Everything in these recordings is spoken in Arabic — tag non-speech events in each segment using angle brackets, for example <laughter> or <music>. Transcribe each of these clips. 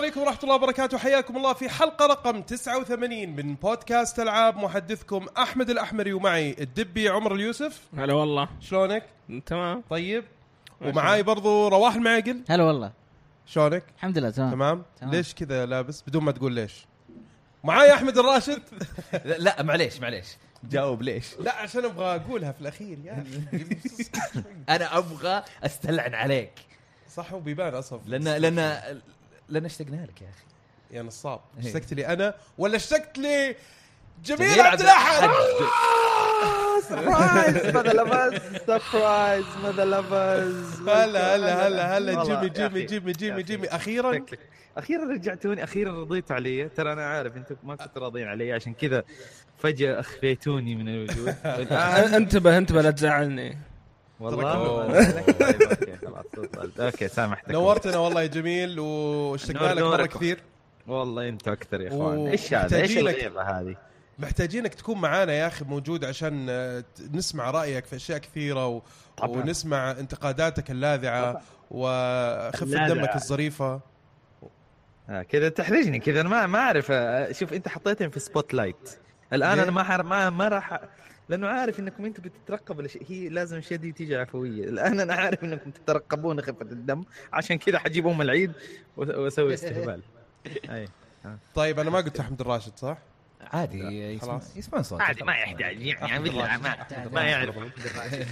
عليكم ورحمة الله وبركاته. حياكم الله في حلقة رقم 89 من بودكاست ألعاب محدثكم أحمد الأحمري ومعي الدبي عمر اليوسف. هلا والله. شلونك؟ تمام. طيب. ومعاي برضو رواح المعقل. هلا والله. شلونك؟ الحمد لله تمام. تمام؟ تمام. ليش كذا لابس؟ بدون ما تقول ليش؟ معاي أحمد الراشد. <laughs> لا, معليش معليش. جاوب ليش. لا عشان أبغى أقولها في الأخير يا أخي. <laughs> أنا أبغى أستلعن عليك. صح وبيبان أصلا لأن لأن لأن اشتقنا لك يا أخي. يا نصاب. إيه. اشتقت لي أنا ولا اشتقت لي جميل جميل عبد الأحد. surprise mother lovers surprise mother lovers هلا هلا هلا هلا. جيمي جيمي جيمي جيمي. جيمي. أخيرا شكلك. أخيرا؟ رجعتوني أخيرا رضيتوا علي. ترى أنا عارف أنتم ما كنتوا راضيين علي عشان كذا فجأة أخفيتوني من الوجود. <laughs> انتبه انتبه لا تزعلني. والله. <laughs> طيب، okay خلاص وصلت. okay سامحتك نورتنا والله يا جميل واشتقنا لك مرة. كثير والله أنتوا أكثر يا و- إخوان إيش هذا إيش. الغيبه هذه محتاجينك تكون معانا يا أخي موجود عشان آه، نسمع رأيك في أشياء كثيرة و... طبعاً. ونسمع انتقاداتك اللاذعة وخفة اللاذعة. دمك الظريفة آه كذا تحرجني كذا أنا ما ما أعرف آه، شوف أنت حطيتني في spotlight الان؟ أنا ما حر... ما ما راح لأنه عارف إنكم أنتم بتترقبوا الاشياء هي لازم الأشياء دي تيجي عفوية. الآن أنا عارف إنكم تترقبون خفة الدم. عشان كذا حجيب ام العيد وأسوي استهبال. <laughs> أي. طيب أنا ما قلت أحمد الراشد صح؟ عادي خلاص. يسمع صوت عادي ما يحتاج. يعني ما, يعرف. <laughs>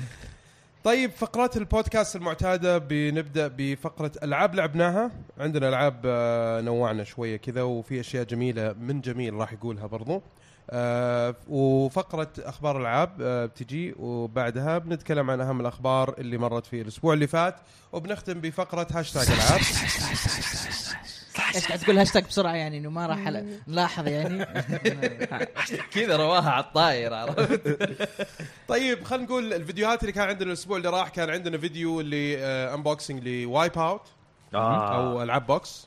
طيب فقرات البودكاست المعتادة بنبدأ بفقرة ألعاب لعبناها. عندنا ألعاب آه، نوعنا شوية كذا وفي أشياء جميلة من جميل راح يقولها برضو. آه، وفقرة أخبار العاب آه، بتجي وبعدها بنتكلم عن أهم الأخبار اللي مرت في الأسبوع اللي فات وبنختم بفقرة هاشتاج العاب إيش قاعد تقول هاشتاج بسرعة يعني إنه ما راح <laughs> نلاحظ يعني <laughs> كذا رواها على الطاير عرفت <laughs> طيب خلينا نقول الفيديوهات اللي كان عندنا الأسبوع اللي راح كان عندنا فيديو اللي unboxing ل Wipeout. أو ألعاب box.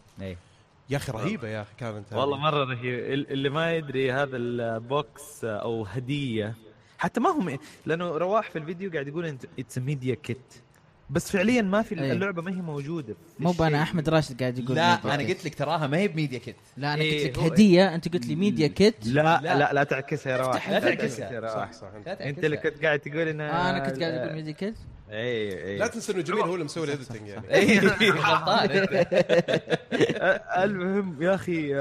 يا أخي رهيبة يا أخي كانت. والله مرة رهيب. ال- اللي ما يدري هذا ال box أو هدية. حتى ما هم لأنه رواح في الفيديو قاعد يقول إنه it's media kit بس فعليا ما في أي. اللعبة ما هي موجودة مو. أنا أحمد راشد قاعد يقول لا أنا kit. قلت لك تراها ما هي ب media kit لا أنا إيه، قلت لك هو- هدية أنت قلت لي media kit لا لا. لا لا, تعكسها يا رواح لا تعكسها. يا رواح صح صح أنت اللي. كنت قاعد تقول انه آه أنا كنت قاعد أقول media kit اي اي لا تنسى انه جميل هو اللي مسوي <laughs> ال editing يعني اي غلطان أنت. آه، المهم يا أخي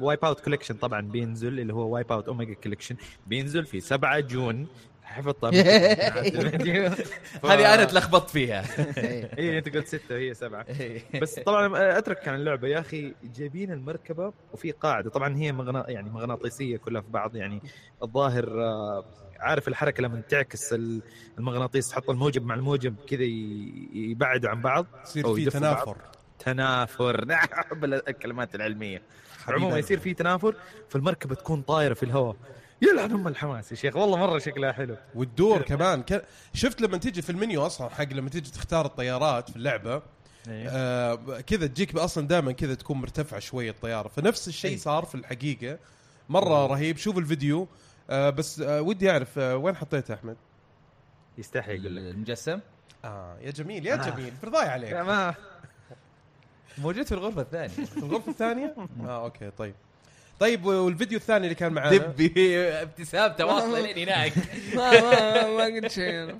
Wipeout collection طبعا بينزل اللي هو Wipeout Omega Collection بينزل في 7 June حفظتها <laughs> هذه أنا تلخبطت فيها. <laughs> اي أنت قلت 6 وهي 7 إيه. بس طبعا أترك عن اللعبة. يا أخي جايبين المركبة وفي قاعدة. طبعا هي مغنا يعني مغناطيسية كلها في بعض. يعني الظاهر آه، عارف الحركة لما تعكس ال- المغناطيس تحط الموجب مع الموجب كذا ي- يبعدوا عن بعض يصير أو في تنافر. تنافر. <laughs> نعم احب الكلمات العلميه عموما. يصير في تنافر فالمركبة تكون طايرة في الهواء. يلعن ام الحماس يا شيخ. والله مرة شكلها حلو. والدور كمان. ك... شفت لما تيجي في المنيو أصلا حق لما تيجي تختار الطيارات في اللعبة آه كذا تجيك أصلا دائما كذا تكون مرتفعة شوية الطيارة. فنفس الشيء أي. صار في الحقيقة. مرة رهيب. شوف الفيديو. آه بس آه ودي أعرف آه وين حطيته أحمد؟ يستحي يقول لك. المجسم؟ آه يا جميل يا آه. جميل. برضاي عليك. ما موجود في الغرفة الثانية. <laughs> في الغرفة الثانية؟ آه أوكي طيب. طيب والفيديو الثاني اللي كان معانا؟ دبي ابتسامته واصله <laughs> لين هناك. ما ما ما قلت شيء.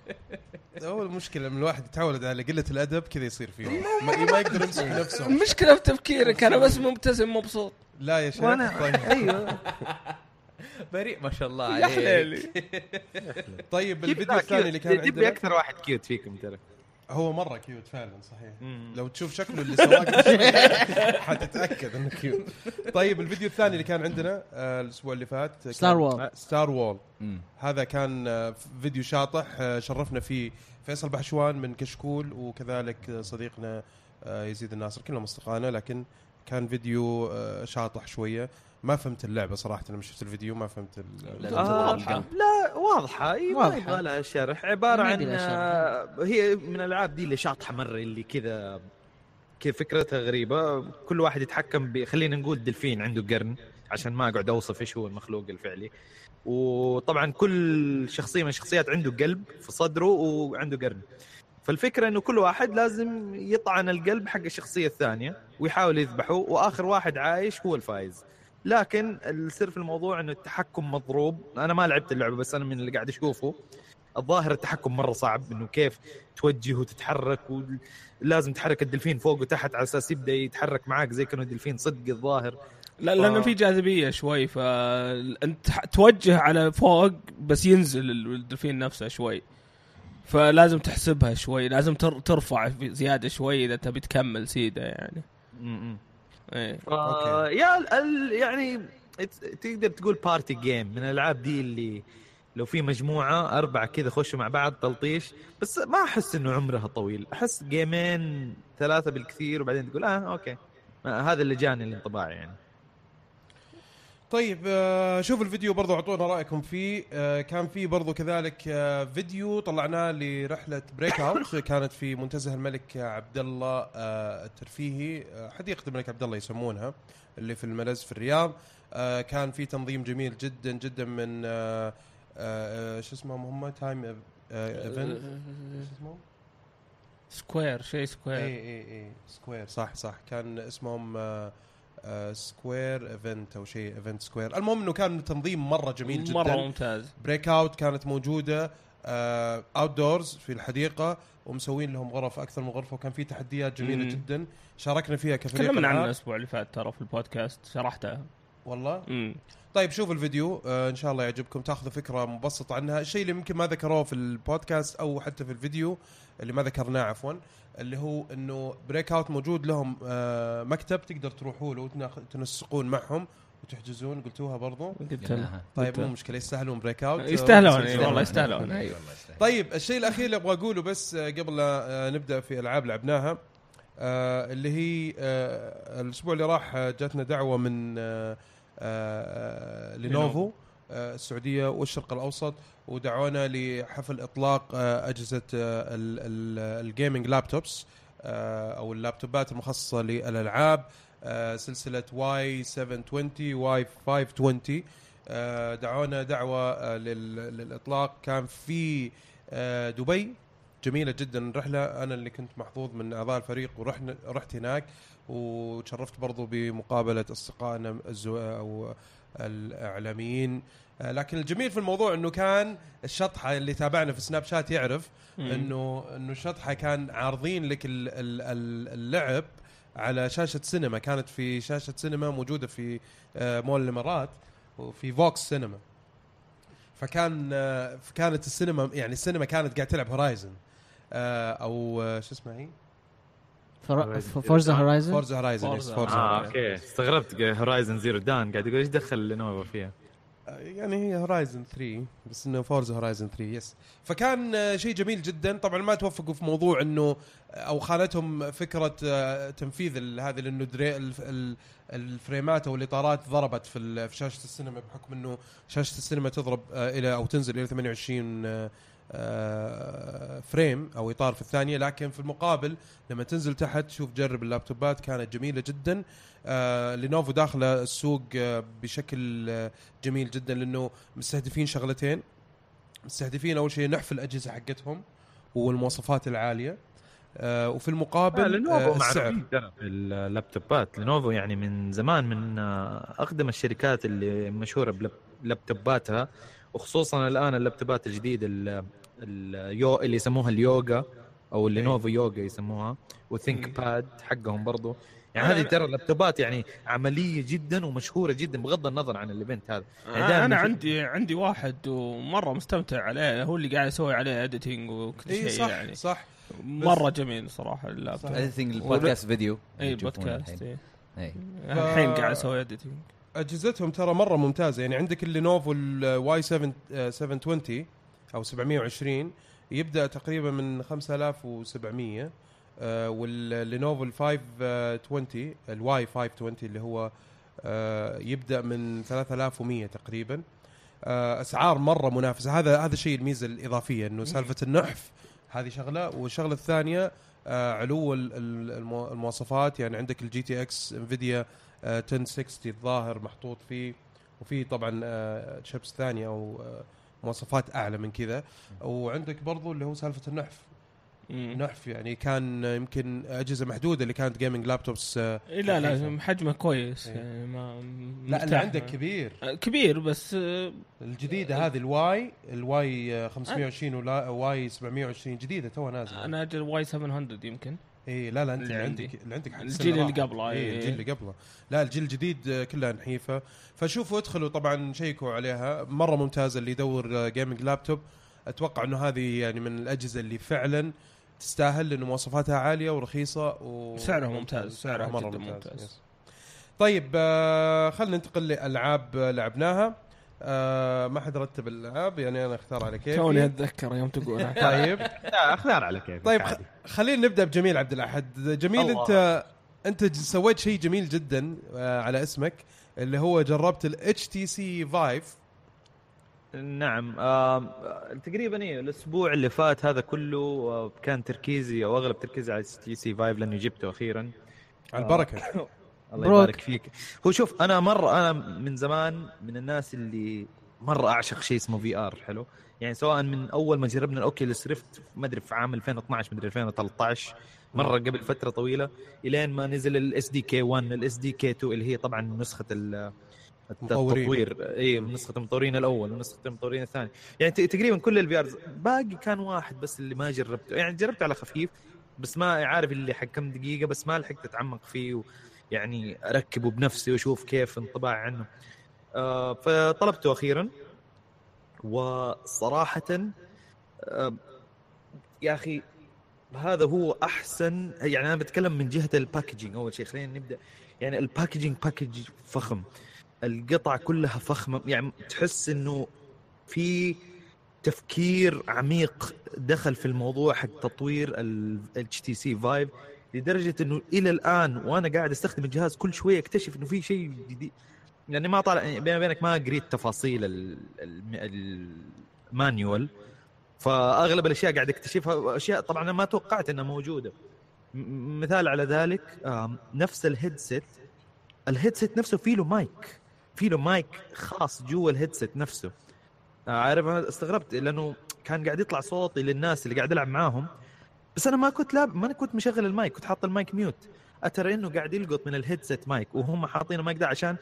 هو المشكلة من الواحد يتعود على قلة الأدب كذا يصير فيه. ما, ما يقدر يمسك نفسه. المشكلة في تفكيرك أنا بس مبتسم مبسوط. لا يا شيخ طيب, <laughs> أيوه. بريء ما شاء الله يا عليك. حليلي. <laughs> طيب الفيديو الثاني اللي كان دبي عندنا؟ أكثر واحد cute فيكم ترى. هو مرة cute فعلا صحيح مم. لو تشوف شكله اللي سواه <laughs> حتتأكد إنه cute طيب الفيديو الثاني اللي كان عندنا آه الأسبوع اللي فات Starwhal. Starwhal. هذا كان آه، فيديو شاطح آه، شرفنا فيه فيصل بحشوان من كشكول وكذلك صديقنا يزيد الناصر كلهم أصدقائنا لكن كان فيديو شاطح شوية ما فهمت اللعبة صراحة لما شفت الفيديو ما فهمت ال- لازم آه واضحة. لا واضحة. إي ما. يبغى لها شرح. عبارة ما عن آه، هي من الألعاب دي اللي شاطحة مرة اللي كذا كيف فكرتها غريبة. كل واحد يتحكم ب خلينا نقول دلفين عنده قرن عشان ما أقعد أوصف إيش هو المخلوق الفعلي. وطبعا كل شخصية من الشخصيات عنده قلب في صدره وعنده قرن. فالفكرة إنه كل واحد لازم يطعن القلب حق الشخصية الثانية ويحاول يذبحه وآخر واحد عايش هو الفايز لكن السر في الموضوع إنه التحكم مضروب. أنا ما لعبت اللعبة بس أنا من اللي قاعد أشوفه الظاهر التحكم مرة صعب إنه كيف توجه وتتحرك ولازم تحرك الدلفين فوق وتحت على أساس يبدأ يتحرك معاك زي كأنه الدلفين صدق الظاهر. لا لأنه. في جاذبية شوي فانت توجه على فوق بس ينزل الدلفين نفسه شوي. فلازم تحسبها شوي لازم تر- ترفع زيادة شوي إذا تبي تكمل سيده يعني. إيه. آه يا ال- ال- يعني تقدر تقول party game من الألعاب دي اللي لو في مجموعة أربعة كذا خشوا مع بعض تلطيش. بس ما أحس إنه عمرها طويل. أحس game ين ثلاثة بالكثير وبعدين تقول آه okay. ما هذا اللي جاني الانطباع يعني. طيب آه، شوف الفيديو برضو أعطونا رأيكم فيه. آه، كان في برضو كذلك آه، فيديو طلعناه لرحلة Breakout <laughs> كانت في منتزه الملك عبد الله الترفيهي. حديقه الملك عبد الله يسمونها اللي في الملز في الرياض. كان في تنظيم جميل جدا جدا من شو اسمهم هم Time Event شو اسمهم؟ Square شيء اي Square اي اي Square صح صح. كان اسمهم Square Event أو شيء Event Square المهم إنه كان تنظيم مرة جميل جدا. مره ممتاز. Breakout كانت موجودة outdoors في الحديقة ومسوين لهم غرف أكثر من غرفة وكان في تحديات جميلة مم. جدا. شاركنا فيها كفريق تكلمنا عنها. الأسبوع اللي فات ترى في البودكاست شرحتها. والله؟ امم طيب شوف الفيديو آه إن شاء الله يعجبكم. تاخذوا فكرة مبسطة عنها. الشيء اللي يمكن ما ذكروه في البودكاست أو حتى في الفيديو اللي ما ذكرناه عفوا اللي هو إنه Breakout موجود لهم آه مكتب تقدر تروحوا له وتناخ- تنسقون معهم وتحجزون قلتوها برضو. قلت. طيب مو له. مشكلة يستاهلون Breakout يستاهلون آه، إي والله يستاهلون. أيوه. والله يستاهل. طيب الشيء الأخير اللي أبغى أقوله بس آه، قبل لا آه، نبدأ في ألعاب لعبناها آه، اللي هي آه، الأسبوع اللي راح آه، جاتنا دعوة من آه، آه، Lenovo. آه، السعودية والشرق الأوسط ودعونا لحفل إطلاق آه، أجهزة آه، ال- ال- ال gaming laptops آه، أو اللابتوبات المخصصة للألعاب سلسلة Y 720 Y 520 آه، دعونا دعوة لل- للإطلاق. كان في دبي. جميلة جدا الرحلة. أنا اللي كنت محظوظ من أعضاء الفريق ورحنا رحت هناك وتشرفت برضو الزو أو الإعلاميين. آه، لكن الجميل في الموضوع إنه كان الشطحة اللي تابعنا في Snapchat يعرف إنه إنه الشطحة كان عارضين لك ال- ال- ال- اللعب على شاشة سينما. كانت في شاشة سينما موجودة في آه، مول الإمارات وفي VOX سينما فكان آه، كانت السينما يعني السينما كانت قاعد تلعب Horizon أو شو اسمها هي؟ Forza Horizon Forza Horizon Forza آه. okay استغربت Horizon Zero Dawn قاعد يقول إيش دخل Lenovo فيها؟ يعني هي Horizon 3 بس إنه Forza Horizon 3 yes فكان آه، شيء جميل جدا. طبعا ما توفقوا في موضوع إنه أو خانتهم فكرة آه، تنفيذ هذه لأنه دري الف- ال- الفريمات أو الإطارات ضربت في شاشة السينما بحكم إنه شاشة السينما تضرب آه، إلى أو تنزل إلى 28 آه، آه، frame أو إطار في الثانية لكن في المقابل لما تنزل تحت شوف جرب اللابتوبات كانت جميلة جدا. آه Lenovo داخلة السوق آه بشكل آه جميل جدا لأنه مستهدفين شغلتين. مستهدفين أول شيء نحف الأجهزة حقتهم والمواصفات العالية. آه وفي المقابل آه آه Lenovo السعر. معروفين ترى في اللابتوبات. Lenovo يعني من زمان من آه، أقدم الشركات اللي مشهورة بلابتوباتها وخصوصا الآن اللابتوبات الجديدة ال- اليو اللي يسموها اليوغا أو اللينوفو يوغا يسموها وثينك إيه. باد حقهم برضو. يعني هذه ترى اللابتوبات يعني عملية جدا ومشهورة جدا بغض النظر عن ال event هذا. يعني أنا عندي عندي واحد ومرة مستمتع عليه هو اللي قاعد يسوي عليه editing وكل اي شيء صح يعني. صح. مرة جميل صراحة اللابتوب. editing البودكاست فيديو اي بودكاست الحين. قاعد أسوي editing أجهزتهم ترى مرة ممتازة. يعني عندك ال Lenovo ال Y 7 آه، 720 أو 720 يبدأ تقريبا من 5700 آه وال Lenovo ال 520 ال Y 520 اللي هو آه يبدأ من 3100 تقريبا. آه أسعار مرة منافسة. هذا هذا الشيء الميزة الإضافية إنه سالفة النحف هذه شغلة. والشغلة الثانية آه علو ال- ال- المو- المواصفات. يعني عندك ال GTX Nvidia آه 1060 الظاهر محطوط فيه. وفي طبعا آه شيبس ثانية أو آه مواصفات أعلى من كذا وعندك برضو اللي هو سالفة النحف. نحف يعني كان يمكن أجهزة محدودة اللي كانت gaming laptops آه إيه لا حديثة. لا حجمه كويس إيه. يعني ما لا اللي. عندك كبير آه، كبير بس آه، الجديدة هذه ال Y ال Y آه، 520 ولا Y 720 جديدة توها نازلة أنا أجل Y 700 يمكن اي لا لا أنت اللي اللي عندي. عندك اللي عندك الجيل اللي. قبله، اي إيه. الجيل اللي قبله لا الجيل الجديد آه، كلها نحيفة فشوفوا ادخلوا طبعا شيكوا عليها مرة ممتازة اللي يدور gaming laptop أتوقع إنه هذه يعني من الأجهزة اللي فعلا تستاهل لأنه مواصفاتها عالية ورخيصة و سعرها ممتاز، سعرها مرة ممتاز, ممتاز. yes. طيب آه خلينا ننتقل لألعاب آه، لعبناها آه ما حد رتب الالعاب يعني أنا أختار على كيفي. توني أتذكر يوم تقولها <laughs> طيب. لا أختار على كيفك طيب خ... خلينا نبدأ بجميل عبد الأحد. جميل الله. أنت أنت سويت شيء جميل جدا آه على اسمك اللي هو جربت ال HTC Vive نعم. آم، تقريبا إيه الأسبوع اللي فات هذا كله آه، كان تركيزي أو أغلب تركيزي على تي سي 5 لأني جبته أخيرا. على البركه الله مبروك. يبارك فيك هو شوف أنا مرة أنا من زمان من الناس اللي مرة أعشق شيء اسمه VR حلو يعني سواء من أول ما جربنا ال Oculus Rift ما أدري في عام 2012 ما أدري 2013 مرة قبل فترة طويلة إلين ما نزل ال SDK 1 ال SDK 2 اللي هي طبعا نسخة. التطوير إي نسخة المطورين الأول ونسخة المطورين الثاني يعني تقريبا كل ال VR باقي كان واحد بس اللي ما جربته يعني جربته على خفيف بس ما عارف اللي حق كم دقيقة بس ما لحقت أتعمق فيه. يعني أركبه بنفسي وأشوف كيف انطباع عنه. آه فطلبته أخيرا. وصراحه آه يا أخي هذا هو أحسن يعني أنا بتكلم من جهة ال packaging. أول شيء خلينا نبدأ. يعني ال packaging package فخم. القطع كلها فخمة. يعني تحس إنه في تفكير عميق دخل في الموضوع حق تطوير ال HTC لدرجة إنه إلى الآن وأنا قاعد أستخدم الجهاز كل شوية أكتشف إنه في شيء جديد. يعني ما طالع بيني وبينك ما قريت تفاصيل ال- ال- ال manual. فأغلب الأشياء قاعد أكتشفها اشياء طبعا أنا ما توقعت إنها موجودة. مثال على ذلك نفس ال headset. ال headset نفسه فيه له مايك. فيه له مايك خاص جوا ال headset نفسه. آه، عارف أنا استغربت لأنه كان قاعد يطلع صوتي للناس اللي قاعد ألعب معاهم. بس أنا ما كنت لاب ما أنا كنت مشغل المايك كنت حاط ال mic mute. اترى إنه قاعد يلقط من ال headset mic وهم حاطين المايك ده عشان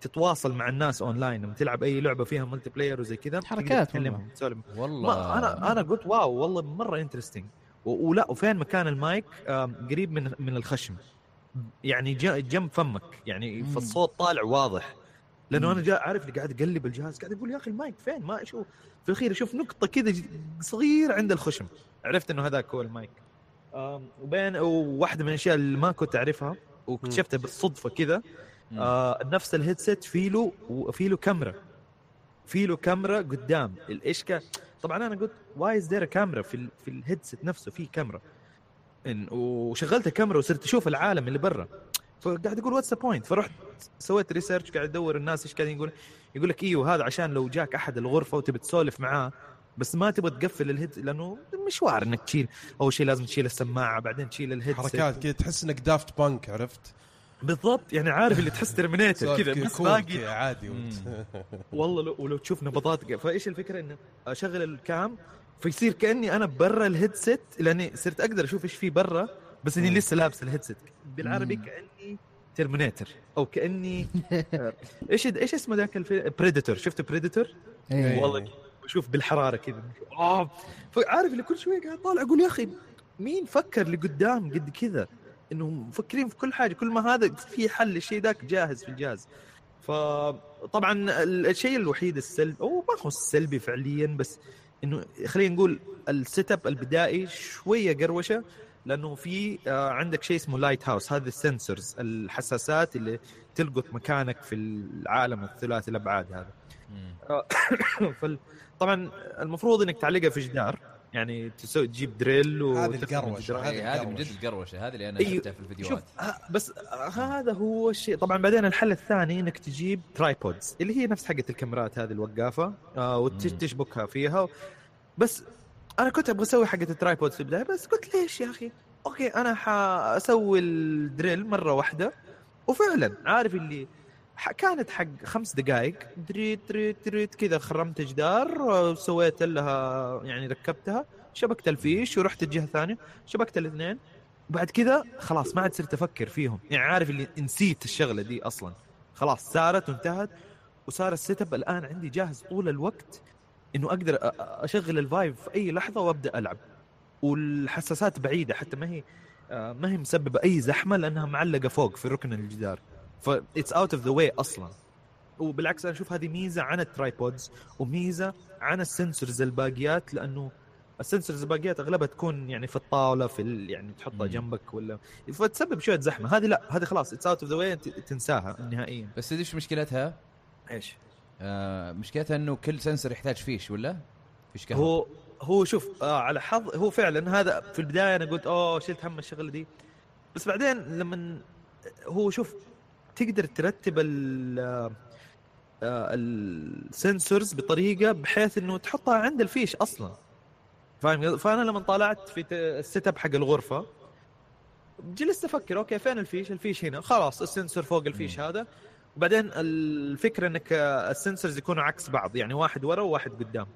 تتواصل مع الناس اونلاين لما تلعب أي لعبة فيها multiplayer وزي كذا حركات والله. تسولف والله. ما أنا أنا قلت wow والله مرة interesting ولا وفين مكان المايك؟ آم، قريب من من الخشم. يعني جنب فمك. يعني. فالصوت طالع واضح. لأنه أنا جا عارف اللي قاعد أقلب الجهاز قاعد أقول يا أخي المايك فين؟ ما أشوف. في الأخير أشوف نقطة كذا صغيرة عند الخشم. عرفت إنه هذاك هو المايك. وبين وواحده من الأشياء اللي ما كنت أعرفها واكتشفتها بالصدفة كذا. آه نفس ال headset في له في له كاميرا. في له كاميرا قدام. إيش كان طبعا أنا قلت why is there كاميرا في ال في ال headset نفسه؟ في كاميرا. إن وشغلت الكاميرا وصرت أشوف العالم اللي برا. فقاعد أقول what's the point فرحت سويت research قاعد أدور الناس إيش قاعدين يقول يقول لك إيوه هذا عشان لو جاك أحد الغرفة وتبي تسولف معاه بس ما تبغى تقفل ال head لأنه مشوار إنك تشيل أول شيء لازم تشيل السماعة بعدين تشيل ال headset حركات كذا تحس إنك Daft Punk عرفت؟ بالضبط يعني عارف اللي تحس Terminator كذا بس باقي. عادي <laughs> والله لو ولو تشوف نبضات فإيش الفكرة؟ إنه أشغل ال cam فيصير كأني أنا برا ال headset لأني صرت أقدر أشوف إيش في برا بس إني. لسه لابس ال headset بالعربي. كأني Terminator أو كأني آه، إيش إيش اسمه ذاك Predator شفت Predator إيه. والله بشوف بالحرارة كذا آه. فعارف اللي كل شوية قاعد طالع أقول يا أخي مين فكر لقدام قد كذا انه مفكرين في كل حاجة كل ما هذا في حل للشيء ذاك جاهز في الجهاز فطبعا الشيء الوحيد السلبي أو ما هو السلبي فعليا بس إنه خلينا نقول ال setup البدائي شوية قروشة لأنه في آه، عندك شيء اسمه lighthouse هذه ال sensors الحساسات اللي تلقط مكانك في العالم الثلاثي الأبعاد هذا. <coughs> طبعا المفروض إنك تعلقها في جدار. يعني تسوي تجيب drill و هذه القروشة، هذه إيه، هذه من. جد القروشة. هذه اللي أنا أيوه. شفتها في شوف الفيديوهات ه- بس هذا هو الشيء. طبعا بعدين الحل الثاني إنك تجيب tripods اللي هي نفس حقة الكاميرات هذه الوقافة آه. وتشبكها فيها. بس أنا كنت أبغى أسوي حقة ال tripods في البداية بس قلت ليش يا أخي؟ okay أنا حاسوي ال drill مرة واحدة. وفعلا عارف اللي كانت حق خمس دقائق دريت دريت دريت كذا خرمت جدار وسويت لها يعني ركبتها شبكت الفيش ورحت الجهة الثانية شبكت الاثنين. وبعد كذا خلاص ما عاد صرت أفكر فيهم. يعني عارف اللي نسيت الشغلة دي أصلا. خلاص صارت وانتهت وصار ال setup الآن عندي جاهز طول الوقت إنه أقدر أشغل ال Vive في أي لحظة وأبدأ ألعب. والحساسات بعيدة حتى ما هي آه، ما هي مسببة أي زحمة لأنها معلقة فوق في ركن الجدار. ف it's out of the way أصلا وبالعكس أنا أشوف هذه ميزة عن ال tripods وميزة عن ال sensors الباقيات لأنه ال sensors الباقيات أغلبها تكون يعني في الطاولة في ال... يعني تحطها. جنبك ولا فتسبب شوية زحمة هذه لا هذه خلاص it's out of the way تنساها نهائيا بس تدري إيش مشكلتها؟ إيش آه مشكلتها إنه كل sensor يحتاج فيش ولا؟ فيش كهرباء هو هو شوف آه على حظ هو فعلا هذا في البداية أنا قلت أوه شلت هم الشغلة دي بس بعدين لما هو شوف تقدر ترتب ال آه، ال sensors بطريقة بحيث إنه تحطها عند الفيش أصلا. فاهم؟ فأنا لما طالعت في ال setup حق الغرفة جلست أفكر okay فين الفيش؟ الفيش هنا. خلاص ال sensor فوق الفيش هذا. وبعدين الفكرة إنك آه، ال sensors يكونوا عكس بعض يعني واحد ورا وواحد قدام.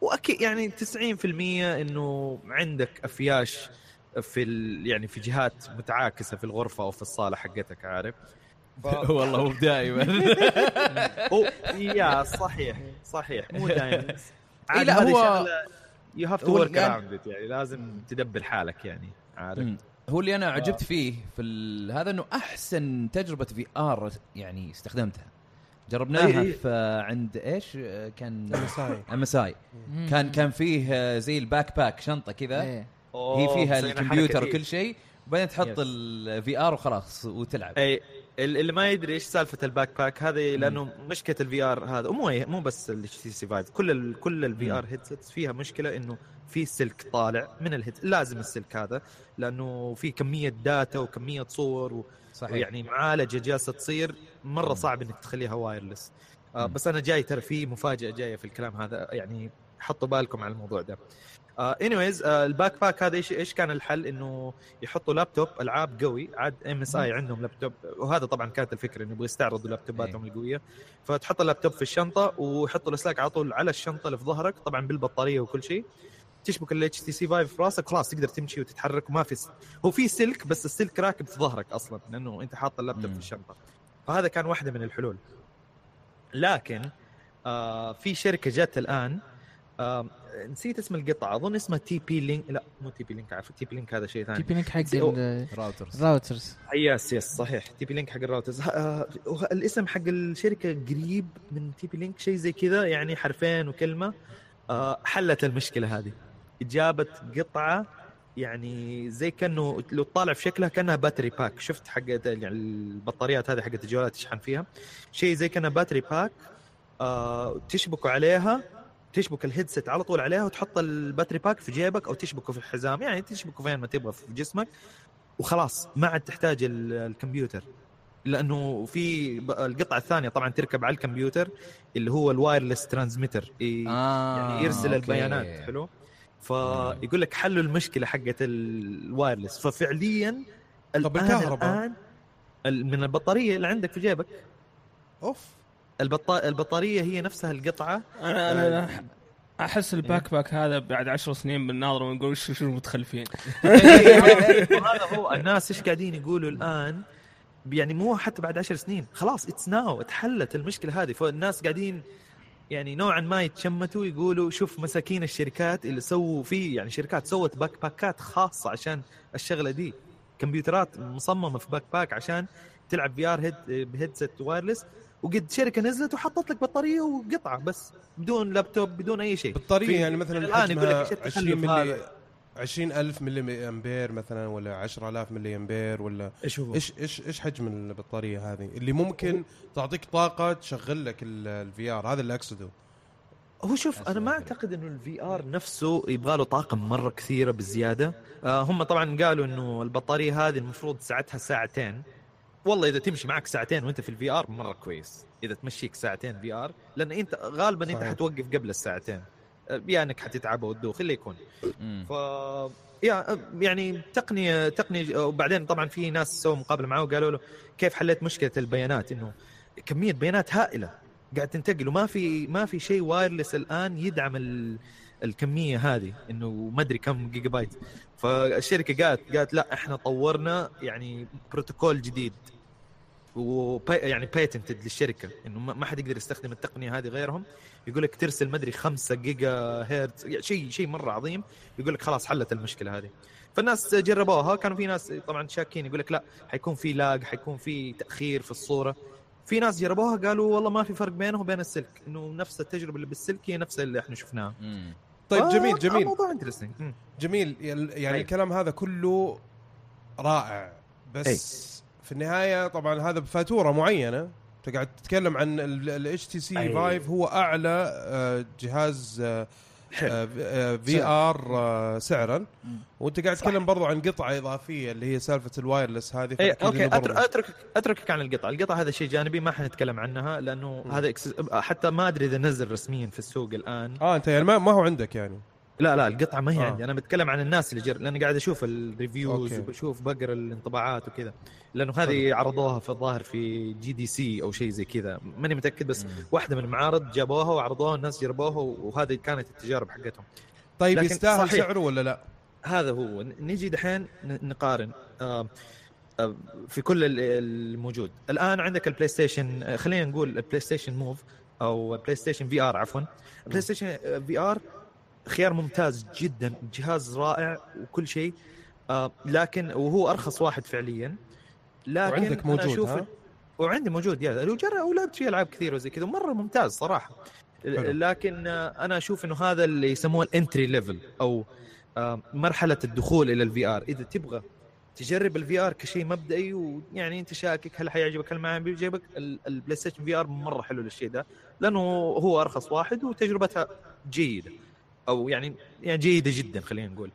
وأكيد يعني 90% إنه عندك أفياش في ال... يعني في جهات متعاكسة في الغرفة أو في الصالة حقتك عارف؟ <laughs> والله مو دائما. <laughs> <laughs> يا صحيح صحيح. مو دائما. إيه لا، هو- you have to هو work يعني- around يعني لازم تدبر حالك يعني عارف. هو اللي أنا عجبت فيه في ال... هذا إنه أحسن تجربة في VR يعني استخدمتها. جربناها أي- أي. في عند إيش؟ كان ال MSI ال MSI كان كان فيه زي ال backpack شنطة كذا. إيه. هي فيها الكمبيوتر. وكل شيء وبعدين تحط. ال VR وخلاص وتلعب. اي اللي ما يدري إيش سالفة ال backpack هذه لأنه مشكلة ال VR هذا. ومو مو بس ال HTC Vive كل ال كل ال VR headsets فيها مشكلة إنه في سلك طالع من ال head لازم السلك هذا لأنه في كمية data وكمية صور و... صحيح. يعني معالجه جالسه تصير مرة صعب إنك تخليها wireless آه. بس أنا جاي ترى في مفاجأة جاية في الكلام هذا يعني حطوا بالكم على الموضوع ده. anyways ال backpack هذا إيش إيش كان الحل؟ إنه يحطوا لابتوب ألعاب قوي. عاد MSI عندهم لابتوب وهذا طبعا كانت الفكرة إنه يبغوا يستعرضوا لابتوباتهم القوية. فتحط اللابتوب في الشنطة ويحطوا الاسلاك على طول على الشنطة اللي في ظهرك طبعا بالبطارية وكل شيء. تشبك ال HTC Vive في راسك خلاص تقدر تمشي وتتحرك. وما في س... هو في سلك بس السلك راكب في ظهرك أصلا لأنه أنت حاط اللابتوب مم. في الشنطة. فهذا كان واحدة من الحلول. لكن آه في شركة جت الآن نسيت اسم القطعة. أظن اسمها تي بي لينك لا مو تي بي لينك عارف تي بي لينك هذا شيء ثاني. TP-Link حق زي- أو- ال- routers ال routers yes yes صحيح. TP-Link حق الراوترز آه الاسم حق الشركة قريب من TP-Link شيء زي كذا يعني حرفين وكلمة. آه حلت المشكلة هذه. جابت قطعة يعني زي كأنه لو تطالع في شكلها كأنها battery pack شفت حق يعني البطاريات هذه حقت الجوالات تشحن فيها؟ شيء زي كأنها battery pack آه تشبكوا عليها. تشبك ال headset على طول عليها وتحط ال battery pack في جيبك أو تشبكه في الحزام يعني تشبكه فين ما تبغى في جسمك. وخلاص ما عاد تحتاج ال- الكمبيوتر. لأنه في القطعة الثانية طبعا تركب على الكمبيوتر اللي هو ال wireless transmitter آه يعني يرسل okay. البيانات حلو؟ فيقول لك حلوا المشكلة حقت ال wireless. ففعليا طب الكهرباء؟ الآن ال- من البطارية اللي عندك في جيبك. أوف. البطا... البطارية هي نفسها القطعة. أنا أنا أنا أحس ال backpack هذا بعد عشر سنين بنناظر ونقول شو شو المتخلفين وهذا <laughs> هو الناس إيش قاعدين يقولوا الآن؟ يعني مو حتى بعد عشر سنين. خلاص it's now اتحلت المشكلة هذه. فالناس قاعدين يعني نوعا ما يتشمتوا يقولوا شوف مساكين الشركات اللي سووا فيه يعني شركات سوت backpack ات خاصة عشان الشغلة دي. كمبيوترات مصممة في backpack عشان تلعب في ار هيد بهيدسет وايرلس وقد شركة نزلت وحطت لك بطارية وقطعة بس بدون لابتوب بدون أي شيء. بطارية في- يعني مثلا الآن يقول لك حجمها إيش التخلف 20 ملي هذا؟ 20000 ملي أمبير مثلا ولا 10000 ملي أمبير ولا إيش هو؟ إيش إيش إيش حجم البطارية هذه؟ اللي ممكن تعطيك طاقة تشغل لك ال VR هذا اللي أقصده. هو شوف أنا ما أعتقد إنه ال VR نفسه يبغى له طاقة مرة كثيرة بالزيادة. آه هم طبعا قالوا إنه البطارية هذه المفروض ساعتها ساعتين. والله إذا تمشي معك ساعتين وأنت في ال VR مرة كويس. إذا تمشيك ساعتين VR لأن أنت غالبا أنت صحيح. حتوقف قبل الساعتين. آه، يا إنك حتتعب أو تدوخ اللي يكون. ف يا يعني تقنية تقنية وبعدين طبعا في ناس سووا مقابلة معه وقالوا له كيف حليت مشكلة البيانات؟ إنه كمية بيانات هائلة. قاعد تنتقل وما في ما في شيء wireless الآن يدعم ال الكمية هذه إنه ما أدري كم جيجا بايت فالشركة قالت قالت لا إحنا طورنا يعني بروتوكول جديد. وبي يعني patented للشركة. إنه ما ما حد يقدر يستخدم التقنية هذه غيرهم. يقول لك ترسل مدري 5 جيجا هرتز يعني شيء شيء مرة عظيم. يقول لك خلاص حلت المشكلة هذه. فالناس جربوها. كانوا في ناس طبعا شاكين. يقول لك لا حيكون في lag حيكون في تأخير في الصورة. في ناس جربوها قالوا والله ما في فرق بينه وبين السلك. إنه نفس التجربة اللي بالسلك هي نفس اللي إحنا شفناها. طيب ف- جميل جميل. موضوع interesting جميل. يل- يعني أي. الكلام هذا كله رائع. بس في النهاية طبعا هذا بفاتورة معينة أنت قاعد تتكلم عن ال HTC. Vive هو أعلى آه، جهاز آه، VR سعرا مم. وأنت قاعد. تتكلم برضو عن قطعة إضافية اللي هي سالفة ال wireless هذه فأكيد okay إنه أتر- برضو- اترك أتركك عن القطع، القطع هذا شيء جانبي ما حنتكلم عنها لأنه مم. هذا. حتى ما أدري إذا نزل رسميا في السوق الآن آه أنت يعني ما, ما هو عندك يعني لا لا القطعة ما هي آه. عندي أنا بتكلم عن الناس اللي جر... لأني قاعد أشوف ال reviews okay. وبشوف بقرأ الانطباعات وكذا لأنه هذه عرضوها في الظاهر في GDC أو شيء زي كذا ماني متأكد بس مم. واحدة من المعارض جابوها وعرضوها الناس جربوها وهذه كانت التجارب حقتهم طيب يستاهل. سعره ولا لا؟ هذا هو نجي دحين نقارن آه، آه، في كل ال- الموجود الآن عندك ال PlayStation خلينا نقول ال PlayStation Move أو PlayStation VR عفوا ال PlayStation VR خيار ممتاز جدا جهاز رائع وكل شيء. آه، لكن وهو أرخص واحد فعليا. لكن وعندك أنا موجود أشوف ها؟ وعندي موجود يا وجرب ولعبت فيه ألعاب كثيرة وزي كذا ومره ممتاز صراحة. حلو. لكن آه، أنا أشوف إنه هذا اللي يسموه ال entry level أو آه، مرحلة الدخول إلى ال VR إذا تبغى تجرب ال VR كشيء مبدئي ويعني أنت شاكك هل حيعجبك هل ما بيعجبك ال- ال PlayStation VR مرة حلو للشيء ده لأنه هو أرخص واحد وتجربتها جيدة. أو يعني يعني جيدة جدا خلينا نقول.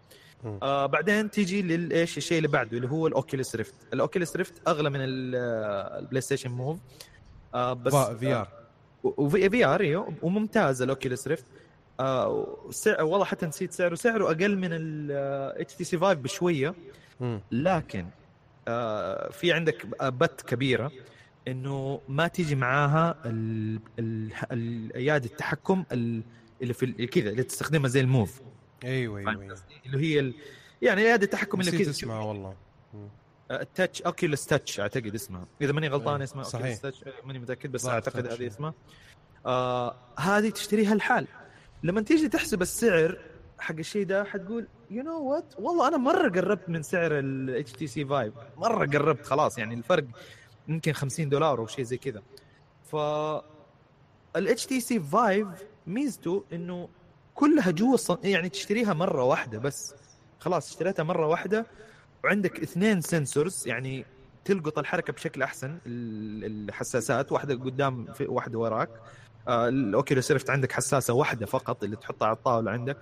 آه بعدين تيجي للايش الشيء اللي بعده اللي هو ال Oculus Rift. ال Oculus Rift أغلى من آه، ال PlayStation Move. آه بس VR وفي VR إيوه وممتاز ال Oculus Rift. آه سعر والله حتى نسيت سعره. سعره أقل من الاتش تي سي 5 بشوية. لكن آه في عندك but كبيرة إنه ما تيجي معاها ال- ال- ال- اياد التحكم ال- اللي في كذا اللي تستخدمها زي ال Move. أيوه أيوه قصدي؟ اللي هي ال... يعني اياد التحكم اللي كذا. اسمها والله. ال Touch Oculus Touch أعتقد اسمها. إذا ماني غلطان أيوة، اسمها صحيح. Oculus Touch ماني متأكد بس أعتقد هذه إيه. اسمها. آه هذه تشتريها الحال لما تيجي تحسب السعر حق الشيء ده حتقول you know what والله أنا مرة قربت من سعر ال HTC Vive مرة قربت خلاص يعني الفرق يمكن 50 دولار أو شيء زي كذا. ف ال HTC Vive ميزته إنه كلها جوا. يعني تشتريها مرة واحدة بس. خلاص اشتريتها مرة واحدة. وعندك اثنين sensors يعني تلقط الحركة بشكل أحسن ال- الحساسات واحدة قدام في واحدة وراك. آه ال Oculus Rift عندك حساسة واحدة فقط اللي تحطها على الطاولة عندك.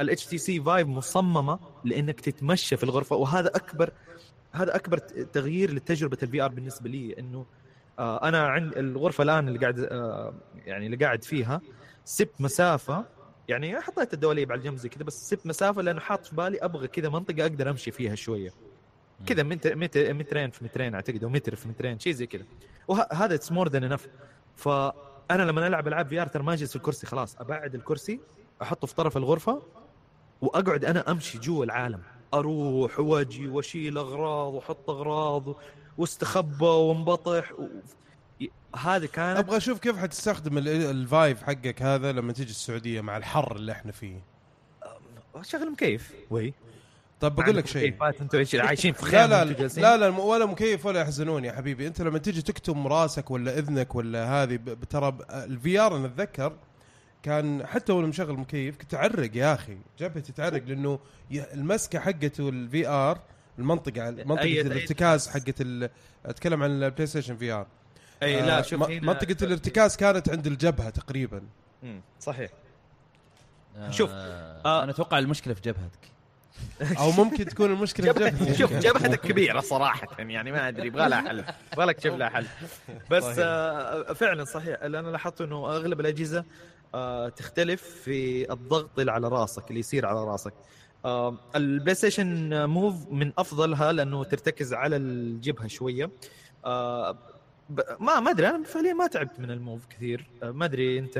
ال HTC Vive مصممة لإنك تتمشى في الغرفة. وهذا اكبر هذا أكبر تغيير لتجربة ال VR بالنسبة لي إنه آه أنا عند الغرفة الآن اللي قاعد آه يعني اللي قاعد فيها سبت مسافة. يعني حطيت الدواليب على الجنب زي كذا بس سبت مسافة لأنه حاط في بالي أبغى كذا منطقة أقدر أمشي فيها شوية. كذا متر متر مترين في مترين أعتقد أو متر في مترين شيء زي كذا. وهذا it's more than enough فأنا لما العب العاب VR ترى ما أجلس في الكرسي خلاص أبعد الكرسي أحطه في طرف الغرفة وأقعد أنا أمشي جوا العالم. أروح وأجي وأشيل أغراض وأحط أغراض واستخبى وانبطح و... هذه كانت أبغى أشوف كيف حتستخدم ال- ال Vive حقك هذا لما تيجي السعودية مع الحر اللي إحنا فيه. شغل مكيف. وي. طب بقول لك شيء. أنتم إيش <laughs> عايشين في لا خيمه لا؟ لا لا الم- ولا مكيف ولا يحزنون يا حبيبي. أنت لما تيجي تكتم راسك ولا إذنك ولا هذه ب- ترى ال VR أنا أتذكر كان حتى وأنا مشغل مكيف كنت أعرق يا أخي. جبهتي تعرق لأنه ي- المسكة حقته ال VR المنطقة منطقة. الارتكاز حقت ال- أتكلم عن البلاي ستيشن VR. أي لا شوف م- هنا منطقة الارتكاز كانت عند الجبهة تقريبا. مم، صحيح. آه شوف، آه آه. أنا أتوقع المشكلة في جبهتك. <laughs> أو ممكن تكون المشكلة في جبهتي شوف جبهتك كبيرة صراحة يعني ما أدري يبغى لها حل يبغى لك تشوف لها حل. بس. آه فعلا صحيح. اللي أنا لاحظته إنه أغلب الأجهزة آه تختلف في الضغط اللي على راسك اللي يصير على راسك. آه البلاي ستيشن Move من أفضلها لأنه ترتكز على الجبهة شوية. آه ما ما أدري أنا فعليا ما تعبت من الموف كثير آه ما أدري أنت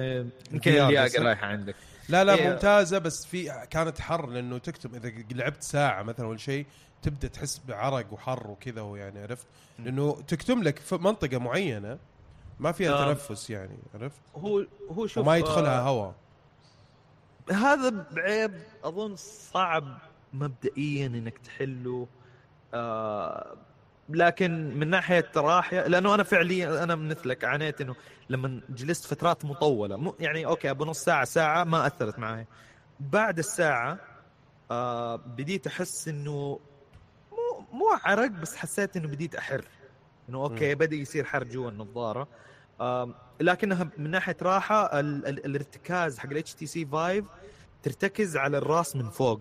يمكن اللياقه؟ رايحه عندك لا لا إيه. ممتازة بس في كانت حر لأنه تكتب إذا لعبت ساعة مثلا ولا شيء تبدأ تحس بعرق وحر وكذا ويعني عرفت لأنه تكتم لك في منطقة معينة ما فيها آه. تنفس يعني عرفت هو هو شوف وما يدخلها آه، هواء هذا بعيب أظن صعب مبدئيا إنك تحله آه لكن من ناحية راحه لأنه أنا فعليا أنا مثلك عانيت إنه لما جلست فترات مطولة. مو يعني okay أبو نص ساعة ساعة ما أثرت معي. بعد الساعة آه بديت أحس إنه مو مو عرق بس حسيت إنه بديت أحر. إنه okay بدأ يصير حر جوا النظاره آم، لكنها من ناحية راحة ال- ال- الارتكاز حق ال HTC Vive ترتكز على الراس من فوق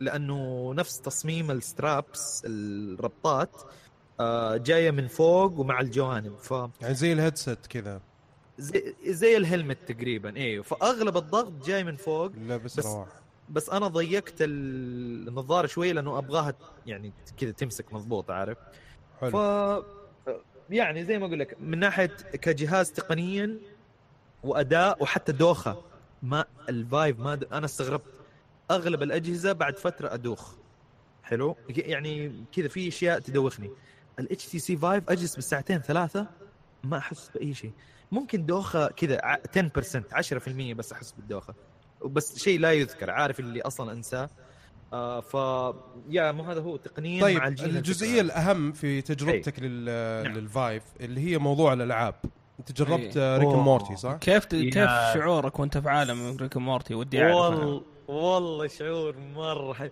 لأنه نفس تصميم السترابس الربطات آه، جاية من فوق ومع الجوانب ف يعني زي الهيدسет كذا. زي, زي الهلمت تقريبا أيوه فأغلب الضغط جاي من فوق لابس بس- رواح. بس أنا ضيقت ال- النظاره شوية لأنه أبغاها يعني كذا تمسك مضبوط عارف. ف حلو يعني زي ما أقول لك من ناحية كجهاز تقنيا وأداء وحتى دوخة ما ال Vive ما د... أنا استغربت. أغلب الأجهزة بعد فترة أدوخ. حلو؟ يعني كذا في أشياء تدوخني. ال HTC Vive أجلس بالساعتين ثلاثة ما أحس بأي شيء ممكن دوخة كذا ع- 10% 10% بس أحس بالدوخة بس شيء لا يذكر عارف اللي أصلا أنساه آه ف يا مو هذا هو تقنيا مع طيب الجيل الجزئية الفكرة. الأهم في تجربتك لل... نعم. لل Vive اللي هي موضوع الألعاب أنت جربت إيه. Rick أوه. Morty صح؟ كيف ت... كيف شعورك وأنت في عالم Rick Morty ودي أعرف. والله والله شعور مرة حلو.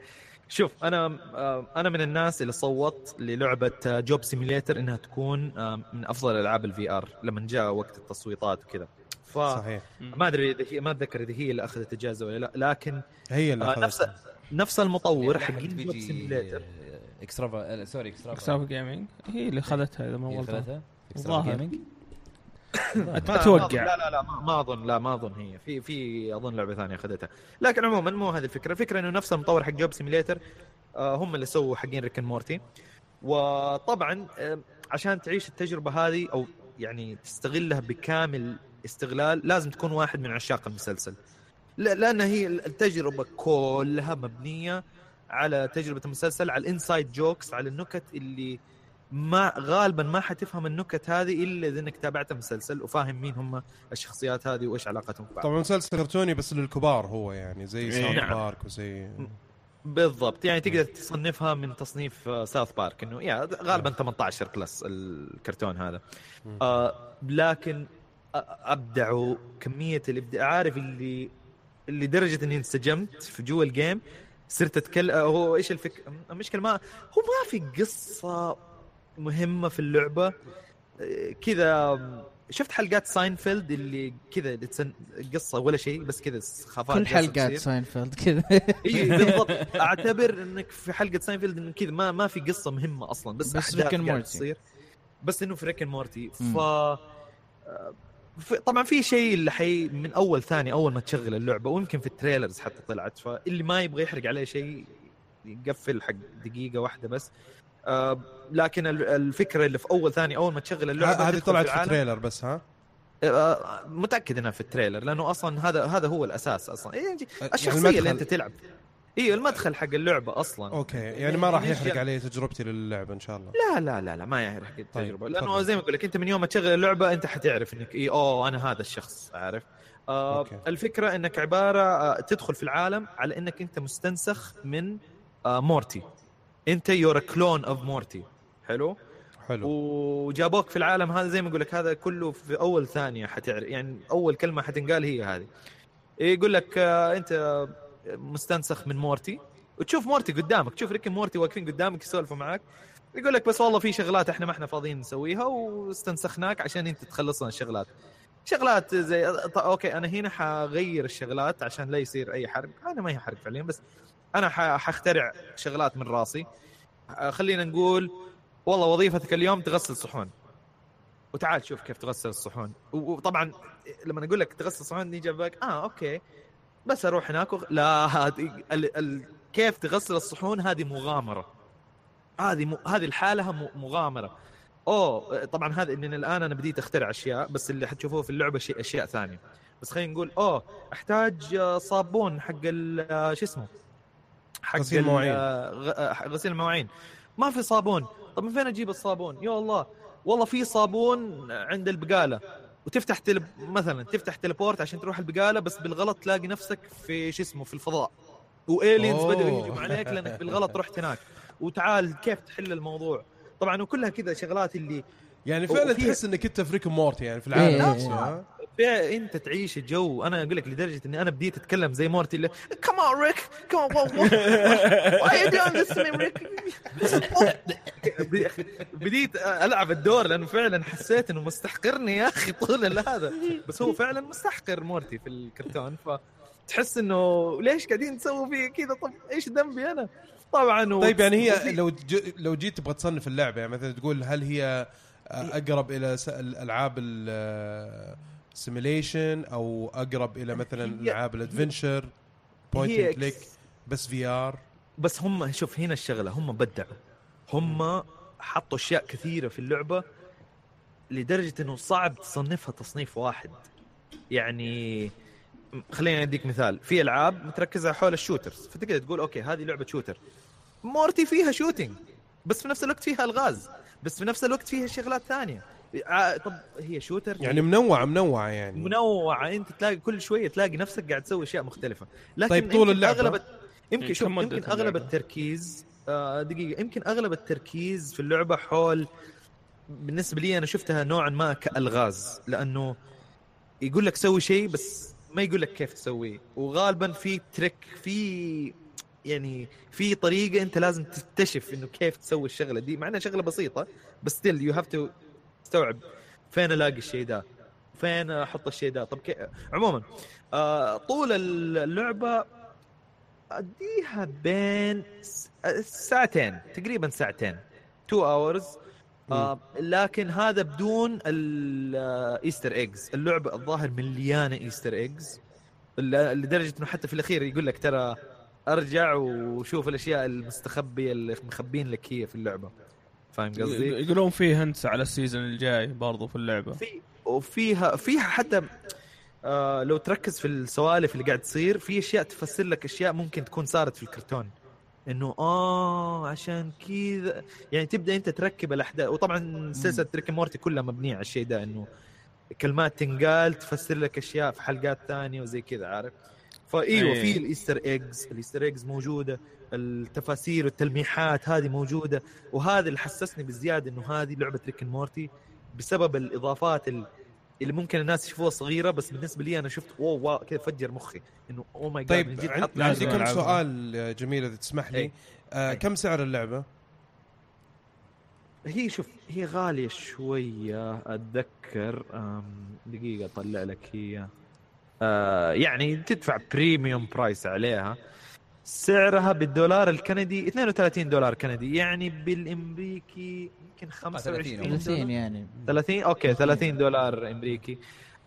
شوف أنا آه، أنا من الناس اللي صوت للعبة Job Simulator إنها تكون آه، من أفضل ألعاب ال VR لما جاء وقت التصويتات وكذا. ف صحيح. ما أدري إذا هي ما أتذكر إذا هي اللي أخذت إجازة ولا لا لكن هي اللي آه، أخذت نفس نفس المطور حقين أحمد Job Simulator آه، اكسترافا آه، sorry اكسترافا اكسترافا Gaming هي اللي خذتها إذا ما غلطان. اكسترافا. Gaming <coughs> أتوقع لا لا لا ما, اظن لا ما أظن هي. في في أظن لعبة ثانية أخذتها. لكن عموما مو هذه الفكرة. الفكرة إنه نفس المطور حق Job Simulator آه هم اللي سووا حقين Rick and Morty وطبعا آه عشان تعيش التجربة هذه أو يعني تستغلها بكامل استغلال لازم تكون واحد من عشاق المسلسل. لا- لأن هي التجربة كلها مبنية على تجربة المسلسل على ال inside jokes على النكت اللي ما غالبا ما حتفهم النكت هذه إلا إذا إنك تابعت المسلسل وفاهم مين هم الشخصيات هذه وإيش علاقتهم ببعض. طبعا مسلسل كرتوني بس للكبار هو يعني زي إيه. South نعم. Park وزي بالضبط. يعني تقدر تصنفها من تصنيف South Park إنه يا غالبا 18 plus الكرتون هذا. آه لكن أبدعوا كمية الإبداع. عارف اللي اللي درجة إني انسجمت في جوا ال game صرت اتكلم هو إيش الفكرة المشكلة ما هو ما في قصة مهمة في اللعبة كذا شفت حلقات ساينفيلد اللي كذا قصة ولا شيء بس كذا خفاء كل حلقات. ساينفيلد كذا إي بالضبط أعتبر إنك في حلقة ساينفيلد إنه كذا ما ما في قصة مهمة أصلا بس بس Rick Morty. تصير بس إنه في Rick Morty. ف طبعا في شيء اللي حي من أول ثاني أول ما تشغل اللعبة ويمكن في ال trailers حتى طلعت فاللي ما يبغى يحرق عليه شيء يقفل حق دقيقة واحدة بس لكن ال- الفكرة اللي في أول ثاني أول ما تشغل اللعبة هذه طلعت في العالم. trailer بس ها آه، متأكد إنها في ال trailer لأنه أصلا هذا هذا هو الأساس أصلا إيه، يعني الشخصية المدخل. اللي أنت تلعب أيوه المدخل حق اللعبة أصلا okay يعني ما راح يحرق يعني؟ علي تجربتي للعبة إن شاء الله لا لا لا لا ما يحرق التجربة طيب، لأنه تفضل. زي ما أقول لك أنت من يوم ما تشغل اللعبة أنت حتعرف إنك اي أوه أنا هذا الشخص عارف آه okay. الفكرة إنك عبارة آه تدخل في العالم على إنك أنت مستنسخ من آه Morty انت you're clone of Morty حلو؟ حلو. وجابوك في العالم هذا زي ما أقول لك هذا كله في أول ثانية حتعرف يعني أول كلمة حتنقال هي هذه. يقول لك آه، أنت مستنسخ من Morty. وتشوف Morty قدامك تشوف Rick و Morty واقفين قدامك يسولفوا معك يقول لك بس والله في شغلات إحنا ما إحنا فاضيين نسويها واستنسخناك عشان أنت تخلصنا الشغلات. شغلات زي okay أنا هنا حغير الشغلات عشان لا يصير أي حرق. أنا ما هي حرق فعليا بس أنا ح- حخترع شغلات من راسي. آه، خلينا نقول والله وظيفتك اليوم تغسل صحون. وتعال شوف كيف تغسل الصحون. وطبعا لما أقول لك تغسل صحون يجي بالك آه okay. بس أروح هناك. لا هذه ال... ال... كيف تغسل الصحون هذه مغامرة. هذه م... هذه الحالة م... مغامرة. أوه طبعا هذا ان الآن أنا بديت أخترع أشياء بس اللي حتشوفوه في اللعبة شيء أشياء ثانية. بس خلينا نقول أوه أحتاج آه، صابون حق. آه، شو اسمه؟ حق غسيل ال- مواعين. آه، غ- غسيل المواعين. ما في صابون. طب من فين أجيب الصابون؟ يا الله. والله في صابون عند البقالة. وتفتح تلب مثلا تفتح تليبورت عشان تروح البقالة بس بالغلط تلاقي نفسك في شو اسمه في الفضاء. و aliens. بدأوا يهجموا عليك لأنك بالغلط رحت هناك. وتعال كيف تحل الموضوع؟ طبعا وكلها كذا شغلات اللي يعني فعلا تحس إنك أنت في Rick Morty يعني في العالم إيه. نفسه فيها انت تعيش الجو. أنا أقول لك لدرجة اني أنا بديت اتكلم زي Morty اللي come on Rick come on Rick بديت العب الدور لأنه فعلا حسيت إنه مستحقرني يا أخي طول هذا. بس هو فعلا مستحقر Morty في الكرتون. فتحس إنه ليش قاعدين تسووا فيه كذا؟ طب إيش ذنبي أنا؟ طبعا طيب يعني هي لو ج... لو جيت تبغى تصنف اللعبة يعني مثلا تقول هل هي أقرب إلى س... الألعاب ال simulation أو اقرب إلى مثلا العاب ال adventure point and click بس VR بس هم شوف هنا الشغلة هم بدعوا. هم حطوا أشياء كثيرة في اللعبة لدرجة إنه صعب تصنفها تصنيف واحد. يعني خليني أديك مثال. في ألعاب متركزة حول ال shooters فتقدر تقول okay هذه لعبة shooter. Morty فيها shooting بس في نفس الوقت فيها ألغاز بس في نفس الوقت فيها شغلات ثانية. طب هي shooter يعني منوعة منوعة يعني. منوعة. انت تلاقي كل شوية تلاقي نفسك قاعد تسوي أشياء مختلفة. لكن طيب طول يمكن اللعبة؟ أغلب يمكن إيه، شوف كم مدة يمكن أغلب؟ التركيز آه دقيقة. يمكن أغلب التركيز في اللعبة حول بالنسبة لي أنا شفتها نوعا ما كألغاز. لأنه يقول لك سوي شيء بس ما يقول لك كيف تسويه. وغالبا في trick في يعني في طريقة أنت لازم تكتشف إنه كيف تسوي الشغلة دي. مع إنها شغلة بسيطة بس still you have to تستوعب فين ألاقي الشيء ده فين أحط الشيء ده طب كي... عموما آه طول اللعبة أديها بين ساعتين تقريبا ساعتين 2 hours آه لكن هذا بدون ال Easter eggs اللعبة الظاهر مليانة Easter eggs لدرجة إنه حتى في الأخير يقول لك ترى أرجع وشوف الأشياء المستخبية اللي مخبين لك هي في اللعبة. فاهم قصدي؟ يقولون فيه hints على ال season الجاي برضو في اللعبة. في وفيها فيها حتى آه لو تركز في السوالف اللي قاعد تصير في أشياء تفسر لك أشياء ممكن تكون صارت في الكرتون. إنه آه عشان كذا. يعني تبدأ أنت تركب الأحداث. وطبعا سلسلة Rick Morty كلها مبنية على الشيء ده إنه كلمات تنقال تفسر لك أشياء في حلقات ثانية وزي كذا عارف؟ فإيوه أيه. في ال Easter eggs ال Easter eggs موجودة التفاسير والتلميحات هذه موجودة وهذا اللي حسسني بالزيادة إنه هذه لعبة Rick Morty بسبب الإضافات ال- اللي ممكن الناس يشوفوها صغيرة بس بالنسبة لي أنا شفت wow wow كذا فجر مخي إنه oh my God طيب عن- لازم عندي كم. سؤال جميل إذا تسمح لي إيه. آه إيه. كم سعر اللعبة؟ هي شوف هي غالية شوية أتذكر دقيقة أطلع لك هي آه يعني تدفع premium price عليها. سعرها بالدولار الكندي 32 دولار كندي. يعني بالإمريكي يمكن 25 30 30 يعني. 30 okay 30 دولار إمريكي.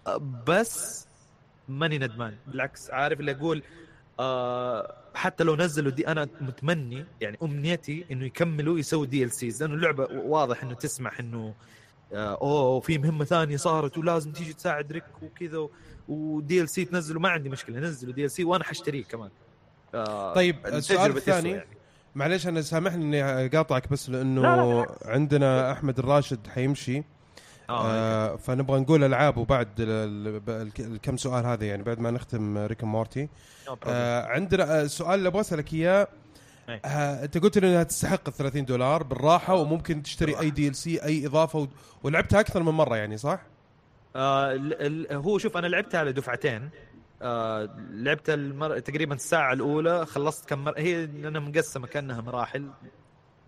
أه، بس ماني ندمان. بالعكس عارف اللي أقول آه حتى لو نزلوا دي أنا متمني يعني أمنيتي إنه يكملوا يسووا DLCs لأنه اللعبة واضح إنه تسمح إنه آه أوه في مهمة ثانية صارت ولازم تيجي تساعد Rick وكذا و DLC تنزلوا ما عندي مشكلة نزلوا DLC وأنا حشتريه كمان. آه طيب السؤال الثاني يعني. معليش أنا سامحني إني قاطعك بس لأنه لا، لا، عندنا أحمد الراشد حيمشي. آه آه فنبغى نقول العاب وبعد الكم سؤال هذا يعني بعد ما نختم Rick Morty. آه عندنا آه، السؤال اللي أبغى أسألك إياه. أي. آه أنت قلت إنها تستحق ال 30 دولار بالراحة وممكن تشتري أي DLC أي إضافة و... ولعبتها أكثر من مرة يعني صح؟ آه هو شوف أنا لعبتها على دفعتين. آه لعبت المر... تقريبا الساعة الأولى خلصت كم مرة هي أنا مقسمة كأنها مراحل.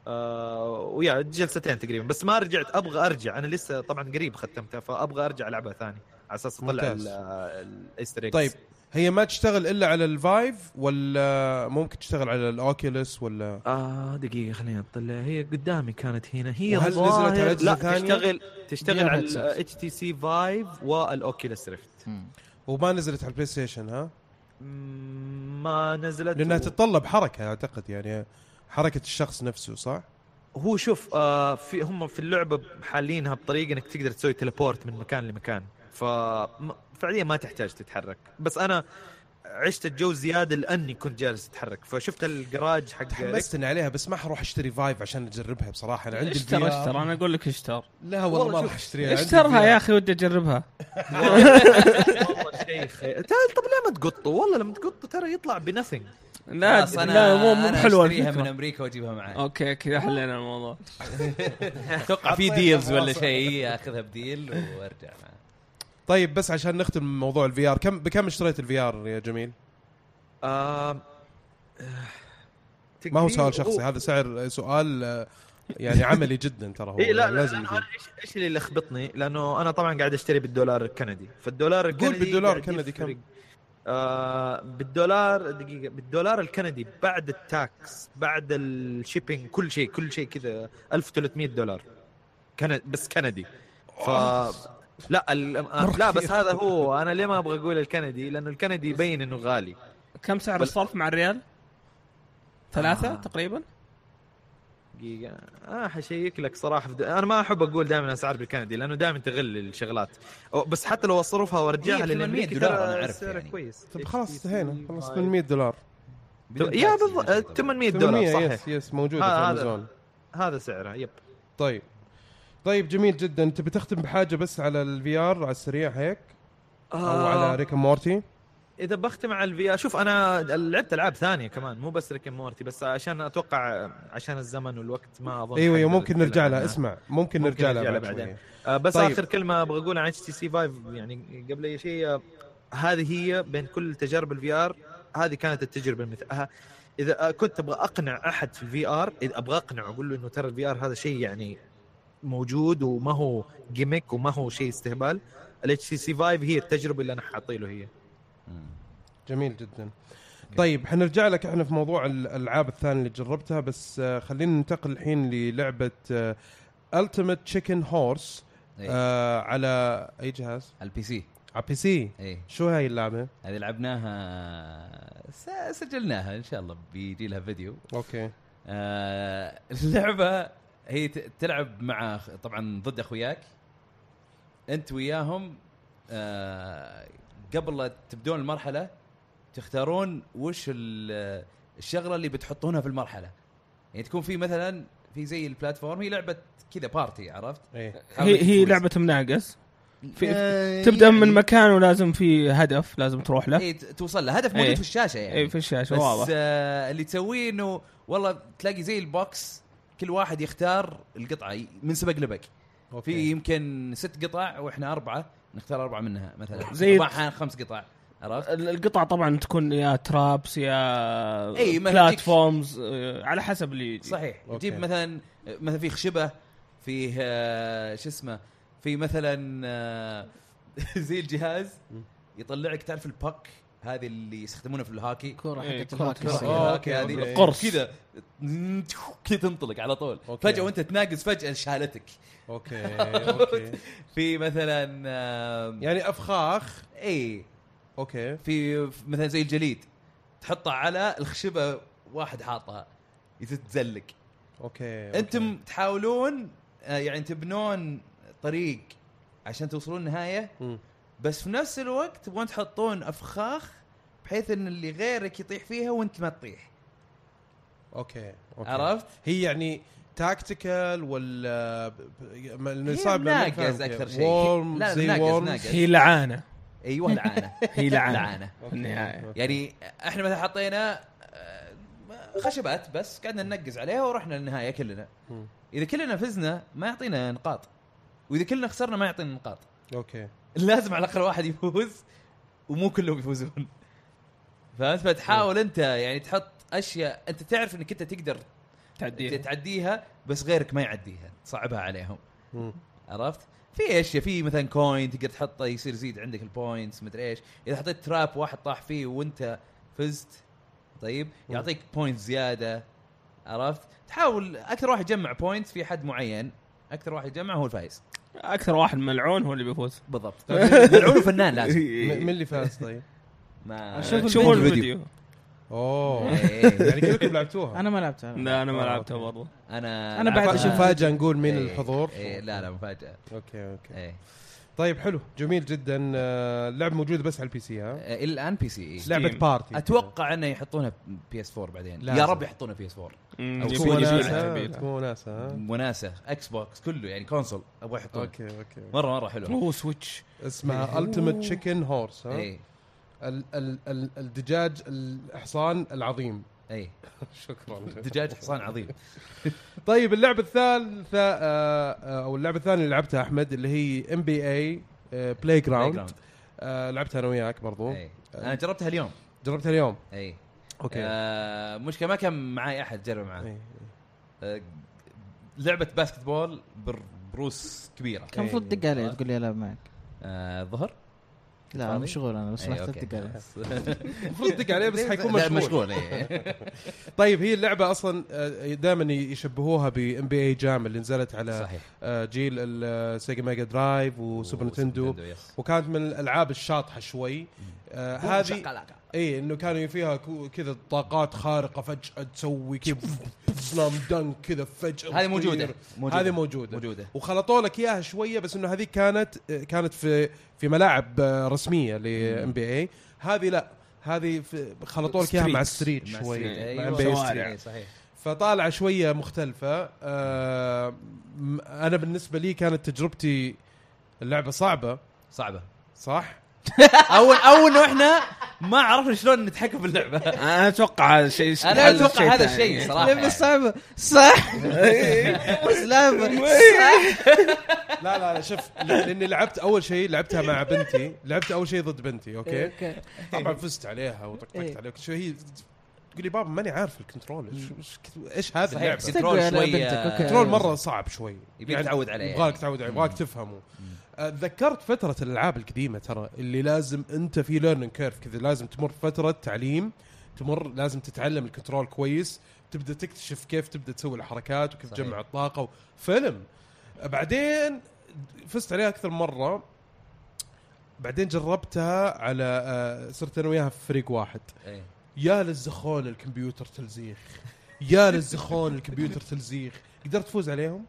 آه ويا جلستين تقريبا. بس ما رجعت أبغى أرجع. أنا لسه طبعا قريب ختمتها فأبغى أرجع ألعبها ثاني على أساس اطلع. ال Easter طيب هي ما تشتغل إلا على ال Vive ولا ممكن تشتغل على ال Oculus ولا آه دقيقة خليني أطلع هي قدامي كانت هنا هي وهل نزلت على لا؟ تشتغل تشتغل على. ال H TC Vive وال Oculus Rift. وما نزلت على ال PlayStation ها؟ ما نزلت لأنها و- تتطلب حركة أعتقد يعني حركة الشخص نفسه صح؟ هو شوف آه في هم في اللعبة حالينها بطريقة إنك تقدر تسوي teleport من مكان لمكان ف م- فعليا ما تحتاج تتحرك. بس أنا عشت الجو زيادة لأني كنت جالس أتحرك. فشفت الجراج حق تحمستني عليها بس ما حروح أشتري Vive عشان أجربها بصراحة. أنا عندي اشتر. اشتر أنا أقول لك اشتر. لا والله, والله ما راح اشتريها اشترها يا. أخي ودي أجربها. والله تعال طب ليه ما تقطه؟ والله لما تقطه ترى يطلع بنثينج لا لا مو مو حلوة أشتريها من أمريكا وأجيبها معي okay كذا حلينا الموضوع. <laughs> أتوقع في deals ولا خلاص. شيء أخذها بديل وأرجع معه طيب بس عشان نختم موضوع ال VR كم بكم اشتريت ال VR يا جميل؟ آه ما هو سؤال شخصي هذا سعر سؤال آه، يعني عملي جدا ترى هو اي لا, لا لازم لازم يكون. إيش إيش اللي لخبطني؟ لأنه أنا طبعا قاعد أشتري بالدولار الكندي، فالدولار الكندي بالدولار قاعد الكندي. كم؟ آه بالدولار دقيقة بالدولار الكندي بعد ال tax بعد ال shipping كل شيء كل شيء كذا 1300 دولار كند بس كندي ف لا ال... آه، لا بس هذا هو. أنا ليه ما أبغى أقول الكندي؟ لأنه الكندي يبين إنه غالي. كم سعر بل- الصرف مع الريال؟ ثلاثة آه. تقريبا؟ دقيقة. آه حشيك لك صراحة. في د... أنا ما أحب أقول دائما أسعار بالكندي لأنه دائما تغل الشغلات. أو- بس حتى لو أصرفها وأرجعها هي 800 للامريكي دولار أنا ترى أعرف يعني. كويس. طيب خلاص انتهينا خلاص طيب. 800 دولار. يا بالضبط. 800 دولار 800 صحيح. yes yes موجودة هذا- في هذا. أمازون. هذا سعرها yep. طيب. طيب جميل جدا تبي تختم بحاجة بس على ال VR على السريع هيك أو آه. على Rick Morty إذا بختم على ال VR شوف أنا لعبت ألعاب ثانية كمان مو بس Rick Morty بس عشان أتوقع عشان الزمن والوقت ما أظن إيوه أيوه ممكن نرجع لها. اسمع ممكن نرجع لها نرجع لها بعد بعدين. آه بس طيب. آخر كلمة أبغى أقولها عن اتش تي سي 5 يعني قبل أي شيء آه، هذه هي بين كل تجارب ال VR هذه كانت التجربة المثاليه إذا آه، كنت أبغى أقنع أحد في ال VR إذا أبغى أقنعه أقول له إنه ترى ال VR هذا شيء يعني موجود وما هو gimmick وما هو شيء استهبال. الاتش تي سي 5 هي التجربة اللي أنا حاطي له هي. جميل جدا. طيب حنرجع لك إحنا في موضوع الألعاب الثانية اللي جربتها بس آه، خلينا ننتقل الحين للعبة Ultimate Chicken Horse على أي جهاز؟ ال PC. على PC. اي شو هاي اللعبة؟ هذه لعبناها سجلناها إن شاء الله بيجي لها فيديو. Okay. آه <laughs> اللعبة هي ت- تلعب مع طبعا ضد أخوياك. أنت وياهم آه قبل لا تبدون المرحلة تختارون وش ال- الشغلة اللي بتحطونها في المرحلة. يعني تكون في مثلا في زي ال platform هي لعبة كذا party عرفت؟ إيه. هي هي. لعبة مناقص. في- آه، تبدأ يعني- من مكان ولازم في هدف لازم تروح له. اي ت- توصل له. هدف موجود إيه. في الشاشة يعني. اي في الشاشة بس واضح آه اللي تسويه إنه والله تلاقي زي ال box كل واحد يختار القطعة. من سبق لبق. في يمكن ست قطع وإحنا أربعة نختار أربعة منها مثلا. زي- أحيانا خمس قطع. عرفت؟ ال- القطع طبعا تكون يا traps يا ما platforms آه، على حسب اللي. صحيح. تجيب مثلا مثلا في خشبة فيه آه، شو اسمه في مثلا آه، <laughs> زي الجهاز يطلعك تعرف ال puck هذه اللي يستخدمونها في الهوكي. كوره إيه، حقت okay، هذه okay. قرص. كذا كذا تنطلق على طول. okay. فجأة وأنت تناقز فجأة شالتك. okay <laughs> okay. في مثلا يعني أفخاخ. اي okay. في مثلا زي الجليد. تحطها على الخشبة واحد حاطها. يتزلق okay okay. أنتم تحاولون آه، يعني تبنون طريق عشان توصلون النهايه. بس في نفس الوقت تبغون تحطون أفخاخ بحيث إن اللي غيرك يطيح فيها وأنت ما تطيح أوكي أوكي عرفت؟ هي يعني تاكتيكال ولا ب- ب- ما- اللي هي صعب لأن ما ناقز كيف. شيء. وورم لا، زي ناقز. هي لعانة أيوه لعانة <laughs> هي لعانة لعانة أوكي. أوكي. يعني إحنا مثلا حطينا آه، خشبات بس قعدنا ننقز عليها ورحنا للنهاية كلنا. إذا كلنا فزنا ما يعطينا نقاط وإذا كلنا خسرنا ما يعطينا نقاط okay لازم على الاقل واحد يفوز ومو كلهم يفوزون. فانت فتحاول أنت يعني تحط أشياء أنت تعرف إنك أنت تقدر تعديها. تعديها بس غيرك ما يعديها تصعبها عليهم. مم. عرفت؟ في أشياء في مثلا coin تقدر تحطه يصير يزيد عندك ال points مدري إيش. إذا حطيت trap واحد طاح فيه وأنت فزت طيب؟ يعطيك point زيادة. عرفت؟ تحاول أكثر واحد يجمع points في حد معين أكثر واحد يجمع هو الفايز. أكثر واحد ملعون هو اللي بيفوز. بالضبط. <laughs> ملعون فنان لازم. م- من اللي فاز طيب؟ ما شوف شوفوا الفيديو. الفيديو. أوه. يعني كلكم لعبتوها؟ أنا ما لعبتها. لا أنا ما آه، لعبتها. برضو. أنا أنا بعد مفاجاه نقول مين الحضور؟ لا لا مفاجأة. okay okay. طيب حلو. جميل جدا. آه، اللعب موجود بس على ال PC ها؟ آه، إلى الآن PC إيه. لعبة party أتوقع إنه يحطونها PS4 بعدين. لازم. يا رب يحطونها PS4 مم، أو يبي- تكون وناسه يبي- تكون وناسه ها؟ وناسه Xbox كله يعني console أبغى يحطونه. okay okay. مرة مرة حلو. اوه Switch اسمها التيمت تشيكن هورس ها؟ اي ال- ال- ال- الدجاج الحصان العظيم. إي. <laughs> شكرا. دجاج حصان عظيم. طيب اللعبة الثالثة آه، آه، أو اللعبة الثانية اللي لعبتها أحمد اللي هي NBA Playground Playground. لعبتها أنا وياك برضو. إي. أنا جربتها اليوم. جربتها اليوم؟ إي. okay. آه مشكلة ما كان معي أحد جرب معاه. آه لعبة basketball بر- برؤوس كبيرة. كان المفروض تدق علي تقول لي ألعب معك. آه ظهر. لا أنا؟ مشغول أنا بس إيه، رحت okay. تدق علي المفروض تدق عليه بس <laughs> حيكون مشغول. مشغول اي <laughs> طيب هي اللعبة أصلا دائما يشبهوها ب NBA Jam اللي نزلت على صحيح. آه، جيل ال Sega Mega Drive و Super Nintendo. وكانت من الألعاب الشاطحة شوي. آه، هذه اي إنه كانوا فيها كذا طاقات خارقة فجأة تسوي كذا slam dunk كذا فجأة هذه موجودة تطير. موجودة هذه موجودة. موجودة. وخلطوا لك إياها شوية بس إنه هذيك كانت كانت في في ملاعب آه، رسمية ل NBA. هذه لا هذه خلطوا لك إياها مع street مع شوي street. مع أيوة، شوارع. street. إيه، صحيح فطالعة شوية مختلفة. آه، أنا بالنسبة لي كانت تجربتي اللعبة صعبة. صعبة. صح؟ أو أو انه إحنا ما عرفنا شلون نتحكم باللعبه أنا أتوقع هذا الشيء أنا أتوقع هذا. الشيء صراحة لعبه يعني. صعبه صح بس لعبه صح لا لا لا شوف لأني لعبت أول شيء لعبتها مع بنتي. لعبت أول شيء ضد بنتي okay؟ طبعا فزت عليها وطقطقت إيه. عليها. شو هي؟ تقول لي بابا ماني عارف ال control. إيش صحيح، اللعبة؟ control okay. control مرة صعب شوي. يبيك تعود عليه يبغاك يعني. تعود عليه يبغاك تفهمه. تذكرت فترة الألعاب القديمة ترى اللي لازم أنت في learning curve كذا لازم تمر فترة تعليم تمر لازم تتعلم ال control كويس تبدأ تكتشف كيف تبدأ تسوي الحركات وكيف. تجمع الطاقة فيلم بعدين فزت عليها أكثر مرة بعدين جربتها على آه، صرت أنا وياها في فريق واحد إيه. يا للزخون الكمبيوتر تلزيخ يا للزخون الكمبيوتر تلزيخ قدرت تفوز عليهم؟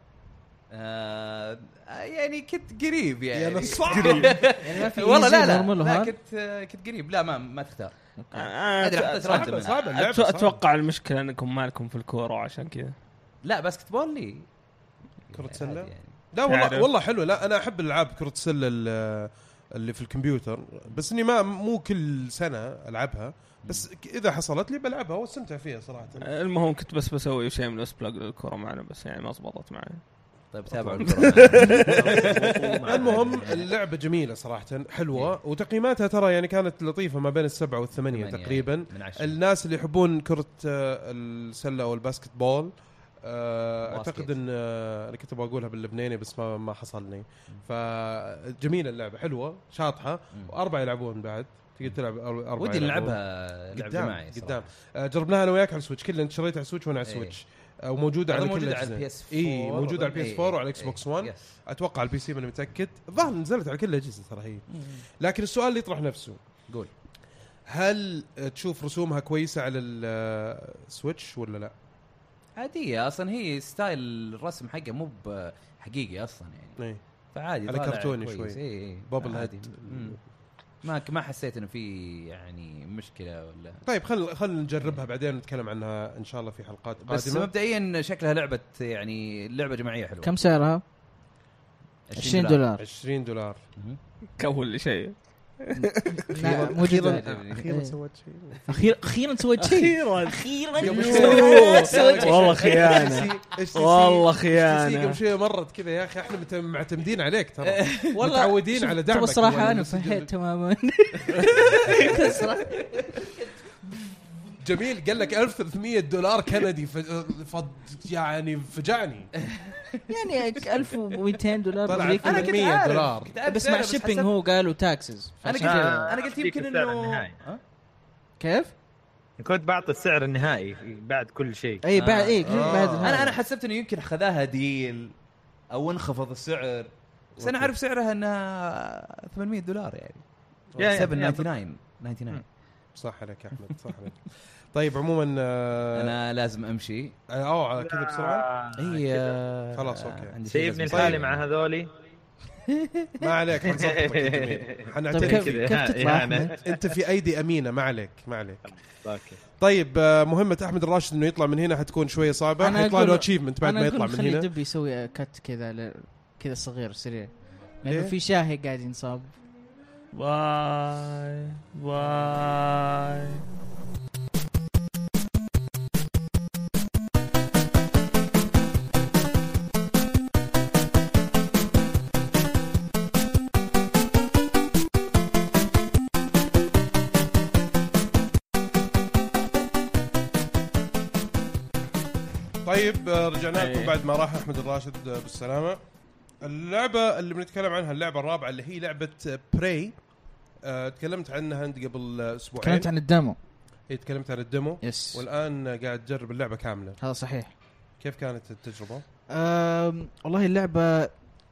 آه يعني كنت قريب يعني يا نصاب. <laughs> يعني ما في والله لا لا, لا؟ كنت آه، كنت قريب لا ما ما تختار آه،. صعبة أتو- صعبة. أتوقع المشكلة إنكم مالكم في الكورة وعشان كذا لا باسكت بول لي كرة عادي سلة؟ يعني. لا والله تعرف. والله حلو لا أنا أحب ألعاب كرة السله ال- اللي في الكمبيوتر بس إني ما مو كل سنة ألعبها بس إذا حصلت لي بلعبها وأستمتع فيها صراحة المهم كنت بس بسوي شيء من بلاج للكورة معنا بس يعني ما زبطت معي طيب تابعوا <laughs> المهم اللعبة جميلة صراحة حلوة وتقييماتها ترى يعني كانت لطيفة ما بين السبعة والثمانية تقريبا الناس اللي يحبون كرة آه، السلة أو ال basketball آه،. أعتقد إن آه، أنا كنت بقولها باللبناني بس ما ما حصلني فجميله اللعبة حلوة شاطحة. وأربعة يلعبون بعد تقدر تلعب أربعة ودي. نلعبها لعب قدام جماعي. قدام جربناها أنا وياك على ال Switch كلنا انت شريتها على ال Switch وأنا على إيه. ال Switch وموجوده على كل موجود على. ال PS 4 إي موجوده على ال PS 4 وعلى ال Xbox 1 أتوقع على ال PC ماني متأكد؟ الظاهر نزلت على كل الأجهزة ترى هي. لكن السؤال اللي يطرح نفسه. قول. هل تشوف رسومها كويسة على ال Switch ولا لا؟ عادية أصلا هي style الرسم حقه مو حقيقي أصلا يعني. إيه فعادي على كرتوني. شوي. إي إي. bobble عادي. ما ما حسيت إنه في يعني مشكلة ولا طيب خل خل نجربها بعدين نتكلم عنها إن شاء الله في حلقات بس قادمة. مبدئيا شكلها لعبة يعني لعبة جماعية حلوة. كم سعرها؟ 20 دولار. 20 دولار. كل شيء. أخيرا إيه. سويت شيء. أخيرا أخيرا سويت شيء. أخيرا. أخيرا سويت شيء. والله خيانة. والله خيانة. قبل شوية مرت كذا يا أخي إحنا معتمدين عليك ترى. والله متعودين على دعمك. الصراحة ولا أنا فهيت تماما. <laughs> جميل قال لك 1300 دولار كندي ف... ف... يعني فجعني <laughs> يعني 1200 دولار طلع أمريكي. أنا كنت 800 عارف دولار. كنت أعرف بس مع shipping حسبت- هو قالوا taxes أنا قلت آه، أنا قلت يمكن السعر انه؟ كيف؟ كنت بعطي السعر النهائي بعد كل شيء اي بعد آه. اي آه. بعد أنا هذا. أنا حسبت إنه يمكن خذاها ديل أو انخفض السعر بس أنا. عارف سعرها إنها 800 دولار يعني يا- يا- 799 99 صح عليك يا أحمد صح عليك <laughs> طيب عموما آه، أنا لازم أمشي. أوه كذا بسرعة؟ آه، اي. آه، خلاص، شيء سيبني لحالي. مع هذولي. <laughs> ما عليك <laughs> جميل. طيب كيف كذا. تطلع؟ أنت في أيدي أمينة ما عليك ما عليك. okay. طيب آه، مهمة أحمد الراشد إنه يطلع من هنا حتكون شوية صعبة. أنا حيطلع له achievement بعد ما يطلع من خلي هنا. دب يسوي cut كذا ل- كذا صغير سريع. لأنه ليه؟ في شاهي قاعد ينصاب. bye bye طيب آه، رجعنا لكم أيه. بعد ما راح أحمد الراشد آه، بالسلامة. اللعبة اللي بنتكلم عنها اللعبة الرابعة اللي هي لعبة Prey آه، تكلمت عنها أنت قبل آه، أسبوعين. تكلمت عن ال demo إيه، تكلمت عن ال demo. yes والآن آه، قاعد تجرب اللعبة كاملة. هذا صحيح. كيف كانت التجربة؟ أم والله اللعبة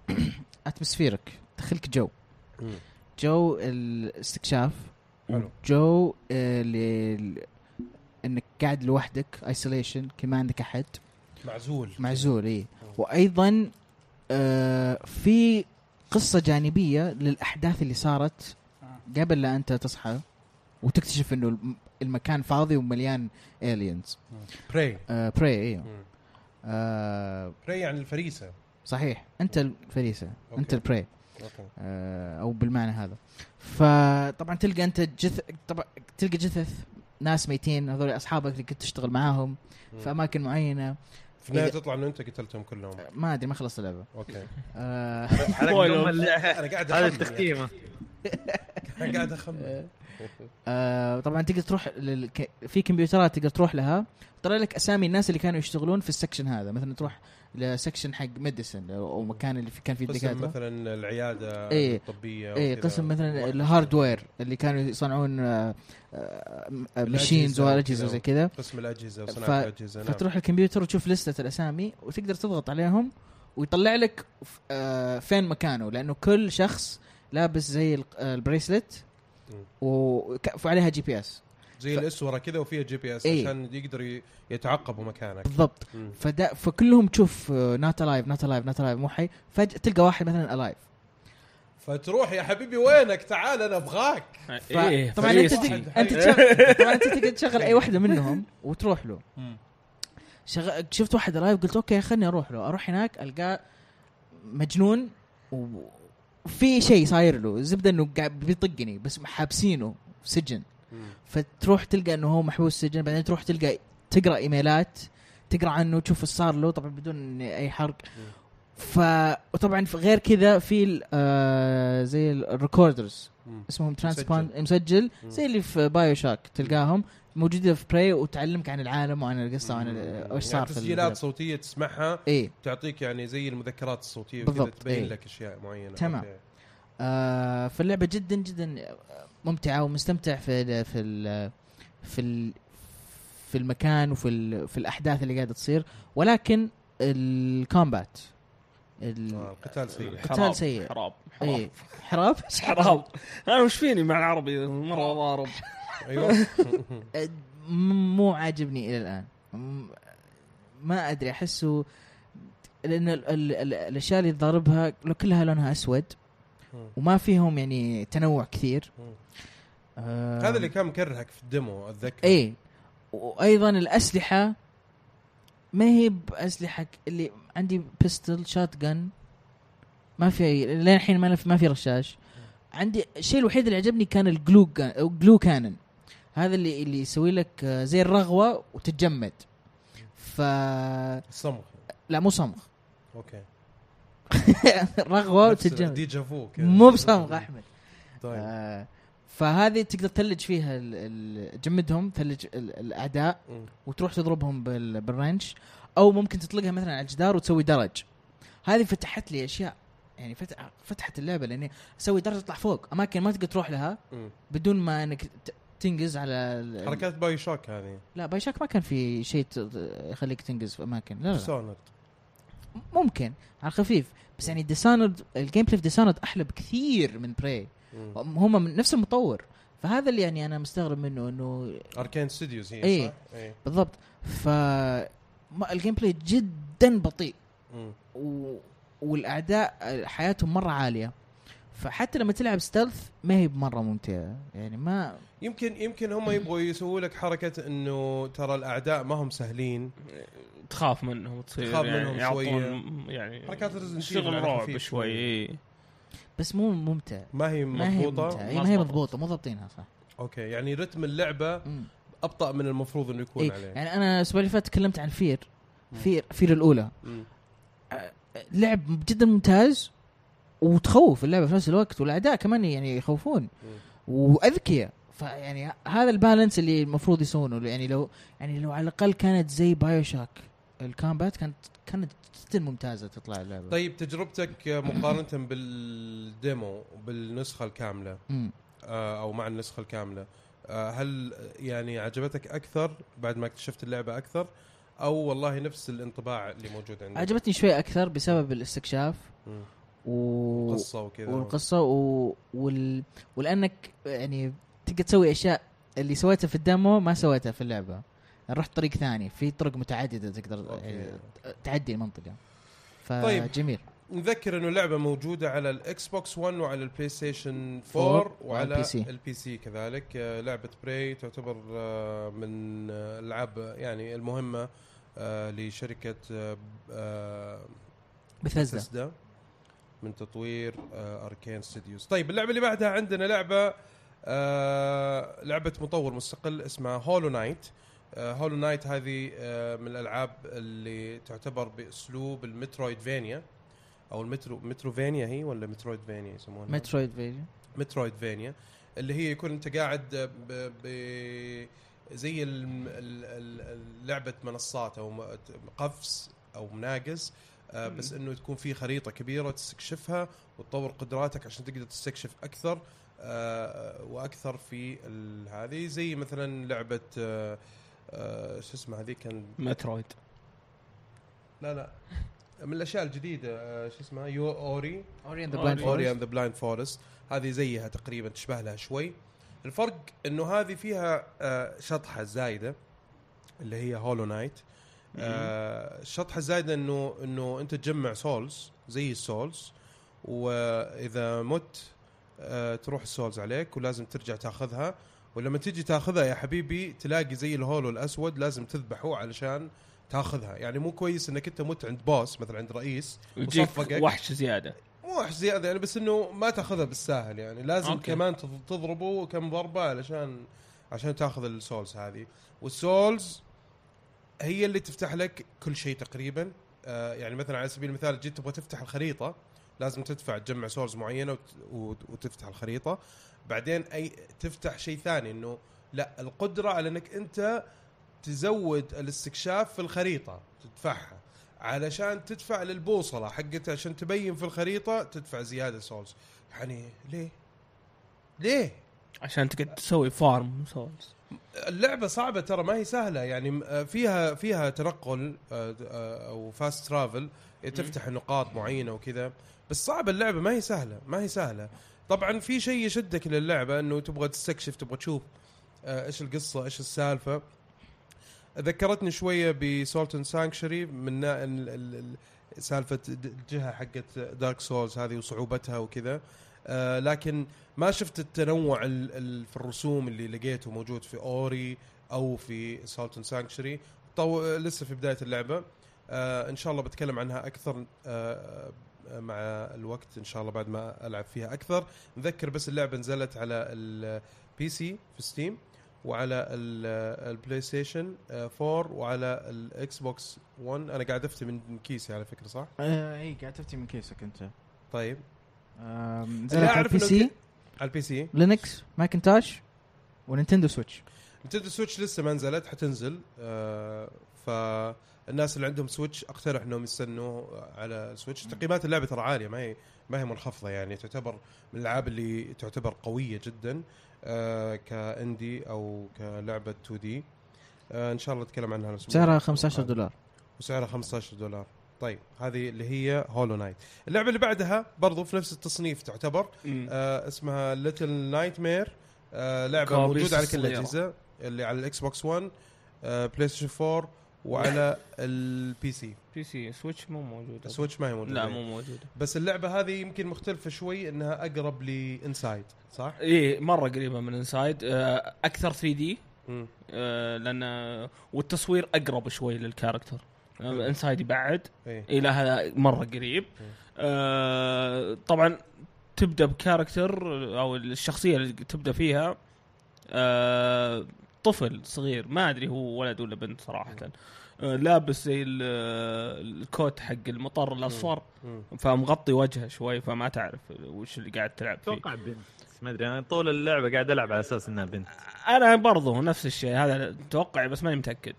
<clears throat> atmospheric تدخلك جو. جو الاستكشاف. حلو. جو آه، ل- انك قاعد لوحدك isolation ما عندك أحد. معزول. معزول اي وأيضا آه في قصة جانبية للأحداث اللي صارت قبل لا أنت تصحى وتكتشف إنه الم- المكان فاضي ومليان aliens. Prey Prey أيوه prey يعني الفريسة. صحيح. أنت الفريسة. okay. أنت ال prey آه أو بالمعنى هذا. فطبعا تلقى أنت جث طبعا تلقى جثث ناس ميتين هذول أصحابك اللي كنت تشتغل معاهم في أماكن معينة. في النهاية تطلع إنه أنت قتلتهم كلهم. ما أدري ما خلصت اللعبة. okay. آه <laughs> <laughs> أنا قاعد هذه التختيمه <laughs> أنا قاعد أخمن. آه. طبعا تقدر تروح في كمبيوترات تقدر تروح لها. طلع لك أسامي الناس اللي كانوا يشتغلون في ال section هذا. مثلا تروح ل section حق medicine أو مكان اللي في كان فيه قسم دكاتره مثلا العيادة إيه. الطبية اي وكذا. قسم مثلا ال hardware اللي كانوا يصنعون آه، آه، machines واجهزه. وزي كذا قسم الأجهزة ف- وصناعة الأجهزة نعم. فتروح الكمبيوتر وتشوف لستة الأسامي وتقدر تضغط عليهم ويطلع لك آه، فين مكانه لأنه كل شخص لابس زي ال- آه، ال bracelet. وك- وعليها GPS زي ف- الأسورة كذا وفيها GPS إيه. عشان يقدروا ي- يتعقبوا مكانك. بالضبط. فدا فكلهم تشوف not alive not alive not alive مو حي. فجاه تلقى واحد مثلا alive فتروح يا حبيبي وينك؟ تعال أنا أبغاك. إيه طبعا أنت. تق- أنت تشغل <laughs> طبعا أنت تقدر تشغل أي واحدة منهم وتروح له. شغ... شفت واحد alive قلت أوكي خلني أروح له. أروح هناك ألقاه مجنون و- وفي شيء صاير له. الزبده إنه قاعد بيطقني بس حابسينه في سجن. فتروح تلقى إنه هو محبوس سجن بعدين تروح تلقى تقرأ إيميلات تقرأ عنه تشوف إيش صار له طبعا بدون أي حرق ف وطبعا غير كذا في آه زي ال recorders. اسمهم ترانسبون مسجل. زي اللي في BioShock تلقاهم موجودين في Prey وتعلمك عن العالم وعن القصة وعن ال- إيش صار يعني في تسجيلات. صوتية تسمعها إيه تعطيك يعني زي المذكرات الصوتية بالضبط، تبين إيه. لك أشياء معينة تمام. آه فاللعبة جدا جدا ممتعة ومستمتع في ال في ال في ال في المكان وفي ال في الأحداث اللي قاعدة تصير. ولكن الكومبات ال- آه، القتال سيء. قتال حرام. سيء. حرام إيه. حراب <laughs> حرام؟ أنا وش فيني مع العربي؟ مرة ضارب. <laughs> أيوه. <laughs> آه، مو عاجبني إلى الآن. ما أدري أحسه لأن ال ال ال الأشياء اللي ضاربها كلها لونها أسود. وما فيهم يعني تنوع كثير. آه هذا اللي كان مكرهك في ال demo أتذكر. إيه. وأيضا الأسلحة ما هي بأسلحة اللي عندي pistol shotgun ما في لين الحين ما ما في رشاش. عندي الشيء الوحيد اللي عجبني كان ال GLOO أو GLOO cannon هذا اللي اللي يسوي لك آه، زي الرغوة وتتجمد. ف الصمغ لا مو صمغ. أوكي. <laughs> رغوة وتتجمد. ديجا فو كذا. مو بصمغ أحمد. طيب. آه فهذه تقدر تثلج فيها ال- ال- تجمدهم ثلج ال- الأعداء. وتروح تضربهم بال- بال wrench أو ممكن تطلقها مثلا على الجدار وتسوي درج. هذه فتحت لي أشياء يعني فتح فتحت اللعبة لأني أسوي درج اطلع فوق. أماكن ما تقدر تروح لها. بدون ما إنك تنقز على حركات BioShock هذه. لا BioShock ما كان في شيء يخليك تنقز في أماكن. لا لا ممكن على الخفيف. بس يعني Dishonored ال gameplay في Dishonored أحلى بكثير من Prey هم من نفس المطور فهذا اللي يعني أنا مستغرب منه إنه Arkane Studios هي إيه. صح؟ اي بالضبط ف ال gameplay جدا بطيء. و... والاعداء حياتهم مرة عالية فحتى لما تلعب stealth ما هي مره ممتعة يعني ما يمكن يمكن هم يبغوا يسووا لك حركة إنه ترى الأعداء ما هم سهلين تخاف منهم تصير تخاف يعني منهم يعطون شوية. يعني حركات Resident Evil شغل على رعب شوي. إيه. بس مو ممتع ما هي ما هي مضبوطة ما هي. مضبوطة مو ضابطينها صح أوكي يعني رتم اللعبة مم. أبطأ من المفروض إنه يكون إيه. عليه يعني أنا الأسبوع اللي فات تكلمت عن فير. فير فير الأولى مم. لعب جدا ممتاز وتخوف اللعبة في نفس الوقت والاعداء كمان يعني يخوفون. وأذكياء فيعني هذا البالانس اللي المفروض يسوونه يعني لو يعني لو على الأقل كانت زي بايو شاك الكامبات كانت كانت جدا ممتازة تطلع اللعبة. طيب تجربتك مقارنة بالديمو بالنسخة الكاملة. آه، أو مع النسخة الكاملة آه، هل يعني عجبتك أكثر بعد ما اكتشفت اللعبة أكثر؟ أو والله نفس الانطباع اللي موجود عندك؟ عجبتني شوي أكثر بسبب الاستكشاف. و... قصه وكذا. والقصة و... وال... ولأنك يعني تقدر تسوي أشياء اللي سويتها في ال demo ما سويتها في اللعبة. رحت طريق ثاني في طرق متعددة تقدر أوكي. يعني تعدي المنطقة. طيب. فجميل. نذكر إنه اللعبة موجودة على ال Xbox 1 وعلى ال PlayStation 4 4 وعلى ال PC. كذلك. آه، لعبة Prey تعتبر آه، من آه، الألعاب يعني المهمة لشركة بثزدا من تطوير Arkane Studios طيب اللعبة اللي بعدها عندنا لعبة لعبة مطور مستقل اسمها Hollow Knight Hollow Knight هذه آه، من الألعاب اللي تعتبر بأسلوب ال Metroidvania أو ال Metro Metrovania هي ولا Metroidvania يسمونها؟ Metroid vision Metroidvania اللي هي يكون أنت قاعد ب... ب... زي لعبة منصات أو قفز أو مناقز آه، بس إنه تكون في خريطة كبيرة تستكشفها وتطور قدراتك عشان تقدر تستكشف أكثر آه، وأكثر في هذه زي مثلا لعبة آه، شو اسمها هذه كان Metroid. لا لا. من الأشياء الجديدة آه، شو اسمها؟ يو Ori. Ori the Ori Blind Ori Forest and the Blind Forest هذه زيها تقريبا تشبه لها شوي. الفرق إنه هذه فيها آه، شطحة زايدة اللي هي Hollow Knight آه، الشطحه الزايده إنه إنه أنت تجمع souls زي ال souls وإذا مت آه، تروح ال souls عليك ولازم ترجع تاخذها. ولما تيجي تاخذها يا حبيبي تلاقي زي ال hollow الاسود لازم تذبحه علشان تاخذها. يعني مو كويس إنك أنت مت عند boss مثلا عند رئيس وصفقك. وحش زيادة. مو وحش زيادة يعني بس إنه ما تاخذها بالساهل يعني. لازم أوكي. كمان تض- تضربه كم ضربة علشان عشان تاخذ ال souls هذه. وال souls هي اللي تفتح لك كل شيء تقريبا. آه يعني مثلا على سبيل المثال جيت تبغى تفتح الخريطة لازم تدفع تجمع souls معينة وت... وت... وتفتح الخريطة. بعدين أي تفتح شيء ثاني إنه لا القدرة على إنك أنت تزود الاستكشاف في الخريطة تدفعها. علشان تدفع للبوصلة حقتها عشان تبين في الخريطة تدفع زيادة souls. يعني ليه؟ ليه؟ عشان تقدر تسوي farm souls. اللعبة صعبة ترى ما هي سهلة. يعني فيها فيها تنقل آه، آه، أو fast travel تفتح نقاط معينة وكذا. بس صعبة اللعبة ما هي سهلة ما هي سهلة. طبعا في شيء يشدك للعبة إنه تبغى تستكشف تبغى تشوف آه، إيش القصة إيش السالفة. ذكرتني شوية ب Salt and Sanctuary من سالفة الجهه حقت Dark Souls هذه وصعوبتها وكذا. آه، لكن ما شفت التنوع ال- ال- في الرسوم اللي لقيته موجود في Ori أو في Salt and Sanctuary طو... لسه في بداية اللعبة. آه إن شاء الله بتكلم عنها أكثر آه مع الوقت إن شاء الله بعد ما ألعب فيها أكثر. نذكر بس اللعبة نزلت على ال PC في Steam وعلى ال- ال PlayStation آه، 4 وعلى ال Xbox 1 أنا قاعد أفتي من كيسي على فكرة صح؟ آه إي قاعد تفتي من كيسك أنت. طيب. نزلت على ال PC على ال PC Linux Macintosh و Nintendo Switch. Nintendo Switch لسه ما نزلت حتنزل. آه فالناس اللي عندهم Switch اقترح انهم يستنوا على Switch. تقييمات اللعبة ترى عالية ما هي ما هي منخفضة يعني. تعتبر من الألعاب اللي تعتبر قوية جدا آه ك indie أو كلعبة 2D. آه إن شاء الله نتكلم عنها الأسبوع سعرها 15 دولار. وسعرها 15 دولار. طيب هذه اللي هي Hollow Knight اللعبة اللي بعدها برضو في نفس التصنيف تعتبر آه اسمها Little Nightmare لعبة موجودة على كل. الأجهزة اللي على ال Xbox 1 آه PlayStation 4 وعلى ال PC PC Switch مو موجودة. ال Switch ما هي موجودة. لا مو موجودة. بس اللعبة هذه يمكن مختلفة شوي إنها أقرب ل Inside صح؟ إيه مرة قريبة من انسايد آه أكثر 3D. آه لأن والتصوير أقرب شوي لل character Inside بعد. إيه. إلى هذا مرة قريب. آه طبعا تبدأ ب character أو الشخصية اللي تبدأ فيها. آه طفل صغير ما أدري هو ولد ولا بنت صراحة. آه لابس زي ال- ال coat حق المطر الأصفر. فمغطي وجهه شوي فما تعرف وش اللي قاعد تلعب فيه. أتوقع بنت. ما أدري أنا طول اللعبة قاعد ألعب على أساس إنها بنت. أنا برضو نفس الشيء هذا توقعي بس ماني متأكد.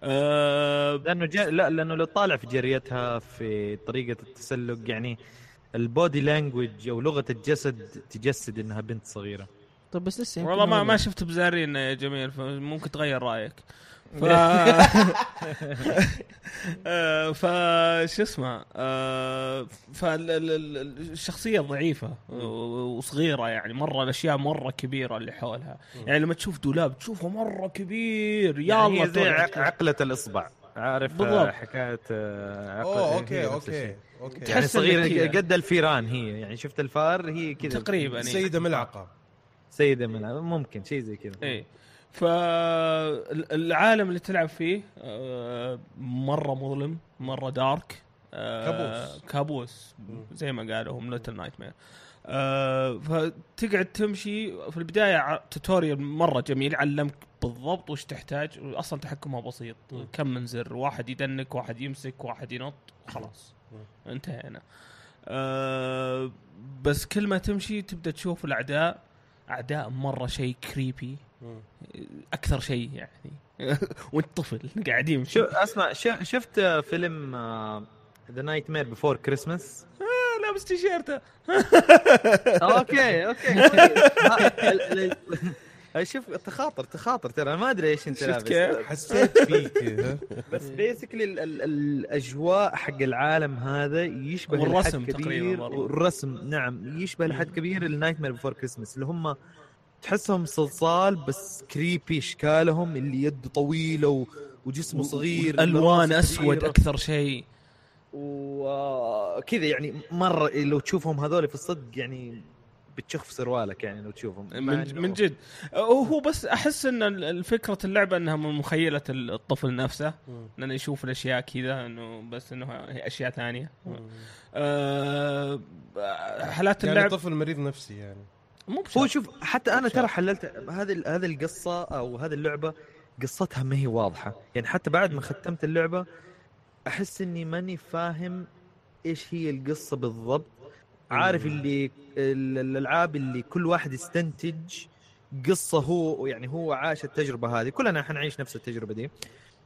أه لأنه جا... لا لأنه لو طالع في جريتها في طريقة التسلق يعني البودي لانجوج أو لغة الجسد تجسد إنها بنت صغيرة. طب بس لسه والله ما ما شفت بزارين يا جميل فممكن تغير رأيك. ف <laughs> آه، ف شو اسمه آه، فالشخصيه ضعيفة وصغيرة يعني مرة الأشياء مرة كبيرة اللي حولها. يعني لما تشوف دولاب تشوفه مرة كبير يلا يعني هي زي تروح عق- عقلة الإصبع. عارف بالضبط. آه، حكاية آه، عقل أوه هي okay okay. okay. يعني صغيره. قد الفيران هي يعني شفت الفار هي كذا. تقريبا. سيده ملعقه سيدة من ممكن شيء زي كذا. إيه. فالعالم اللي تلعب فيه آه، مرة مظلم مرة dark آه، كابوس. كابوس. زي ما قالوا هم Little Nightmare فتقعد تمشي في البداية tutorial مرة جميل علمك بالضبط وش تحتاج أصلا تحكمها بسيط. كم من زر واحد يدنك واحد يمسك واحد ينط خلاص. انتهينا. أه بس كل ما تمشي تبدأ تشوف الأعداء أعداء مرة شيء creepy. أكثر شيء يعني. <laughs> وأنت طفل قاعد يمشي شو أسمع شفت فيلم The Nightmare Before Christmas لابس تيشيرته okay okay. <laughs> شوف تخاطر تخاطر ترى ما أدري إيش أنت لابس كيف؟ حسيت <laughs> فيك؟ بس basically ال ال الأجواء حق العالم هذا يشبه والرسم لحد كبير برضو. والرسم نعم يشبه لحد كبير ال Nightmare Before Christmas اللي هم تحسهم صلصال بس كريبي إشكالهم اللي يده طويلة و... وجسمه صغير الوان أسود. أكثر شيء وكذا يعني مرة لو تشوفهم هذول في الصدق يعني بتشخ في سروالك يعني لو تشوفهم. من, من جد. هو بس أحس إن الفكرة اللعبة إنها من مخيلة الطفل نفسه. مم. لأنه يشوف الأشياء كذا إنه بس إنه هي أشياء ثانية. أه حالات يعني اللعب طفل مريض نفسي يعني. مو هو. شوف حتى أنا ترى حللت هذه هذه القصة أو هذه اللعبة قصتها ما هي واضحة. يعني حتى بعد ما ختمت اللعبة أحس إني ماني فاهم إيش هي القصة بالضبط. عارف اللي ال- الألعاب اللي كل واحد يستنتج قصة هو يعني هو عاش التجربة هذه. كلنا حنعيش نفس التجربة دي.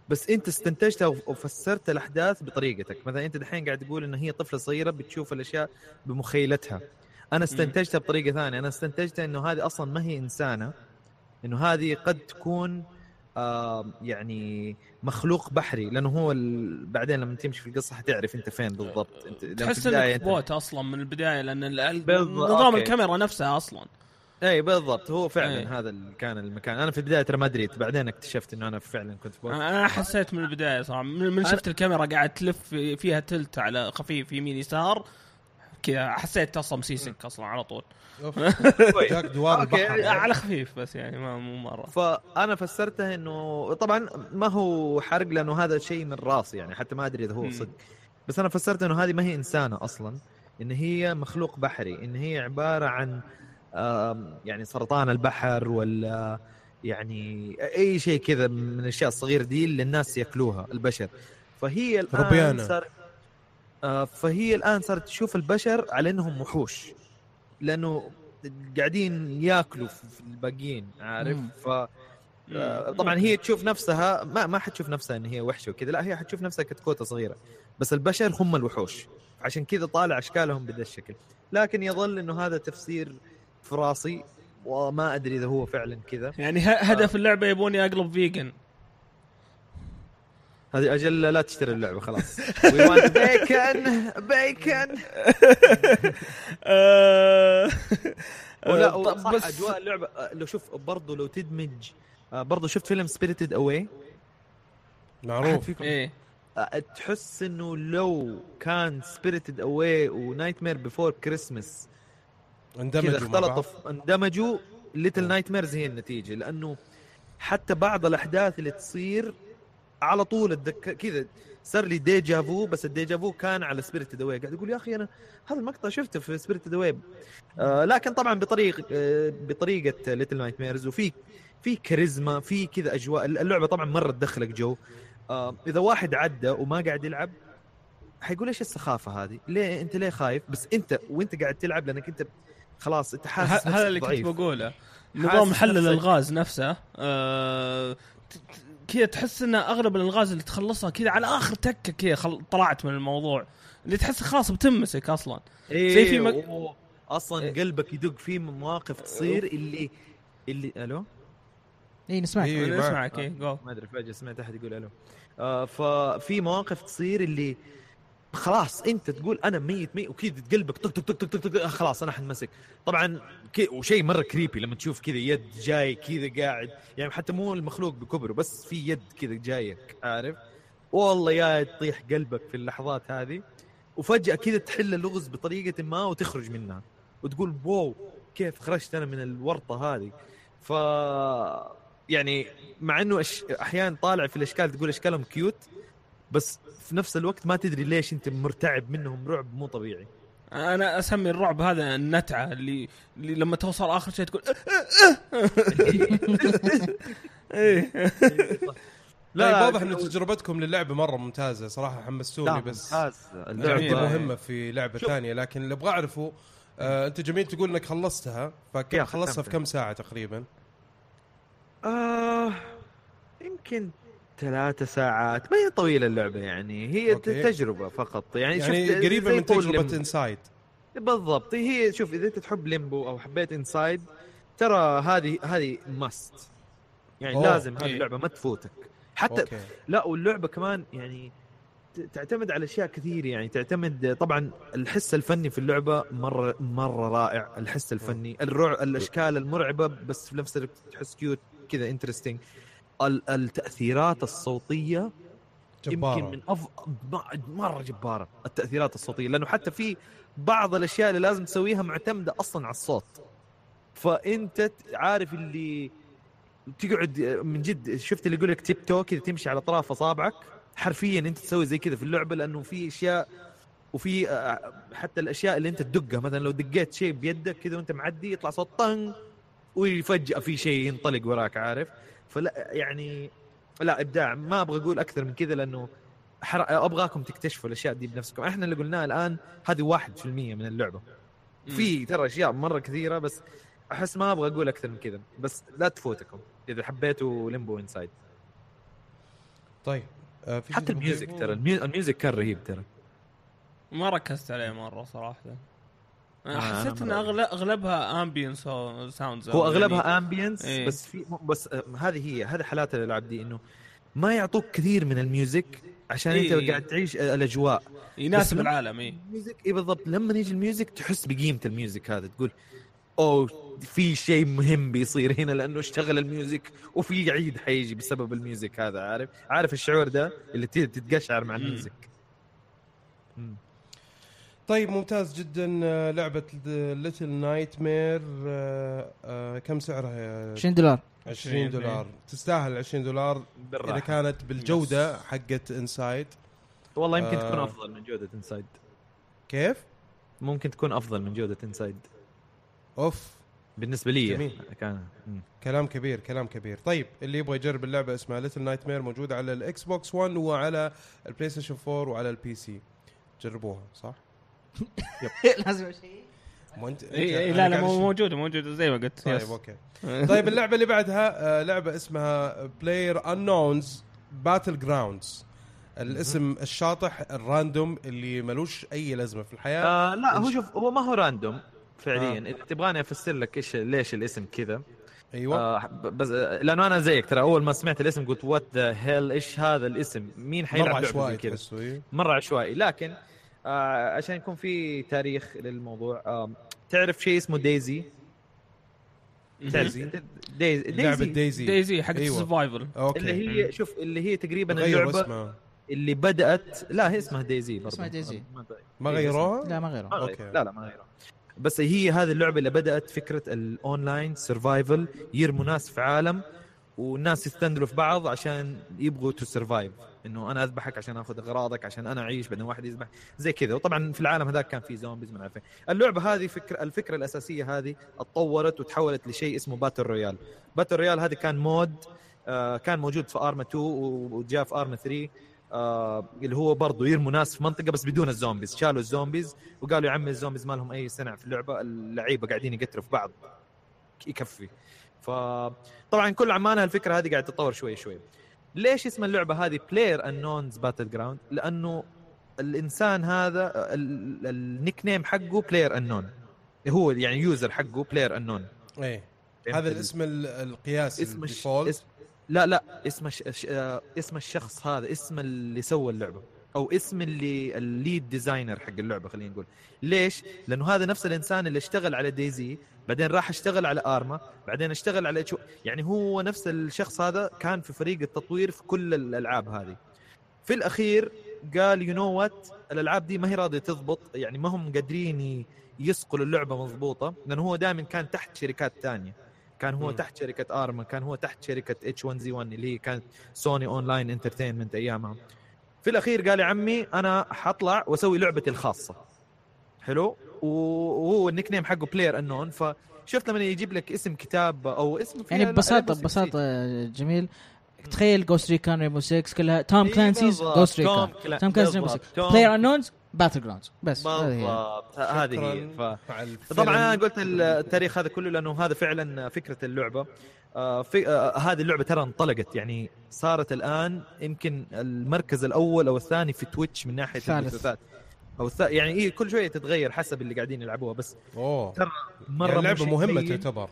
بس أنت استنتجتها وف- وفسرت الأحداث بطريقتك. مثلا أنت دحين قاعد تقول إن هي طفلة صغيرة بتشوف الأشياء بمخيلتها. أنا استنتجتها بطريقة ثانية. أنا استنتجتها إنه هذه أصلا ما هي إنسانة. إنه هذه قد تكون يعني مخلوق بحري لأنه هو ال... بعدين لما تمشي في القصة حتعرف أنت فين بالضبط. أنت لما في تحس إنك بوت أصلا من البداية لأن ال- نظام okay. الكاميرا نفسها أصلا. إي بالضبط. هو فعلا أي. هذا كان المكان. أنا في البداية ترى ما دريت بعدين اكتشفت إنه أنا فعلا كنت boat. أنا حسيت من البداية صراحة. من من شفت الكاميرا قاعد تلف فيها تلت على خفيف يمين يسار. كذا حسيت أصلا مسيسك أصلا على طول. كويس. <laughs> جاك دوار على خفيف بس يعني ما مو مرة فأنا فسرتها إنه طبعا ما هو حرق لأنه هذا شيء من راسي يعني حتى ما أدري إذا هو. صدق بس أنا فسرت إنه هذه ما هي إنسانة أصلا إن هي مخلوق بحري إن هي عبارة عن يعني سرطان البحر ولا يعني أي شيء كذا من الأشياء الصغيرة دي اللي الناس يأكلوها البشر فهي الآن ربيانة. صار فهي الآن صارت تشوف البشر على إنهم وحوش لأنه قاعدين ياكلوا في الباقيين عارف. ف آه، طبعا هي تشوف نفسها ما ما حتشوف نفسها إن هي وحشة وكذا لا هي حتشوف نفسها كتكوتة صغيرة بس البشر هم الوحوش عشان كذا طالع أشكالهم بهذا الشكل. لكن يظل إنه هذا تفسير في راسي وما أدري إذا هو فعلا كذا. يعني هدف اللعبة يبوني اقلب فيجن هذه أجل لا تشتري اللعبة خلاص. وي وانت بيكن بيكن ولا طب صح بس- أجواء اللعبة آه، لو شوف برضو لو تدمج آه، برضو شفت فيلم Spirited Away معروف. إيه. تحس إنه لو كان Spirited Away و Nightmare Before Christmas اندمجوا اختلطوا اندمجوا Little Nightmares هي النتيجة. لأنه حتى بعض الأحداث اللي تصير على طول اتذكر كذا صار لي déjà vu بس ال déjà vu كان على Spirited Away قاعد أقول يا أخي أنا هذا المقطع شفته في Spirited Away آه لكن طبعا بطريق آه بطريقة Little Nightmares وفي في كاريزما في كذا أجواء. اللعبة طبعا مرة تدخلك جو. آه إذا واحد عدى وما قاعد يلعب حيقول إيش السخافة هذه؟ ليه أنت ليه خايف؟ بس أنت وأنت قاعد تلعب لأنك أنت خلاص أنت حاسس هذا اللي كنت ضعيف. بقوله. نظام محلل نفسك- الغاز نفسه. آه، كذا تحس ان أغلب الألغاز اللي تخلصها كذا على آخر تكة كذا خل... طلعت من الموضوع اللي تحس خلاص بتمسك أصلا إيه زي في مك- أوه. أصلا قلبك يدق في مواقف تصير اللي اللي ألو اي نسمعك إيه. معك. أسمعك إيه جو ما أدري فجأة سمعت أحد يقول ألو آه ففي مواقف تصير اللي خلاص انت تقول أنا ميت ميت وكذا قلبك طق طق طق طق طق, خلاص أنا حنمسك. طبعا وشيء مرة كريبي لما تشوف كذا يد جاي كذا قاعد يعني حتى مو المخلوق بكبره بس في يد كذا جايك عارف؟ والله يا تطيح قلبك في اللحظات هذه. وفجأة كذا تحل اللغز بطريقة ما وتخرج منها. وتقول واو كيف خرجت أنا من الورطة هذه؟ ف يعني مع إنه. أحيانا طالع في الأشكال تقول أشكالهم كيوت بس في نفس الوقت ما تدري ليش انت مرتعب منهم رعب مو طبيعي أنا أسمي الرعب هذا النتعة اللي, اللي لما توصل آخر شيء تقول إيه <laughs> لا لا، واضح إن تجربتكم للعبة مرة ممتازة صراحة حمستوني بس اللعبة جميل. مهمة في لعبة. ثانية لكن اللي أبغى أعرفه آه أنت جميل تقول إنك خلصتها فكم يا خلصتها في. كم ساعة تقريبا؟ آه يمكن ثلاثة ساعات. ما هي طويلة اللعبة يعني؟ هي okay. تجربة فقط. يعني, يعني شفت قريبة زي من Limbo. Inside. بالضبط. هي شوف إذا أنت تحب Limbo أو حبيت Inside ترى هذه هذه must يعني أوه. لازم هذه. اللعبة ما تفوتك. حتى okay. لا واللعبة كمان يعني تعتمد على أشياء كثير يعني تعتمد طبعا الحس الفني في اللعبة مرة مرة رائع. الحس الفني الرع الأشكال المرعبة بس في نفس الوقت تحس cute كذا interesting التأثيرات الصوتية جبارة. يمكن من. م- مرة جبارة التأثيرات الصوتية لأنه حتى في بعض الأشياء اللي لازم تسويها معتمدة أصلا على الصوت. فأنت عارف اللي تقعد من جد شفت اللي يقول لك tip toe كذا تمشي على أطراف أصابعك؟ حرفيا أنت تسوي زي كذا في اللعبة لأنه في أشياء وفي آه، حتى الأشياء اللي أنت تدقها مثلا لو دقيت شيء بيدك كذا وأنت معدي يطلع صوت طن وفجاه في شيء ينطلق وراك عارف؟ فلا يعني لا إبداع. ما أبغى أقول أكثر من كذا لأنه حر... أبغاكم تكتشفوا الأشياء دي بنفسكم. إحنا اللي قلناه الآن هذه 1% من اللعبة. في ترى أشياء مرة كثيرة بس أحس ما أبغى أقول أكثر من كذا. بس لا تفوتكم إذا حبيتوا Limbo Inside طيب آه في حتى ال music ترى ال music كان رهيب ترى. ما ركزت عليه مرة صراحة. أنا حسيت إن. أغلب أغلبها ambient sounds هو أغلبها ambience إيه. بس في بس آه، هذه هي هذه حالات الالعاب دي إنه ما يعطوك كثير من ال music عشان إيه. انت قاعد تعيش آه، الأجواء يناسب لما- العالم اي ال music اي بالضبط لما يجي ال music تحس بقيمة ال music هذا تقول أوه في شيء مهم بيصير هنا لأنه اشتغل ال music وفي عيد حيجي بسبب ال music هذا عارف عارف الشعور ده اللي تتقشعر مع. ال music. طيب ممتاز جدا آه، لعبة Little Nightmares كم سعرها يا 20 دولار 20 دولار تستاهل 20 دولار إذا بالراحه كانت بالجودة حقت Inside والله يمكن آه. تكون أفضل من جودة Inside كيف؟ ممكن تكون أفضل من جودة Inside أوف بالنسبة لي جميل. كان مم. كلام كبير كلام كبير طيب اللي يبغى يجرب اللعبة اسمها Little Nightmares موجودة على ال Xbox 1 وعلى ال PlayStation 4 وعلى ال PC جربوها صح؟ <laughs> لازم شيء مو انت اي أنت- إي، أنا لا لا. موجوده موجوده زي ما قلت طيب. okay. طيب اللعبة اللي بعدها آه، لعبة اسمها PlayerUnknown's Battlegrounds الاسم الشاطح ال random اللي ملوش أي لازمة في الحياة. آه لا هو شوف هو ما هو random فعليا. إذا تبغاني أفسر لك إيش ليش الاسم كذا. أيوه. آه بس آه، لأنه أنا زيك ترى أول ما سمعت الاسم قلت what the hell إيش هذا الاسم؟ مين مره حيلعب لعبة عشوائي كذا؟ إيه. مره عشوائي لكن آه عشان يكون في تاريخ للموضوع. آه تعرف شيء اسمه DayZ؟ DayZ؟ DayZ. لعبه DayZ. DayZ. DayZ حق أيوة. ال survival. okay. اللي هي شوف اللي هي تقريبا غيروا اللعبة اسمها. اللي بدأت. لا هي اسمها DayZ برضه اسمها DayZ. ما- غيروها؟ لا ما غيره ما غير. okay. لا لا ما غيره بس هي هذه اللعبة اللي بدأت فكرة ال online survival يرموا ناس في عالم والناس يستندلوا في بعض عشان يبغوا to survive إنه أنا أذبحك عشان آخذ أغراضك عشان أنا أعيش بعدين واحد يذبح. زي كذا. وطبعا في العالم هذاك كان في zombies ما عارف. اللعبة هذه فكره الفكرة الأساسية هذه اتطورت وتحولت لشيء اسمه battle royale battle royale هذه كان mod آه كان موجود في Arma 2 وجاء في Arma 3 آه اللي هو برضه يرموا ناس في منطقة بس بدون ال zombies شالوا ال zombies وقالوا يا عمي ال zombies ما لهم أي صنع في اللعبة؟ اللعيبة قاعدين يقتلوا في بعض. يكفي. فطبعا كل عمانها الفكرة هذه قاعدة تتطور شوي شوي. ليش اسم اللعبة هذه PlayerUnknown's Battlegrounds لأنه الإنسان هذا ال- ال nickname حقه PlayerUnknown هو يعني user حقه PlayerUnknown إيه. هذا الاسم ال- القياسي اسم الش... اسم لا لا اسم. ش... آه، اسم الشخص هذا اسم اللي سوى اللعبة. أو اسم اللي ال lead designer حق اللعبة خلينا نقول. ليش؟ لأنه هذا نفس الإنسان اللي اشتغل على DayZ بعدين راح اشتغل على Arma بعدين اشتغل على شو يعني هو نفس الشخص هذا كان في فريق التطوير في كل الألعاب هذه. في الأخير قال you know what الألعاب دي ما هي راضية تضبط يعني ما هم قادرين يسقلوا اللعبه مضبوطة لأنه هو دائما كان تحت شركات ثانية كان هو مم. تحت شركة Arma كان هو تحت شركة H1Z1 اللي هي كانت Sony Online Entertainment أيامها. في الأخير قال يا عمي أنا حطلع وأسوي لعبتي الخاصة. حلو. وهو ال nickname حقه PlayerUnknown فشفت لما يجيب لك اسم كتاب أو اسم يعني ببساطه ببساطة جميل. تخيل Ghost Recon Rainbow 6 كلها Tom Clancy's. Ghost Recon كلا- Tom Clancy's Rainbow 6 بالضبط. Tom- PlayerUnknown's Battlegrounds بس هذه هي. بالضبط. هذه هي. ف... طبعا أنا قلت التاريخ هذا كله لأنه هذا فعلا فكرة اللعبة. آه، في آه، هذه اللعبة ترى انطلقت يعني صارت الآن يمكن المركز الأول أو الثاني في Twitch من ناحية. البثوثات أو الث... يعني هي كل شوية تتغير حسب اللي قاعدين يلعبوها بس أوه. ترى مرة يعني لعبة مهمة سيء. تعتبر.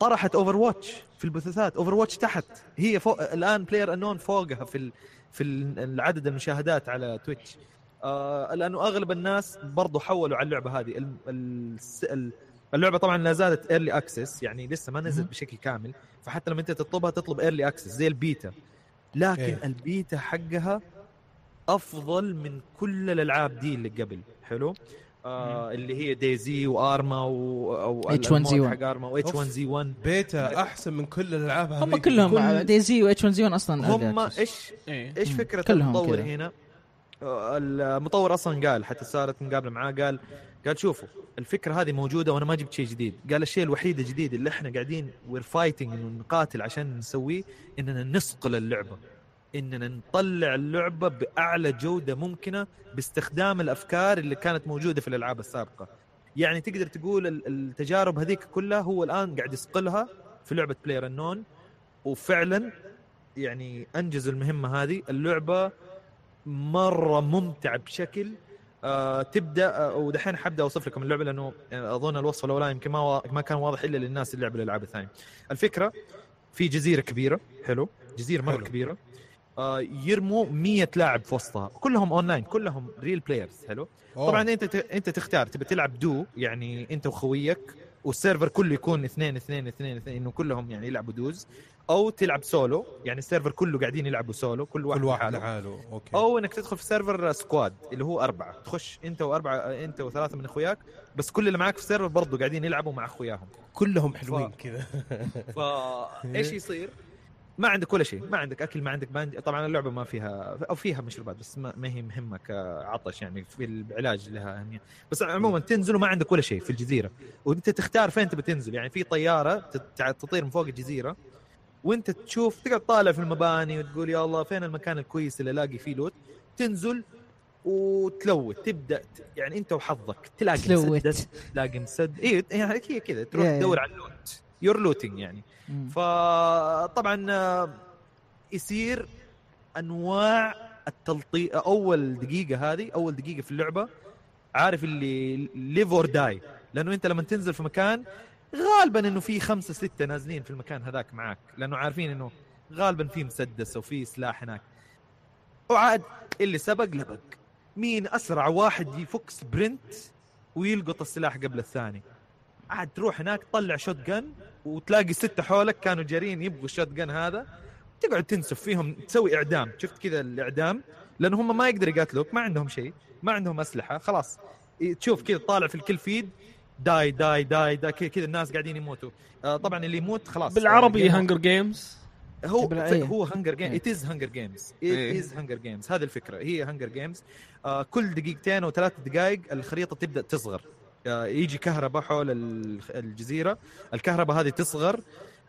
طرحت Overwatch في البثوثات Overwatch تحت. هي فوق الآن PlayerUnknown فوقها في ال... في ال- العدد المشاهدات على Twitch. آه لأنه أغلب الناس برضو حولوا على اللعبة هذه. ال... ال... ال... اللعبة طبعا لا زالت early access يعني لسه ما نزلت. بشكل كامل فحتى لما أنت تطلبها تطلب early access زي البيتا لكن إيه. البيتا حقها أفضل من كل الألعاب دي اللي قبل حلو آه اللي هي DayZ و Arma و أو H1Z1. ال mod حق Arma و H أوف. 1 زي 1 بيتا أحسن من كل الألعاب هم كلهم كل- DayZ و H1Z1 أصلا هم. إيش إيه إيش. فكرة المطور كذا. هنا آه، المطور أصلا قال حتى صارت مقابله معاه قال قال شوفوا الفكرة هذه موجودة وأنا ما جبت شيء جديد. قال الشيء الوحيد الجديد اللي إحنا قاعدين we're fighting نقاتل عشان نسويه إننا نصقل اللعبة. إننا نطلع اللعبة بأعلى جودة ممكنة باستخدام الأفكار اللي كانت موجودة في الألعاب السابقة. يعني تقدر تقول ال- التجارب هذيك كلها هو الآن قاعد يصقلها في لعبة بلاير النون وفعلا يعني انجزوا المهمة هذه. اللعبة مرة ممتعة بشكل آه تبدأ آه ودحين حبدأ أوصف لكم اللعبة لأنه يعني أظن الوصف الأولاني يمكن ما ما كان واضح إلا للناس اللي لعبوا الألعاب الثانية. الفكرة في جزيرة كبيرة حلو جزيرة مرة. كبيرة آه يرموا 100 لاعب في وسطها كلهم أونلاين كلهم real players حلو أوه. طبعا أنت ت- أنت تختار تبي تلعب دو يعني أنت وخويك وال server كله يكون اثنين اثنين اثنين اثنين إنه كلهم يعني يلعبوا duos. أو تلعب سولو يعني ال server كله قاعدين يلعبوا سولو كل واحد كل واحد لحاله. okay. أو إنك تدخل في server squad اللي هو أربعة. تخش أنت وأربعة أنت وثلاثة من أخوياك بس كل اللي معاك في ال server برضه قاعدين يلعبوا مع أخوياهم. كلهم حلوين كذا. فايش يصير؟ <laughs> ما عندك ولا شيء ما عندك أكل ما عندك bandage طبعا اللعبة ما فيها أو فيها مشروبات بس ما, ما هي مهمة كعطش يعني في العلاج لها اهميه بس عموما تنزل وما عندك ولا شيء في الجزيرة. وأنت تختار فين تبي تنزل. يعني في طيارة تطير من فوق الجزيرة وأنت تشوف تقعد طالع في المباني وتقول يا الله فين المكان الكويس اللي ألاقي فيه loot تنزل وتلوت تبدأ يعني أنت وحظك تلاقي تلوت. مسدس تلاقي مسد اي يعني هي كذا تروح. تدور على ال loot you're looting يعني. مم. فطبعا آه، يصير أنواع التلطيق أول دقيقة هذه أول دقيقة في اللعبة عارف اللي live or die لأنه أنت لما تنزل في مكان غالبا إنه في خمسة ستة نازلين في المكان هذاك معاك لأنه عارفين إنه غالبا في مسدس أو في سلاح هناك. وعاد اللي سبق لبق. مين أسرع واحد يفك sprint ويلقط السلاح قبل الثاني؟ عاد تروح هناك تطلع shotgun وتلاقي ستة حولك كانوا جارين يبغوا ال shotgun هذا تقعد تنسف فيهم تسوي إعدام. شفت كذا الإعدام؟ لأن هم ما يقدر يقاتلوك ما عندهم شيء ما عندهم أسلحة خلاص. إيه، تشوف كذا طالع في ال kill feed die die die die كذا الناس قاعدين يموتوا. آه طبعا اللي يموت خلاص. بالعربي Hunger Games هو إيه. هو Hunger Game إيه. it is Hunger Games. it is Hunger Games هذه الفكرة. هي Hunger Games آه كل دقيقتين أو ثلاث دقائق الخريطة تبدأ تصغر. يجي كهرباء حول ال- الجزيرة. الكهرباء هذه تصغر.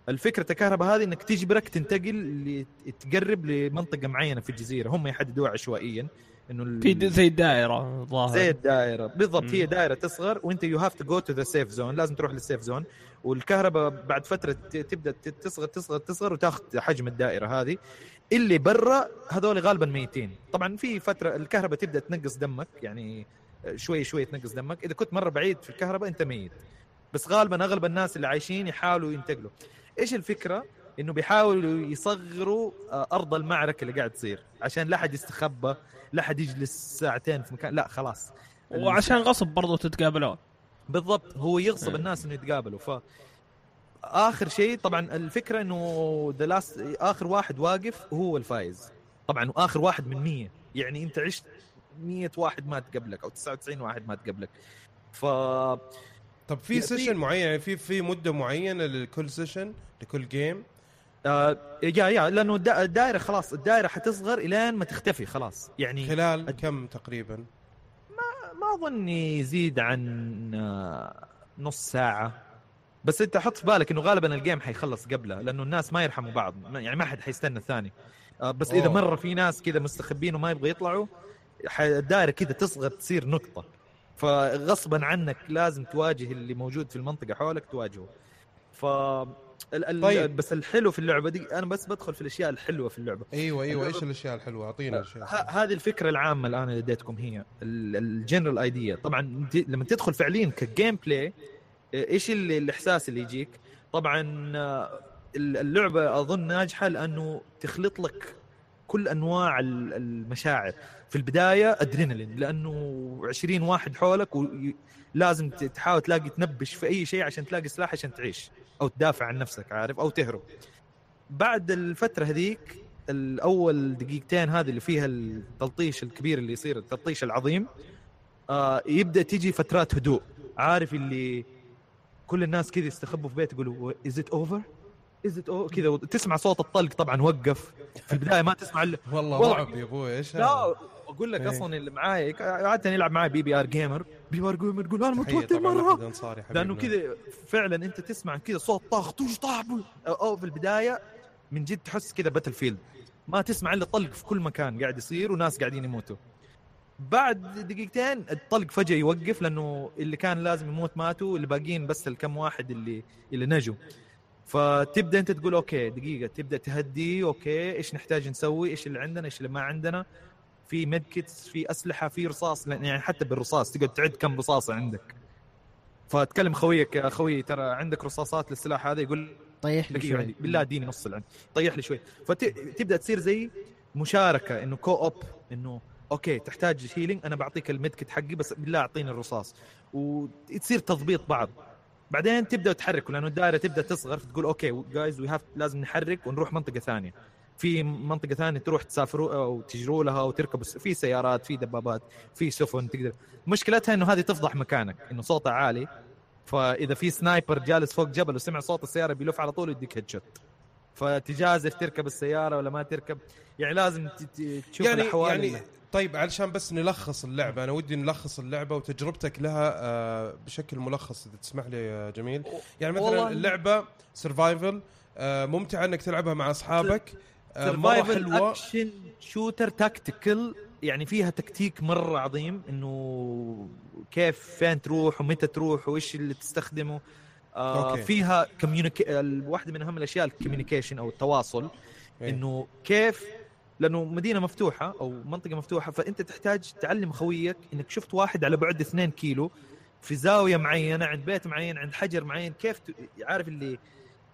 الفكرة الكهرباء هذه إنك تجبرك تنتقل تقرب لمنطقة معينة في الجزيرة. هم يحددوها عشوائيا إنه ال- في زي الدائرة ظاهر زي الدائرة. بالضبط. هي دائرة تصغر وأنت you have to go to the safe zone لازم تروح لل safe zone والكهرباء بعد فترة تبدأ تصغر تصغر تصغر وتاخذ حجم الدائرة هذه. اللي برا هذول غالبا ميتين. طبعا في فترة الكهرباء تبدأ تنقص دمك. يعني شوي شوي تنقص دمك. إذا كنت مرة بعيد في الكهرباء أنت ميت. بس غالبا أغلب الناس اللي عايشين يحاولوا ينتقلوا. إيش الفكرة؟ إنه بيحاولوا يصغروا آه، أرض المعركة اللي قاعد تصير. عشان لا حد يستخبى لا حد يجلس ساعتين في مكان. لا خلاص. وعشان غصب برضو تتقابلون. بالضبط. هو يغصب إيه. الناس إنه يتقابلوا. ف آخر شيء طبعا الفكرة إنه the last آخر واحد واقف هو الفايز. طبعا وآخر واحد من 100 يعني أنت عشت 100 واحد مات قبلك أو 99 واحد مات قبلك. ف طب في session معين يعني في في مدة معينة لكل session لكل game آه yeah yeah لأنه الدا- الدائرة خلاص الدائرة حتصغر إلين ما تختفي خلاص. يعني خلال كم تقريبا؟ ما أظن يزيد عن آه، نص ساعة. بس أنت حط في بالك إنه غالبا الجيم حيخلص قبله لأنه الناس ما يرحموا بعض ما- يعني ما حد حيستنى الثاني. آه، بس إذا أوه. مرة في ناس كذا مستخبين وما يبغوا يطلعوا الدائره كذا تصغر تصير نقطة. فغصبا عنك لازم تواجه اللي موجود في المنطقة حولك تواجهه. ف طيب. بس الحلو في اللعبة دي أنا بس بدخل في الأشياء الحلوة في اللعبة. أيوه أيوه. إيش الأشياء الحلوة؟ أعطينا الاشياء ه- هذه الفكرة العامة الآن اللي اديتكم هي. الجنرال ايديا طبعا لما تدخل فعليا كجيم بلاي إيش اللي الإحساس اللي يجيك؟ طبعا آه، اللعبة أظن ناجحة لأنه تخلط لك كل أنواع ال- المشاعر. في البداية ادرينالين لأنه 20 واحد حولك ولازم تحاول تلاقي تنبش في أي شيء عشان تلاقي سلاح عشان تعيش أو تدافع عن نفسك عارف؟ أو تهرب. بعد الفترة هذيك الأول دقيقتين هذه اللي فيها التلطيش الكبير اللي يصير التلطيش العظيم آه يبدأ تيجي فترات هدوء. عارف اللي كل الناس كذا يستخبوا في بيت يقولوا is it over is it كذا تسمع صوت الطلق طبعا وقف. في البداية ما تسمع إلا والله والله- رعب يا أبوي إيش لا؟ أقول لك إيه. أصلا اللي معاي عاده يلعب معي بي بي آر جيمر بي بي آر جيمر يقول أنا متوتر مرة. لأنه كذا فعلا أنت تسمع كذا صوت طاخ توش طاح أو أو في البداية من جد تحس كذا battlefield ما تسمع إلا طلق في كل مكان قاعد يصير وناس قاعدين يموتوا. بعد دقيقتين الطلق فجأة يوقف لأنه اللي كان لازم يموت ماتوا اللي باقيين بس الكم واحد اللي اللي نجوا. فتبدأ أنت تقول okay دقيقة تبدأ تهدي okay إيش نحتاج نسوي إيش اللي عندنا إيش اللي ما عندنا. في med kits في أسلحة في رصاص يعني حتى بالرصاص تقعد تعد كم رصاصة عندك. فتكلم خويك يا خوي ترى عندك رصاصات للسلاح هذا يقول طيح لي دقيقه شوي. عندي بالله اديني نص اللي عندي طيح لي شوي. فتبدا تصير زي مشاركة إنه co-op إنه okay تحتاج healing أنا بعطيك ال med kit حقي بس بالله أعطيني الرصاص. وتصير تضبيط بعض. بعدين تبدأ تحركوا لأنه الدائرة تبدأ تصغر فتقول okay guys we have لازم نحرك ونروح منطقة ثانية. في منطقة ثانية تروح تسافروا أو تجروا لها وتركبوا في سيارات في دبابات في سفن تقدر. مشكلتها إنه هذه تفضح مكانك إنه صوتها عالي فإذا في sniper جالس فوق جبل وسمع صوت السيارة بيلف على طول يديك headshot فتجازف تركب السيارة ولا ما تركب. يعني لازم تشوف يعني الأحوال يعني طيب علشان بس نلخص اللعبة أنا ودي نلخص اللعبة وتجربتك لها آه، بشكل ملخص إذا تسمح لي يا جميل. يعني مثلا اللعبة survival ممتعة إنك تلعبها مع أصحابك. آه، survival action shooter tactical يعني فيها تكتيك مرة عظيم إنه كيف فين تروح ومتى تروح وإيش اللي تستخدمه آه okay. فيها communic- واحدة من اهم الاشياء ال communication أو التواصل إيه. إنه كيف لأنه مدينة مفتوحة أو منطقة مفتوحة فأنت تحتاج تعلم خويك إنك شفت واحد على بعد 2 كيلو في زاوية معينة عند بيت معين عند حجر معين كيف ت... عارف اللي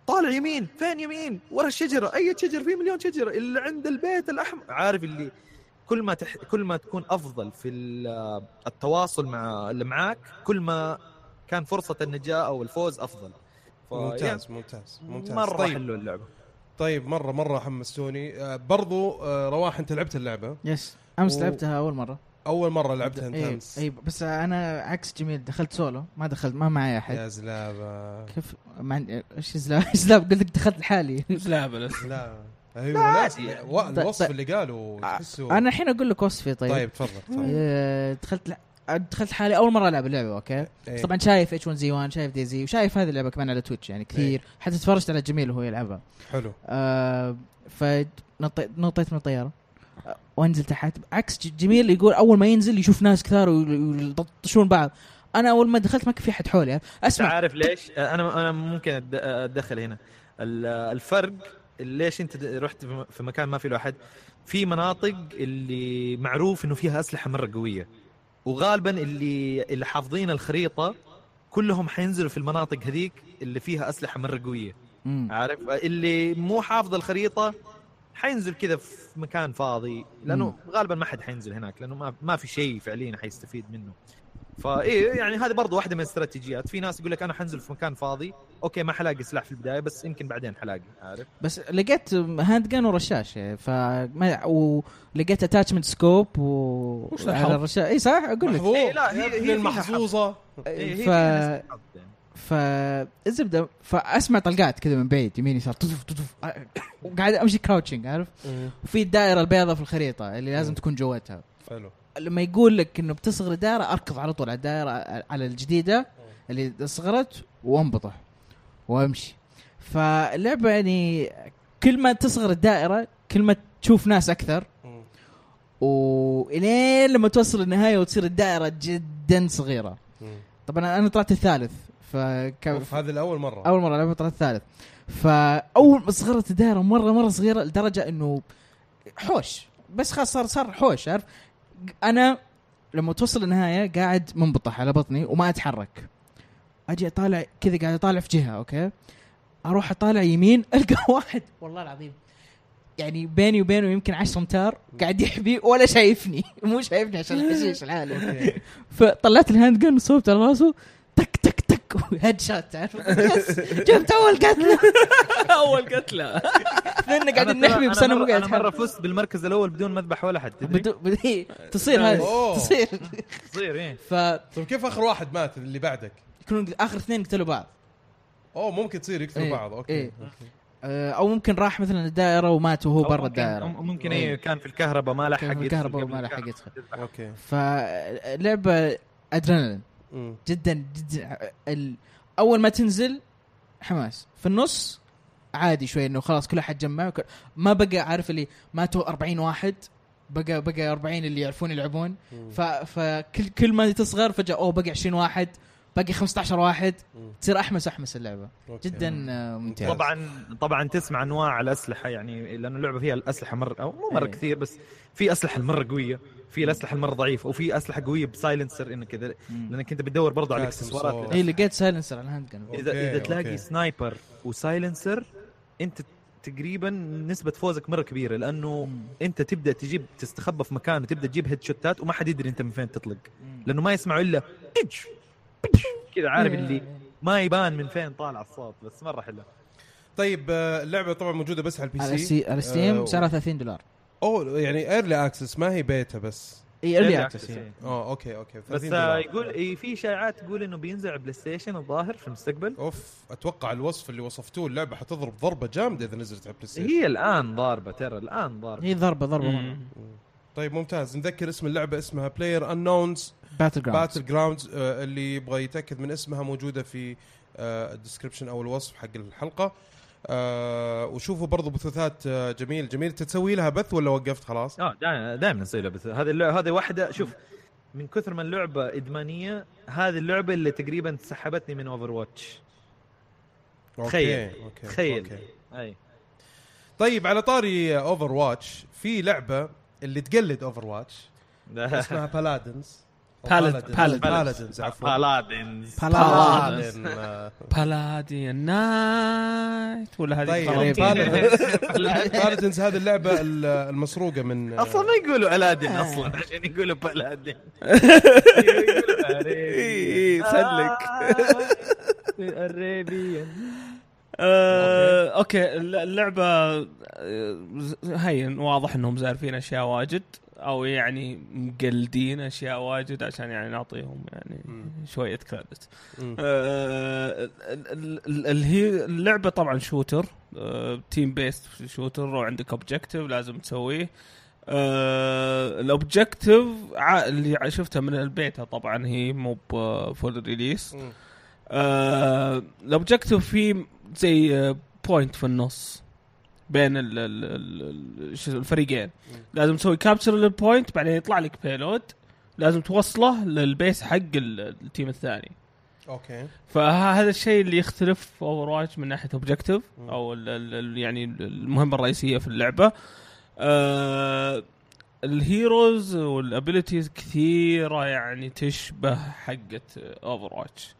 طالع يمين فين يمين؟ ورا الشجرة أي شجر؟ في مليون شجرة اللي عند البيت الأحمر. عارف اللي كل ما تح... كل ما تكون أفضل في ال- التواصل مع اللي معاك كل ما كان فرصة النجاة أو الفوز أفضل. ف- ممتاز ممتاز يعني ممتاز مرة طيب. حلو اللعبة. طيب مرة مرة حمستوني. آه برضو آه رواح أنت لعبت اللعبة؟ يس أمس و- لعبتها أول مرة. أول مرة لعبتها أنت اي أمس. أي بس أنا عكس جميل دخلت سولو ما دخلت ما معي أحد. يا زلابة. كيف؟ ما عندي إيش زلاب زلاب <laughs> قلت لك دخلت لحالي. <laughs> لا بس. لا. أيوه لا طيب- الوصف. اللي قالوا تحسه أنا الحين أقول لك وصفي طيب, طيب تفضل تفضل. دخلت. دخلت حالي أول مرة ألعب اللعبة okay؟ إيه. طبعا شايف H1Z1 شايف DayZ وشايف هذه اللعبة كمان على تويتش يعني كثير. حتى تفرجت على جميل وهو يلعبها. حلو. آه فنطيت نطيت من الطيارة. وانزل تحت. عكس جميل يقول أول ما ينزل يشوف ناس كثار ويلطشون بعض. أنا أول ما دخلت ما كان في أحد حولي. أسمع. عارف ليش؟ أنا أنا ممكن اتدخل هنا. ال- الفرق ليش أنت رحت في مكان ما في له احد في مناطق اللي معروف إنه فيها أسلحة مرة قوية. وغالبا اللي اللي حافظين الخريطة كلهم حينزلوا في المناطق هذيك اللي فيها أسلحة مرة قوية. عارف؟ اللي مو حافظ الخريطة حينزل كذا في مكان فاضي لأنه مم. غالبا ما حد حينزل هناك لأنه ما ما في شيء فعليا حيستفيد منه. فايه يعني هذه برضو واحدة من الاستراتيجيات. في ناس يقول لك أنا حنزل في مكان فاضي okay ما حلاقي سلاح في البداية بس يمكن بعدين حلاقي عارف؟ بس لقيت handgun ورشاش فما ولقيت attachment scope و وش على؟ الرشاش اي صح؟ أقول لك. إيه، لا، هي- هي المحظوظة؟ إيه، هي ف فالزبده فأسمع طلقات كذا من بعيد يمين يسار تطف تطف. وقاعد أمشي crouching عارف؟ وفي الدائرة البيضاء في الخريطة اللي لازم. تكون جواتها حلو. لما يقول لك إنه بتصغر الدائرة أركض على طول على الدائرة على الجديدة اللي صغرت وانبطح وأمشي. فاللعبة يعني كل ما تصغر الدائرة كل ما تشوف ناس أكثر. وإلين لما توصل النهاية وتصير الدائرة جدا صغيرة. طبعا أنا طلعت الثالث. فكان هذه الأول مرة. أول مرة لعبه طلعت الثالث. فأول صغرت الدائرة مرة مرة صغيرة لدرجة إنه حوش. بس خلاص صار صار حوش عارف؟ أنا لما توصل النهاية قاعد منبطح على بطني وما أتحرك. أجي أطالع كذا قاعد أطالع في جهة okay؟ أروح أطالع يمين <laughs> ألقى واحد. والله العظيم. يعني بيني وبينه يمكن 10 امتار قاعد يحبي ولا شايفني. <laughs> مو شايفني عشان الحشيش العالي. <laughs> فطلعت ال handgun وصوبت على راسه. تك تك headshot تعرف جبت أول قتلة اول قتله اثنين قاعدين نحمي بس أنا مو قاعد أنا مرة. فزت بالمركز الأول بدون ما اذبح ولا حد تدري بدي تصير هذه. تصير تصير إيه ف طيب كيف آخر واحد مات اللي بعدك؟ يكونون آخر اثنين قتلوا بعض أوه ممكن تصير يقتلوا إيه، بعض okay إيه. okay. آه، أو ممكن راح مثلا الدائرة ومات وهو برا ممكن- الدائرة ممكن إيه. إيه كان في الكهرباء ما لحق الكهرباء وما لحق. يدخل. okay فلعبه ادرينالين مم. جدا جدا. أول ما تنزل حماس في النص عادي شوي إنه خلاص كل أحد جمع وك... ما بقى عارف اللي ماتوا 40 واحد بقى بقى 40 اللي يعرفون يلعبون. ف... فكل كل ما تصغر فجأة أوه بقى 20 واحد باقي 15 واحد مم. تصير أحمس أحمس اللعبة okay. جدا آه، ممتاز طبعا طبعا تسمع أنواع الأسلحة يعني لأنه اللعبة فيها الأسلحة مرة أو مو مرة إيه. كثير بس في أسلحة المره قوية في الأسلحة المرة ضعيفة وفي أسلحة قوية ب silencer انه كذا مم. لأنك أنت بتدور برضه على الاكسسوارات. اي لقيت silencer على ال hand إذا okay، اذا تلاقي أوكي. سنايبر وسايلنسر أنت تقريبا نسبة فوزك مرة كبيرة لأنه مم. أنت تبدأ تجيب تستخبى في مكان وتبدأ تجيب headshot ات وما حد يدري أنت من فين تطلق لأنه ما يسمعوا إلا إج، إج، كذا عارف إيه. اللي ما يبان من فين طالع الصوت بس مرة حلو. طيب آه، اللعبة طبعا موجودة بس على ال P على C C على Steam آه، سعرها 30 دولار. اوه يعني early access ما هي بيتا بس. اي early access إيه. آه okay okay بس 30 دولار. يقول إيه في إشاعات تقول إنه بينزل على PlayStation الظاهر في المستقبل. أوف أتوقع الوصف اللي وصفتوه اللعبة حتضرب ضربة جامدة إذا نزلت على PlayStation هي الآن ضاربة ترى الآن ضاربة. هي ضربة ضربة طيب ممتاز نذكر اسم اللعبة اسمها PlayerUnknown's Battleground Battlegrounds اللي يبغى يتأكد من اسمها موجودة في آه، ال description أو الوصف حق الحلقة آه وشوفوا برضو بثوثات آه جميل جميل تسوي لها بث ولا وقفت خلاص؟ آه دائما نسوي له بس هذه اللعبه هذه واحدة شوف من كثر ما اللعبة إدمانية هذه اللعبة اللي تقريبا سحبتني من Overwatch تخيل. okay. تخيل. okay. أي طيب على طاري Overwatch في لعبة اللي تقلد Overwatch اسمها Paladins Paladins عفوا. Paladins Paladin آه، Paladin Knight ولا هذه طيب خلاص؟ بالادنز هذه اللعبة ال- المسروقة من أصلا ما يقولوا الادن أصلا عشان يقولوا بالادن <laughs> إيه، سلك. آه، أوكي الل- اللعبة آه، هين واضح إنهم زارفين أشياء واجد أو يعني مقلدين أشياء واجد عشان يعني نعطيهم يعني مم. شوية كريدت. آه، هي اللعبة طبعا shooter team-based shooter وعندك objective لازم تسويه ال objective اللي شفتها من البيتا طبعا هي مو full release مم. ال objective فيه زي point في النص بين ال ال ال شو الفريقين. لازم تسوي capture لل point بعدين يطلع لك payload لازم توصله لل base حق ال- ال team الثاني. okay. فهذا الشيء اللي يختلف Overwatch من ناحية objective مم. أو ال ال ال يعني المهمة الرئيسية في اللعبة. آه ال heroes وال abilities كثيرة يعني تشبه حقة Overwatch.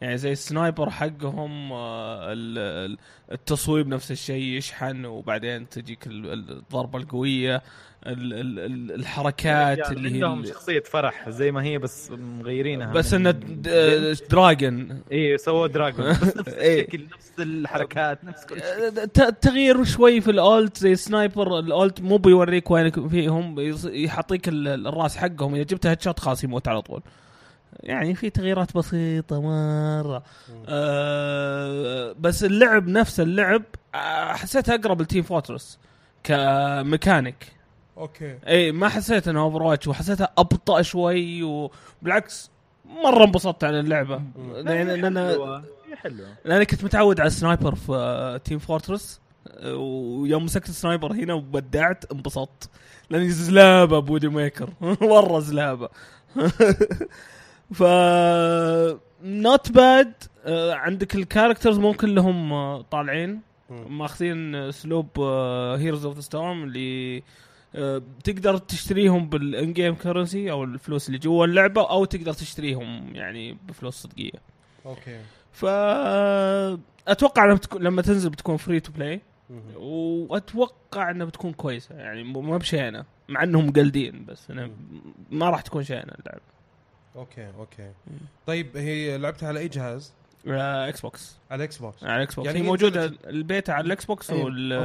يعني زي ال sniper حقهم آه، ال- ال- التصويب نفس الشيء يشحن وبعدين تجيك ال- ال- الضربة القوية ال- ال- ال- الحركات اللي هي عندهم شخصية فارة زي ما هي بس مغيرينها بس انه د- dragon. إيه سووا dragon. <laughs> بس نفس إيه. الشكل نفس الحركات نفس كل شيء. ت- تغيير شوي في ال ult زي sniper. ال ult مو بيوريك وين فيهم يحطيك ال- الراس حقهم. إذا جبت headshot خلاص يموت على طول. يعني في تغييرات بسيطة مرة. آه بس اللعب نفس اللعب آه، حسيت أقرب ل Team Fortress ك mechanic. okay. اي ما حسيت إنه Overwatch وحسيتها أبطأ شوي وبالعكس مرة انبسطت على اللعبة. لأن لأن حلوة. لأني كنت متعود على ال sniper في آه، Team Fortress آه، ويوم مسكت ال sniper هنا وبدعت انبسطت. لأني زلابة Widowmaker <laughs> مرة زلابة. <laughs> ف not bad عندك ال characters مو كلهم آه، طالعين. ماخذين اسلوب Heroes of the Storm اللي آه، تقدر تشتريهم بال in-game currency أو الفلوس اللي جوا اللعبة أو تقدر تشتريهم يعني بفلوس صدقية. okay. ف أتوقع لما تكون لما تنزل بتكون free to play. وأتوقع إنها بتكون كويسة يعني مو بشينه مع إنهم مقلدين بس أنا ما راح تكون شينه اللعبة. okay okay. طيب هي لعبتها على أي جهاز؟ آه، إكس بوكس على إكس بوكس على إكس بوكس يعني هي موجودة البيتا على الاكس بوكس أيوة، على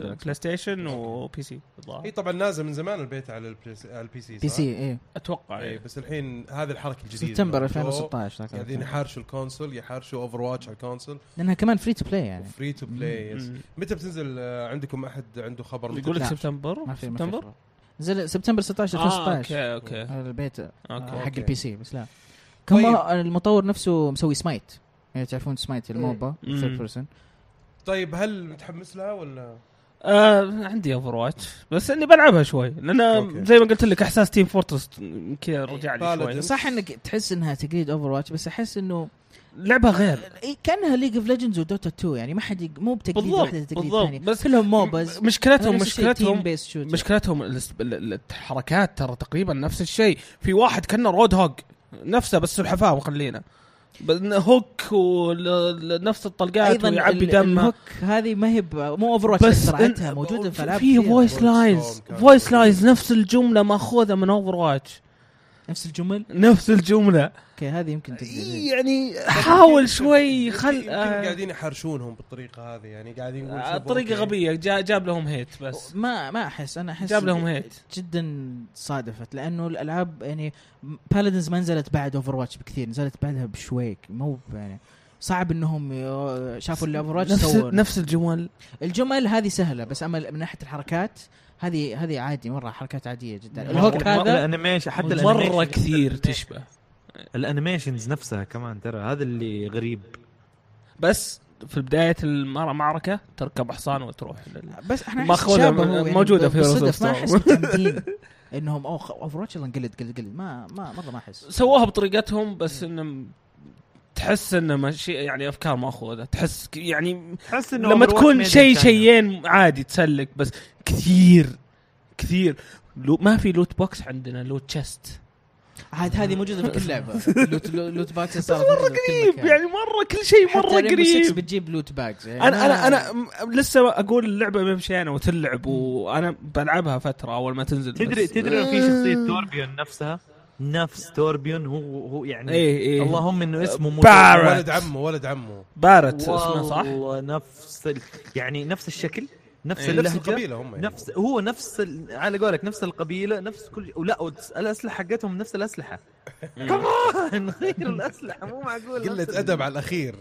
والبلاي. ستيشن وبي سي. هي طبعا نازل من زمان البيت على على البي سي صح؟ بي سي إيه. أتوقع اي إيه. بس الحين هذه الحركة الجديدة. سبتمبر جو 2016 ذاك قاعدين الوقت. يحارشوا الكونسول يحارشوا اوفر واتش على الكونسول. لأنها كمان فري تو بلاي يعني. فري تو بلاي. متى بتنزل؟ آه، عندكم أحد عنده خبر؟ متى يقول لك. سبتمبر؟ ما في سبتمبر. نزل سبتمبر 16 آه 2016 أوكي أوكي. هذا البيت أوكي حق أوكي. البي سي بس لا. طيب. كم المطور نفسه مسوي سمايت يعني تعرفون سمايت الموبا. ثيرد بيرسون طيب هل متحمس لها ولا؟ آه عندي اوفر واتش بس إني بلعبها شوي لأن أوكي. زي ما قلت لك إحساس تيم فورترس كذا رجع لي. شوي. صح إنك تحس إنها تقليد اوفر واتش بس أحس إنه لعبه غير. إيه، كأنها ليج اوف ليجندز ودوتا 2 يعني ما حد مو بتقليد بالضبط، واحدة تقليد بالضبط. ثاني بس كلهم موبز مشكلتهم مشكلتهم مشكلتهم الاس- ال- ال- الحركات ترى تقريبا نفس الشيء. في واحد كأنه رود هوج نفسه بس سلحفاة مخلينا هوك ونفس الطلقات أيضا ويعبي دمه الهوك هذه ما هي ب- مو اوفر واتش بس موجودة في العاب في. فويس Voice لاينز فويس. لاينز نفس الجملة مأخوذة من اوفر واتش نفس الجمل؟ نفس الجملة. أوكي هذه يمكن تقليد يعني حاول <laughs> شوي يمكن- خل يمكن آه، قاعدين يحرشونهم بالطريقة هذه يعني قاعدين يقولون أوكي. غبية جا- جاب لهم هيت بس. ما ما أحس أنا أحس جاب لهم هيت. جدا صادفت لأنه الألعاب يعني بالادنز ما نزلت بعد اوفر واتش بكثير نزلت بعدها بشويك مو يعني صعب إنهم شافوا اللي اوفر واتش نفس نفس الجمل. الجمل هذه سهلة بس أما من ناحية الحركات هذه هذه عادي مرة حركات عادية جدا. مرة- الهوك هذا الانيميشن حتى مرة كثير تشبه. الانيميشنز نفسها كمان ترى هذا اللي غريب. بس في بداية المعركة تركب حصان وتروح لل... بس إحنا من- يعني موجودة في بالصدف ما. أحس <laughs> إنهم اوه Overwatch نقلد قلد قلد ما ما مرة ما أحس. سووها بطريقتهم بس انه تحس إنه ماشي يعني أفكار ماخوذه تحس يعني تحس إنه لما تكون شيء. شيئين عادي تسلك بس كثير كثير. لو ما في loot box عندنا loot chest عاد هذه موجودة في كل <laughs> لعبة. لوت لوت باكس صارت مرة قريب. يعني مرة كل شيء مرة قريب. بتجيب لوت باكس يعني أنا أنا أنا لسه أقول اللعبة ما مشينا وتلعب وأنا بلعبها فترة أول ما تنزل. تدري. تدري انه في <laughs> شخصية توربيون نفسها؟ نفس توربيون هو هو يعني إيه إيه. اللهم إنه اسمه مو بارت. ولد عمه ولد عمه. بارت اسمه صح؟ والله نفس ال... يعني نفس الشكل. نفس. نفس اللهجة القبيلة هم يعني. نفس هو نفس ال... على قولك نفس القبيلة نفس كل ولا الاسلحه حقتهم نفس الأسلحة كمان <laughs> غير الأسلحة مو معقول قلة نفس أدب على الأخير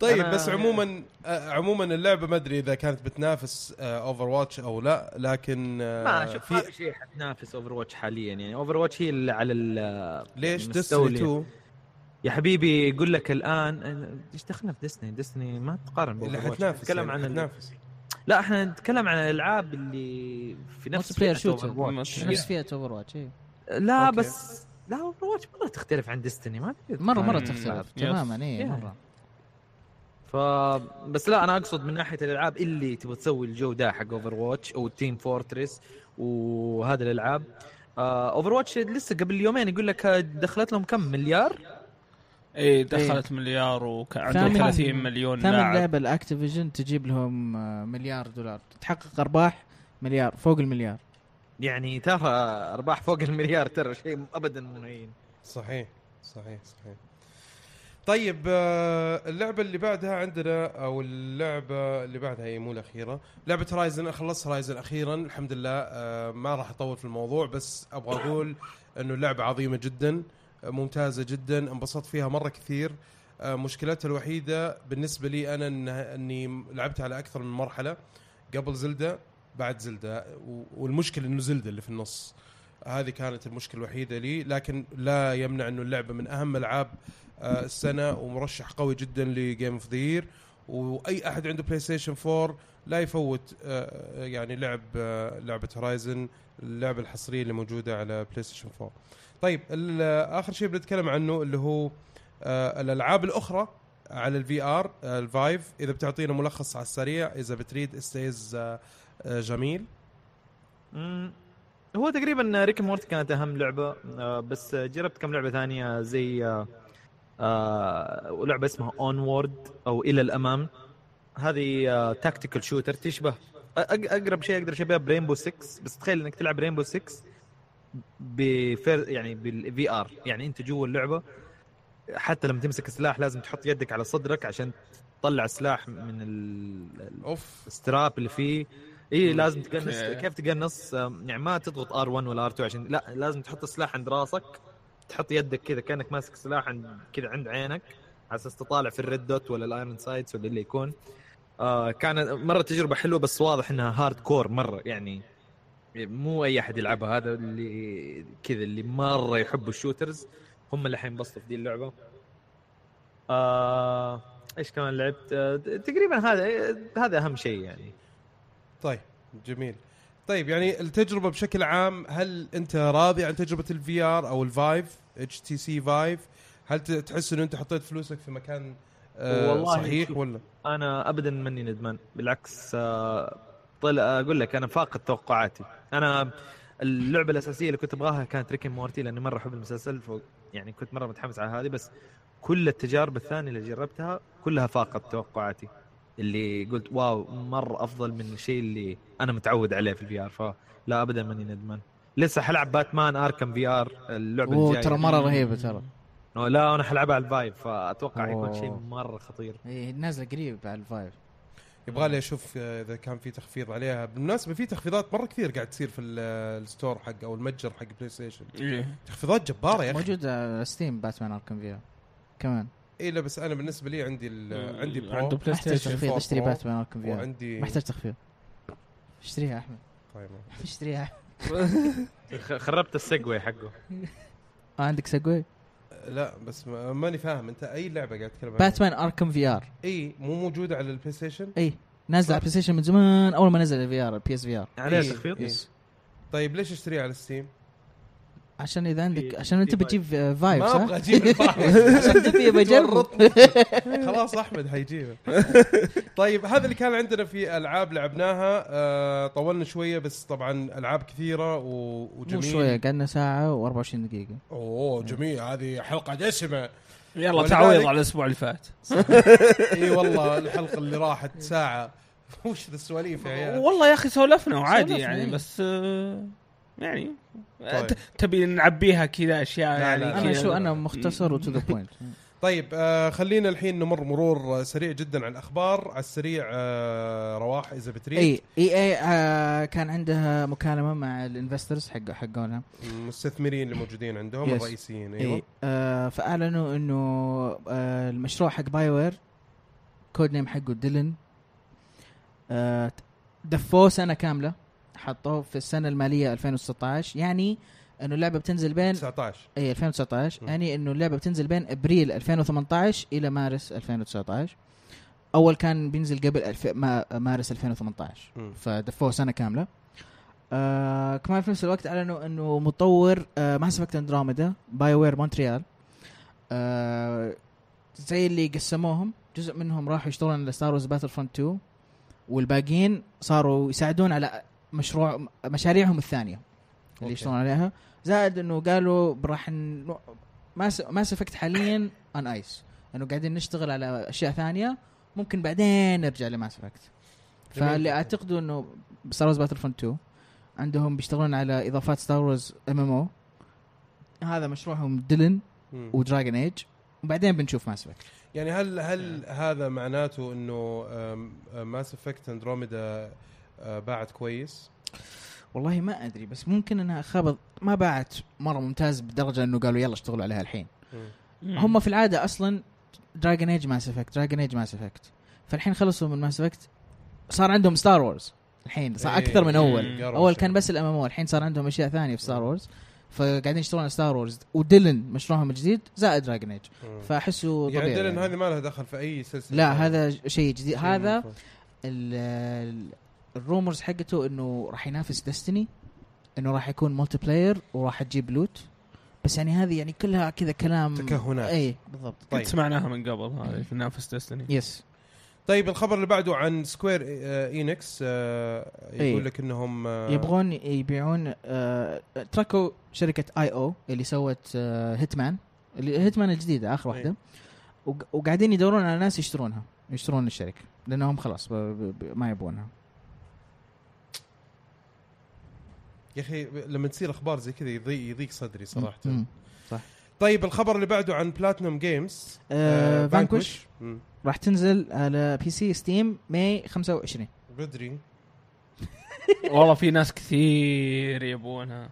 طيب أنا- بس عموما آه، عموما اللعبة ما أدري إذا كانت بتنافس اوفر واتش أو لا لكن آه، ما شوف ما في شيء حتنافس اوفر واتش حاليا يعني اوفر واتش هي اللي على ال ليش مستولي. ديستني 2 يا حبيبي يقول لك الآن إيش دخلنا في ديستني ديستني ما تقارن اللي. حتنافس نتكلم يعني عن. حتنافس لا إحنا نتكلم عن الألعاب اللي في نفس player shooter Overwatch. نفس فئة Overwatch لا أوكي. بس لا Overwatch مرة تختلف عن Destiny ما تقدر مرة مرة مم. تختلف yes. تماما اي. مرة ف بس لا أنا أقصد من ناحية الألعاب اللي تبغى تسوي الجو ده حق Overwatch أو Team Fortress وهذه الألعاب Overwatch لسه قبل يومين يقول لك دخلت لهم كم مليار إيه دخلت مليار وعندهم ثامن- 30 مليون ثمن لاعب. لعبة الأكتيفيجن تجيب لهم آه، مليار دولار. تحقق أرباح مليار فوق المليار. يعني ترى أرباح فوق المليار ترى شيء ابدا مو هين صحيح صحيح صحيح. طيب آه، اللعبة اللي بعدها عندنا أو اللعبة اللي بعدها هي مو الأخيرة، لعبة رايزن خلصت رايزن أخيرا. الحمد لله آه، ما راح أطول في الموضوع بس أبغى أقول إنه اللعبة عظيمة جدا. ممتازة جدا انبسطت فيها مرة كثير. آه، مشكلتها الوحيدة بالنسبة لي أنا إني لعبتها على أكثر من مرحلة قبل Zelda بعد Zelda و- والمشكلة إنه Zelda اللي في النص. هذه كانت المشكلة الوحيدة لي لكن لا يمنع إنه اللعبة من أهم ألعاب آه، السنة ومرشح قوي جدا ل game of the year وأي أحد عنده PlayStation 4 لا يفوت آه، يعني لعب آه، لعبة Horizon اللعبة الحصرية اللي موجودة على PlayStation 4 طيب آخر شيء بنتكلم عنه اللي هو آه، الألعاب الأخرى على ال VR ال Vive إذا بتعطينا ملخص على السريع إذا بتريد استيز جميل. هو تقريبا Rick Morty كانت أهم لعبة آه، بس جربت كم لعبة ثانية زي آه، آه، لعبة اسمها Onward أو إلى الأمام. هذه tactical shooter تشبه أقرب شيء أقدر أشبهها ب Rainbow 6 بس تخيل إنك تلعب Rainbow 6 ب VR يعني بال VR يعني أنت جوا اللعبة. حتى لما تمسك السلاح لازم تحط يدك على صدرك عشان تطلع السلاح من أوف. ال strap اللي فيه. إي لازم تقنص. كيف تقنص يعني ما تضغط R 1 ولا R 2 عشان لا لازم تحط السلاح عند راسك. تحط يدك كذا كأنك ماسك سلاح عند كذا عند عينك على أساس تطالع في ال red dot ولا ال iron sights ولا اللي يكون. آه كانت مرة تجربة حلوة بس واضح إنها hardcore مرة يعني مو أي أحد يلعبها. هذا اللي كذا اللي مرة يحبوا ال shooters هم اللي حينبسطوا في دي اللعبة. آه إيش كمان لعبت؟ آه تقريبا هذا هذا أهم شيء يعني. طيب جميل. طيب يعني التجربة بشكل عام هل أنت راضي عن تجربة ال VR أو ال Vive HTC Vive هل تحس إنه أنت حطيت فلوسك في مكان آه والله صحيح. ولا؟ أنا ابدا ماني ندمان. بالعكس آه، طلع أقول لك أنا فاقد توقعاتي. أنا اللعبة الأساسية اللي كنت أبغاها كانت Rick and Morty لأني مرة أحب المسلسل ف يعني كنت مرة متحمس على هذه بس كل التجارب الثانية اللي جربتها كلها فاقت توقعاتي. اللي قلت wow مرة أفضل من الشيء اللي أنا متعود عليه في ال VR فلا ابدا ماني ندمان. لسه حلعب باتمان اركم VR اللعبة الجاية. ترى مرة رهيبة ترى. لا أنا حلعبها على ال Vive فأتوقع يكون أوه. شيء مرة خطير. هي نازلة قريب على ال Vive. يبغى لي أشوف آه، إذا كان في تخفيض عليها. بالمناسبة في تخفيضات مرة كثير قاعد تصير في ال- ال store حق أو المتجر حق بلاي ستيشن إيه. تخفيضات جبارة يا أخي. موجود ستيم باتمان اركم فيها كمان. اي لا بس أنا بالنسبة لي عندي عندي Pro عنده بلاي ستيشن تخفيض 4 اشتري باتمان اركم فيها وعندي ما يحتاج تخفيض. اشتريها يا أحمد. طيب. اشتريها. خ- <laughs> خربت ال segue حقه. آه عندك segue لا بس ما- ماني فاهم. أنت أي لعبة قاعد تتكلم عنها؟ باتمان أركم VR. إي مو موجودة على البلاي ستيشن إي. نازل على البلاي ستيشن من زمان أول ما نزل ال VR ال PSVR عليها إيه. تخفيض؟ إيه. طيب ليش اشتريها على ستيم؟ عشان إذا عندك عشان أنت بتجيب Vive ما صح؟ أبغى أجيب ال <laughs> Vive عشان تبي بجرب. <laughs> خلاص أحمد حيجيبه. <laughs> طيب هذا اللي كان عندنا في ألعاب لعبناها. آه طولنا شوية بس طبعا ألعاب كثيرة و... مو وجميل شوية قعدنا ساعة و24 دقيقة. أوه جميل. هذه حلقة دسمة. يلا تعويض على الأسبوع اللي فات. إي والله الحلقة اللي راحت ساعة. وش ذا السواليف يا عيال؟ والله يا أخي سولفنا وعادي يعني. بس آه، يعني طيب. تبي نعبيها كذا أشياء لا، يعني لا،. أنا. شو أنا مختصر و to the point طيب آه خلينا الحين نمر مرور سريع جدا على الأخبار على السريع آه رواح إذا بتريد إي إي إي آه كان عندها مكالمة مع ال investors حق حقونها المستثمرين اللي موجودين عندهم Yes. الرئيسيين أيوه اي آه فأعلنوا إنه آه المشروع حق BioWare code name حقه ديلن آه دفوه سنه كاملة حطوه في السنة المالية 2016 يعني إنه اللعبة بتنزل بين 19 اي 2019 م. يعني إنه اللعبة بتنزل بين أبريل 2018 إلى مارس 2019 أول كان بينزل قبل ألف... ما... مارس 2018 مم. فدفوه سنة كاملة. آه كمان في نفس الوقت اعلنوا إنه مطور آه Mass Effect Andromeda BioWare Montreal آه زي اللي قسموهم جزء منهم راحوا يشتغلون على Star Wars Battlefront 2 والباقيين صاروا يساعدون على مشروع مشاريعهم الثانية اللي. يشتغلون عليها زائد إنه قالوا راح. Mass Mass Effect حاليا on ice إنه قاعدين نشتغل على أشياء ثانية ممكن بعدين نرجع ل Mass Effect فاللي جداً. اعتقدوا إنه Star Wars Battlefront 2 عندهم بيشتغلون على إضافات Star Wars MM أو هذا مشروعهم ديلن. و Dragon Age وبعدين بنشوف Mass Effect يعني هل هل هذا معناته إنه Mass Effect Andromeda باعت كويس؟ والله ما أدري بس ممكن إنها خابط ما باعت مرة ممتاز بدرجة إنه قالوا يلا اشتغلوا عليها الحين. هم في العادة أصلا Dragon Age Mass Effect Dragon Age Mass Effect فالحين خلصوا من Mass Effect صار عندهم Star Wars الحين صار إيه، أكثر من أول. قروا أول شيء. كان بس ال MM الحين صار عندهم أشياء ثانية في Star Wars فقاعدين يشتغلون على Star Wars وديلن مشروعهم الجديد زائد Dragon Age. فأحسه يعني ديلن هذه ما لها دخل في أي سلسلة لا هذا شيء جديد هذا ال rumors حقته إنه راح ينافس Destiny إنه راح يكون multiplayer وراح تجيب loot بس يعني هذه يعني كلها كذا كلام تكهنات. اي بالضبط طيب. كنت سمعناها من قبل هذه في نافس Destiny yes طيب الخبر اللي بعده عن Square Enix آه، يقول إيه. لك إنهم آه، يبغون يبيعون آه تركوا شركة IO اللي سوت آه Hitman اللي Hitman الجديدة آخر واحدة إيه. وق- وقاعدين يدورون على ناس يشترونها يشترون الشركة لأنهم خلاص ما يبونها يا أخي لما تصير أخبار زي كذا يضيق يضيق صدري صراحة. مم. طيب الخبر اللي بعده عن Platinum Games آه Vanquish مم. راح تنزل على PC Steam May 25 بدري. <laughs> والله في ناس كثير يبونها.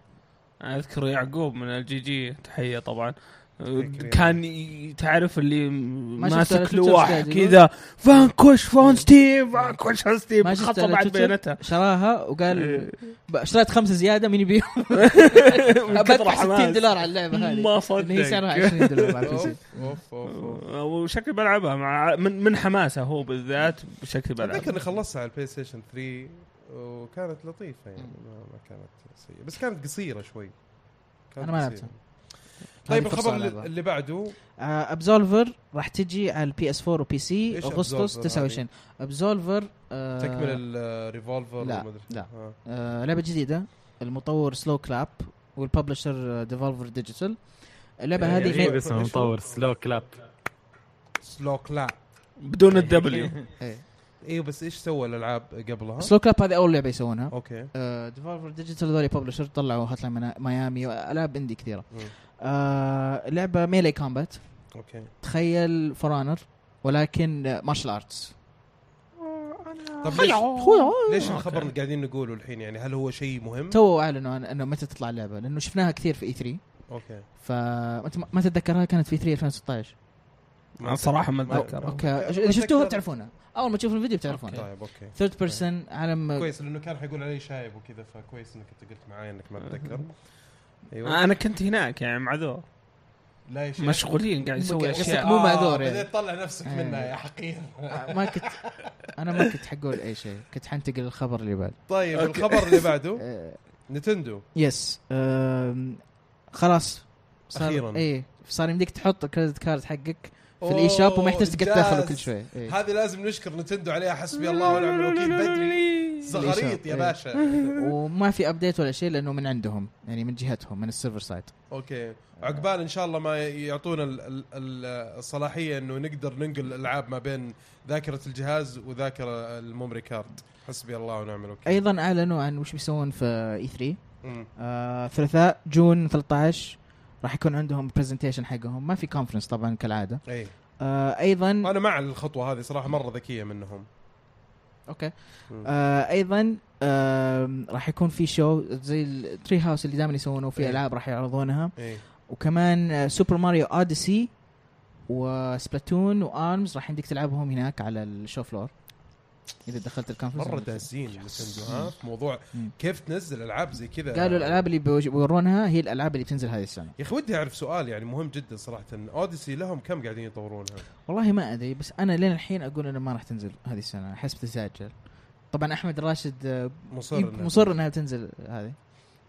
أنا أذكر يعقوب من ال GG تحية طبعا. كان تعرف اللي ماسك قاعد يقول؟ كذا Vanquish on Steam Vanquish on شفت خطه بعد تويتر؟ بياناتها شراها وقال ب- اشتريت خمسة زيادة مين يبيهم؟ <laughs> <laughs> بدفع 60 حماس. دولار على اللعبة هذه ما اللي هي صدق سعرها 20 دولار على البي أوف سي أوف أوف أوف. وشكلي بلعبها مع من من حماسه هو بالذات شكلي أتذكر إني بلعبها خلصتها على البلاي ستيشن 3 وكانت لطيفة يعني ما, ما كانت سيئة بس كانت قصيرة شوي كانت أنا ما. لعبتها. طيب الخبر. اللي بعده ابزولفر راح تجي على البي اس 4 وبي سي أغسطس Absolver 29 ابزولفر آه تكمل الريفولفر لا، وما أدري. لا. آه. آه لعبة جديدة المطور سلو كلاب والببلشر ديفولفر ديجيتال اللعبة يعني هذه غريب فين اسمه مطور سلو كلاب سلو كلاب بدون الدبليو <laughs> إيه. أيوه بس إيش سوى الألعاب قبلها؟ سلو كلاب هذه أول لعبة يسوونها أوكي ديفولفر ديجيتال ذولي ببلشر طلعوا هاتلاين منا- ميامي والعاب اندي كثيرة مم. آه لعبة ميلي كومبات أوكي. تخيل For Honor ولكن martial arts طب ليش ليش. الخبر اللي قاعدين نقوله الحين يعني؟ هل هو شيء مهم؟ تو اعلنوا عن إنه متى تطلع اللعبة لأنه شفناها كثير في E3 أوكي. فانت ما- تتذكرها كانت في 3 2016 أنا صراحة ما أتذكر. أوكي. اذا شفتوها. بتعرفونها. أول ما تشوفوا الفيديو بتعرفونها. طيب أوكي. third person عالم كويس لأنه كان حيقول علي شايب وكذا فكويس إنك أنت قلت معاي إنك ما تتذكر أيوه. أنا كنت هناك يعني معذور لا يا شيخ. مشغولين قاعد يسوي قصدك أشياء. مو معذور يعني. بديت تطلع نفسك آه. منها يا حقير. آه، ما كنت أنا ما كنت حقول أي شيء. كنت حنتقل للخبر اللي بعد. طيب. الخبر اللي <laughs> بعده؟ آه، نتندو. يس. خلاص. صار أخيراً. إيه. صار يمديك تحط ال credit card حقك في ال eShop وما يحتاج تقعد تدخله. كل شوي. إيه. هذه لازم نشكر نتندو عليها حسبي الله ونعم الوكيل. بدري. زغريط يا إيه. باشا. <laughs> وما في update ولا شيء لأنه من عندهم يعني من جهتهم من ال server side أوكي. عقبال إن شاء الله ما يعطونا ال- ال- ال- الصلاحية إنه نقدر ننقل الألعاب ما بين ذاكرة الجهاز وذاكرة ال memory card. حسبي الله ونعم الوكيل. أيضا أعلنوا عن وش بيسوون في E3 مم. آه ثلاثاء June 13 راح يكون عندهم presentation حقهم. ما في conference طبعا كالعادة. اي آه أيضا أنا مع الخطوة هذه صراحة مرة ذكية منهم. أوكي. آه أيضا آه راح يكون في شو زي ال Treehouse اللي دائما يسوونه في إيه. ألعاب راح يعرضونها اي وكمان آه Super Mario Odyssey و Splatoon و ARMS راح يمديك تلعبهم هناك على ال show floor إذا دخلت ال conference مرة دازين نتندو ها في موضوع. كيف تنزل ألعاب زي كذا. قالوا الألعاب اللي بيورونها هي الألعاب اللي بتنزل هذه السنة. يا أخي ودي أعرف سؤال يعني مهم جدا صراحة. Odyssey لهم كم قاعدين يطورونها؟ والله ما أدري بس أنا لين الحين أقول انها ما راح تنزل هذه السنة. أحس بتتاجل طبعا أحمد راشد آه، مصر إنها مصر إنها تنزل هذه.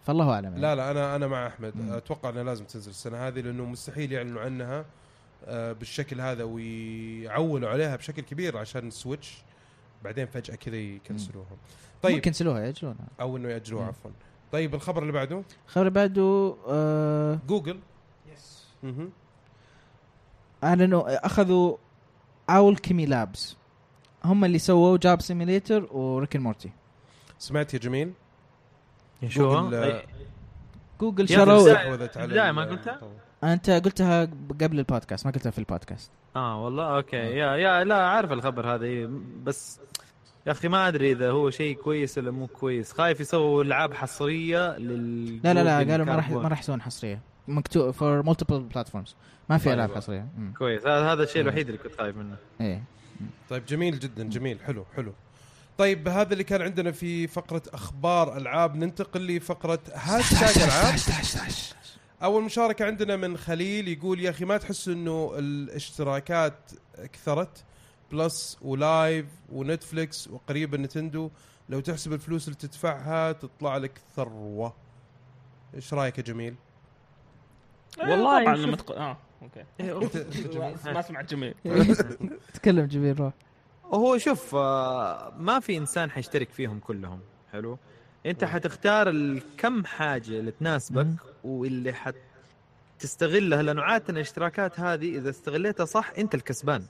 فالله أعلم يعني. لا لا أنا أنا مع أحمد. مم. أتوقع إنها لازم تنزل السنة هذه لأنه مستحيل يعلنوا عنها آه، بالشكل هذا ويعولوا عليها بشكل كبير عشان السويتش بعدين فجأة كذا يكنسلوها. طيب. يكنسلوها يأجلونها. أو إنه يأجلوها مم. عفوا. طيب الخبر اللي بعده؟ الخبر بعده آه جوجل. يس. اعلنوا أخذوا اول كيمي لابس هم اللي سووا جاب سيميليتر وريكن مورتي سمعت يا جميل؟ شو؟ جوجل آه، شروا ال- ما قلتها؟ أنت قلتها قبل البودكاست ما قلتها في البودكاست. آه والله أوكي. يا يا لا عارف الخبر هذا. إيه، بس يا أخي ما أدري إذا هو شيء كويس ولا مو كويس. خايف يسووا ألعاب حصرية لل لا لا لا قالوا ما راح. ما راح يسوون حصرية. مكتوب for multiple platforms ما في. ألعاب حصرية. مم. كويس. هذا هذا الشيء الوحيد اللي كنت خايف منه. إيه. طيب جميل جدا جميل. حلو حلو. طيب هذا اللي كان عندنا في فقرة أخبار ألعاب. ننتقل لفقرة هاشتاج ألعاب. أول مشاركة عندنا من خليل يقول يا أخي ما تحس إنه الاشتراكات كثرت Plus و Live ونتفليكس وقريبا نتندو لو تحسب الفلوس اللي تدفعها تطلع لك ثروة. إيش رأيك يا جميل؟ والله طبعا لما تق... آه أوكي. <laughs> <laughs> جميل؟ ما سمعت جميل. <laughs> تكلم جميل روح. هو شوف آه، ما في إنسان حيشترك فيهم كلهم حلو؟ أنت حتختار الكم حاجة اللي تناسبك. واللي حت تستغلها لأنه عادة الاشتراكات هذه إذا استغليتها صح أنت الكسبان.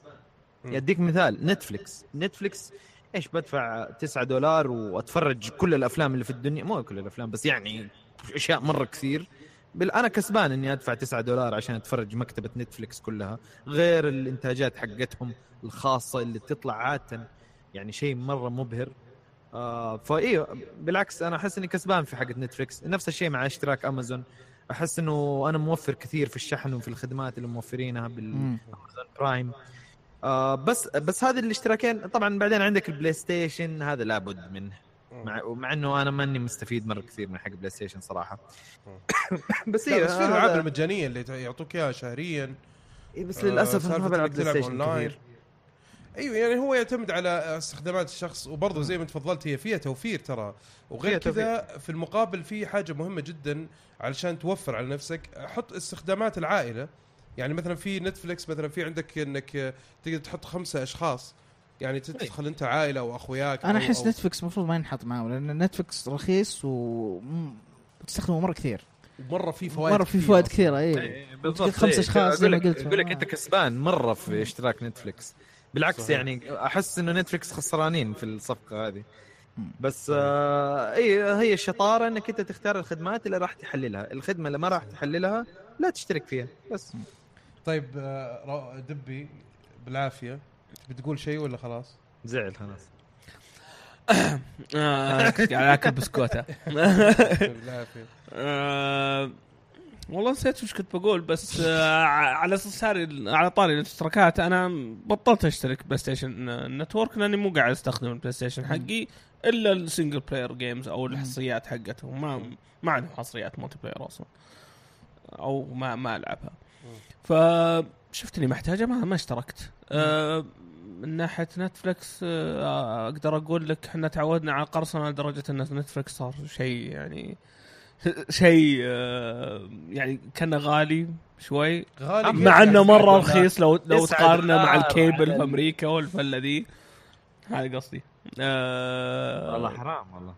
يديك مثال نتفليكس. نتفليكس إيش بدفع 9 دولار وأتفرج كل الأفلام اللي في الدنيا؟ مو كل الأفلام بس يعني أشياء مرة كثير. بل أنا كسبان إني أدفع 9 دولار عشان أتفرج مكتبة نتفليكس كلها غير الإنتاجات حقتهم الخاصة اللي تطلع عادة. يعني شيء مرة مبهر. آه فايه بالعكس أنا أحس إني كسبان في حقه نتفليكس. نفس الشيء مع اشتراك أمازون. أحس إنه أنا موفر كثير في الشحن وفي الخدمات اللي موفرينها بال مم. أمازون Prime. آه بس بس هذه الاشتراكين طبعا بعدين عندك البلاي ستيشن هذا لابد منه. مع مع إنه أنا ماني مستفيد مرة كثير من حق بلاي ستيشن صراحة <coughs> بس هي بس في الألعاب هذا- المجانية اللي يعطوك إياها شهريا. إيه بس آه، للاسف أنا ما بلعب بلاي ستيشن. كثير. أيوه يعني هو يعتمد على استخدامات الشخص وبرضه زي ما تفضلت هي فيها توفير ترى. وغير كذا في المقابل في حاجة مهمة جدا علشان توفر على نفسك حط استخدامات العائلة. يعني مثلا في نتفلكس مثلا في عندك إنك تقدر تحط خمسة أشخاص. يعني تدخل أنت عائلة أو أخوياك أنا أحس نتفلكس المفروض ما ينحط معه لأن نتفلكس رخيص و م- تستخدمه مرة كثير. مرة في فوائد مرة في فوائد. كثيرة اي إيه، بالضبط. خمسة إيه. أشخاص زي ما قلت. أقول لك أنت كسبان مرة في اشتراك نتفلكس بالعكس صحيح. يعني أحس إنه نتفلكس خسرانين في الصفقة هذه. بس آه إي هي الشطاره إنك أنت تختار الخدمات اللي راح تحللها. الخدمة اللي ما راح تحللها لا تشترك فيها بس. طيب آه، دبي بالعافية. بتقول شيء ولا خلاص؟ زعل خلاص. <coughs> آه، اكل بسكوته <laughs> <laughs> بالعافية. آه، والله نسيت وش كنت بقول بس آه، على أساس على طاري الاشتراكات أنا بطلت أشترك بلاي ستيشن Network لأني مو قاعد أستخدم البلاي ستيشن حقي إلا ال single player games أو الحصريات حقتهم. ما ما عندهم حصريات multiplayer أصلا. أو ما ما ألعبها. فشفت اني محتاجة ما ما اشتركت. آه، من ناحية نتفلكس آه، أقدر أقول لك إحنا تعودنا على قرصنه لدرجة إن نتفلكس صار شيء يعني شيء آه، يعني كان غالي شوي. غالي مع إنه مرة رخيص لو لو تقارنه مع الكيبل في ال- أمريكا والفلة ذي هذا قصدي. آه والله حرام والله.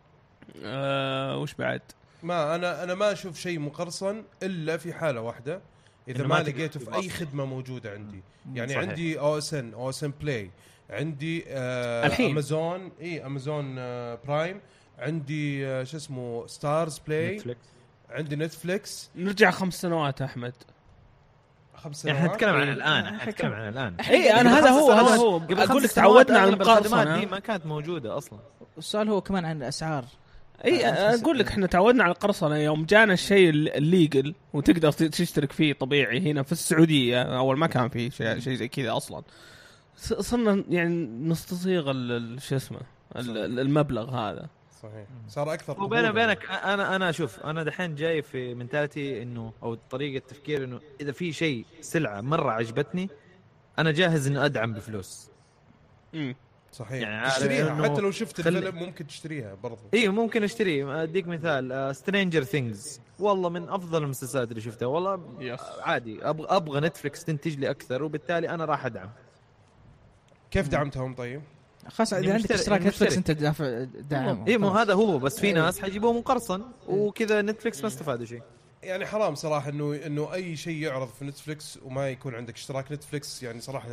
آه وش بعد؟ ما أنا أنا ما أشوف شيء مقرصن إلا في حالة واحدة. إذا ما ما لقيته في أي. خدمة موجودة عندي. يعني صحيح. عندي OSN أو OSN Play. عندي آه الحين. أمازون إي أمازون آه Prime. عندي آه شو اسمه Starz Play نتفليكس عندي نتفليكس نرجع خمس سنوات أحمد. خمس يعني سنوات؟ نتكلم عن. الآن إحنا نتكلم عن الآن. اي أنا هذا هو هذا هو. قبل أقول لك تعودنا على الخدمات دي ما كانت موجودة أصلا. السؤال هو كمان عن الأسعار. اي أقول لك إحنا تعودنا على القرصنة. يوم جانا الشيء ال- الليجل وتقدر تشترك فيه طبيعي هنا في السعودية أول ما كان في شيء شيء زي كذا أصلا. ص- صرنا يعني نستصيغ شو اسمه ال- ال- المبلغ هذا. صحيح. صار أكثر وبيني. وبينك أنا أنا شوف أنا دحين جاي في منتاليتي إنه أو طريقة تفكير إنه إذا في شيء سلعة مرة عجبتني أنا جاهز إني أدعم بفلوس. مم. صحيح. يعني تشتريها. إنه حتى لو شفت خلي- الفيلم ممكن تشتريها برضو. أيوه ممكن اشتريه أديك مثال Stranger Things والله من أفضل المسلسلات اللي شفتها. والله yes. عادي أبغى أبغى نتفلكس تنتج لي أكثر وبالتالي أنا راح أدعم. كيف دعمتهم طيب؟ خاصة يعني اذا عندك مشترك- اشتراك يعني نتفلكس مشترك. أنت دافع دعم اي مو هذا هو بس في إيه. ناس حيجيبوه مقرصن وكذا نتفلكس ما استفادوا شيء. يعني حرام صراحة انه إنه أي شيء يعرض في نتفلكس وما يكون عندك اشتراك نتفلكس يعني صراحة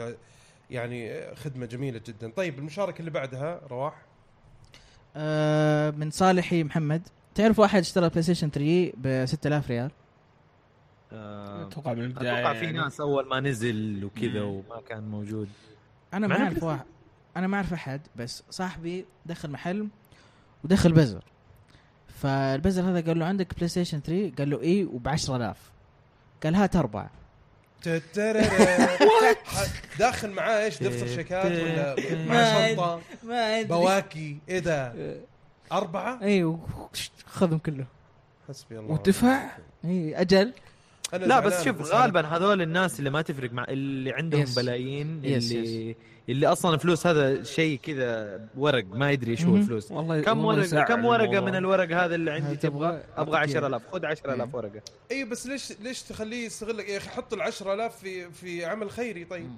يعني خدمة جميلة جدا. طيب المشاركة اللي بعدها رواح؟ آه من صالحي محمد. تعرف واحد اشترى بلاي ستيشن 3 ب 6000 ريال؟ آه، أتوقع من البداية أتوقع في يعني. ناس أول ما نزل وكذا. وما كان موجود. أنا ما أعرف واحد. أنا ما أعرف أحد بس صاحبي دخل محل ودخل بزر فالبزر هذا قال له عندك بلاي ستيشن 3 قال له إيه وب 10000 قال هات أربعة. داخل معاه إيش دفتر شيكات ولا مع شنطه ما ادري بواكي إيه ده اربعه أيوه خذهم كله حسبي الله ودفع اي أجل لا بس شوف غالبا هذول الناس اللي ما تفرق مع اللي عندهم yes. بلايين yes، اللي اللي أصلا فلوس هذا شيء كذا ورق ما يدري إيش هو مهم. الفلوس والله كم ورقه كم ورقة الموضوع. من الورق هذا اللي عندي؟ تبغى؟ أبغى أعطيك 10000 خذ 10000 ورقة. إي بس ليش ليش تخليه يستغلك يا أخي حط ال 10000 في في عمل خيري طيب.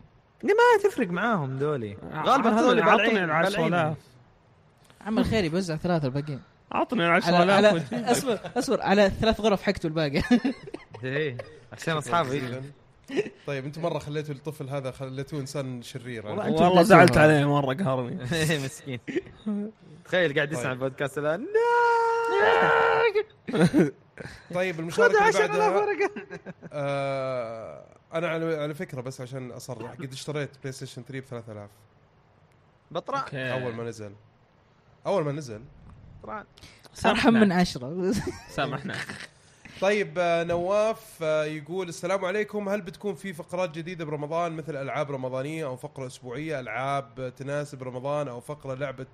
ما تفرق معاهم دولي غالبا هذول عطني ال 10000 عمل خيري بوزع ثلاثة الباقيين. عطني ال على, على 10000 أصبر أصبر على ثلاث غرف حقته الباقي. <laughs> إيه عشان أصحابي. طيب أنتم مرة خليتوا الطفل هذا خليتوه إنسان شرير. أنتم والله. زعلت عليه مرة قهرني. <laughs> مسكين. تخيل قاعد يسمع طيب. البودكاست الآن. <laughs> طيب المشاركة اللي 10000 بعدها. آه أنا على على فكرة بس عشان أصرح قد اشتريت بلاي ستيشن 3 ب 3000 بطران أول ما نزل. أول ما نزل. بطران أرحم من عشرة. سامحنا. <laughs> طيب آه، نواف آه، يقول السلام عليكم. هل بتكون في فقرات جديدة برمضان مثل ألعاب رمضانية أو فقرة أسبوعية؟ ألعاب تناسب رمضان أو فقرة لعبة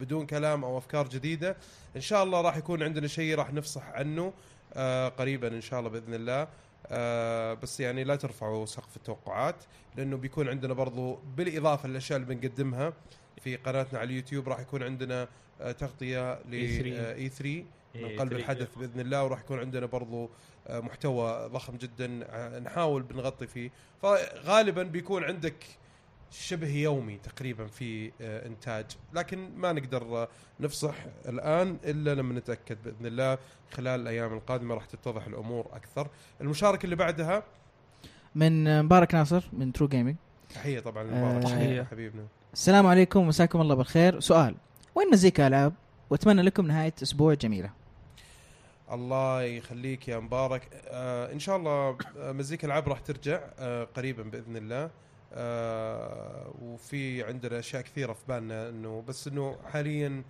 بدون كلام أو أفكار جديدة؟ إن شاء الله راح يكون عندنا شيء راح نفصح عنه آه قريبا إن شاء الله بإذن الله. آه بس يعني لا ترفعوا سقف التوقعات لأنه بيكون عندنا برضو بالإضافة للأشياء اللي بنقدمها في قناتنا على اليوتيوب راح يكون عندنا آه تغطية ل E3. E3 من إيه، قلب. الحدث بإذن الله وراح يكون عندنا برضو آه، محتوى ضخم جدا آه، نحاول بنغطي فيه. فغالبا بيكون عندك شبه يومي تقريبا في آه، إنتاج. لكن ما نقدر نفصح الآن إلا لما نتأكد بإذن الله خلال الأيام القادمة راح تتضح الأمور أكثر. المشاركة اللي بعدها؟ من مبارك ناصر من ترو جيمنج تحية طبعا لمبارك. تحية. حبيبنا. السلام عليكم مساكم الله بالخير. سؤال وين مزيكا العاب وأتمنى لكم نهاية أسبوع جميلة. الله يخليك يا مبارك. آه إن شاء الله آه، مزيكا العاب راح ترجع آه قريبا بإذن الله. آه وفي عندنا أشياء كثيرة في بالنا إنه بس إنه حاليا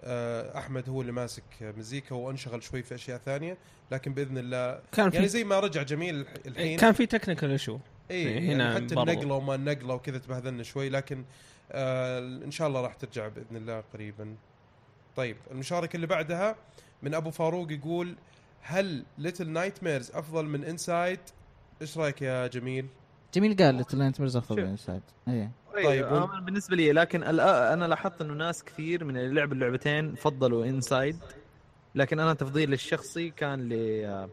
آه أحمد هو اللي ماسك مزيكا وانشغل شوي في أشياء ثانية. لكن بإذن الله كان يعني في زي ما رجع جميل الح- الحين. كان في technical issue إي هنا يعني حتى برضو. النقلة وما النقلة وكذا تبهذلنا شوي. لكن آه إن شاء الله راح ترجع بإذن الله قريبا. طيب المشاركه اللي بعدها من أبو فاروق يقول هل Little Nightmares أفضل من Inside إيش رأيك يا جميل؟ جميل قال Little Nightmares أفضل شوف. من Inside اي طيب، طيب آه بالنسبة لي لكن أنا لاحظت إنه ناس كثير من اللي لعبوا اللعبتين فضلوا Inside لكن أنا تفضيلي الشخصي كان ل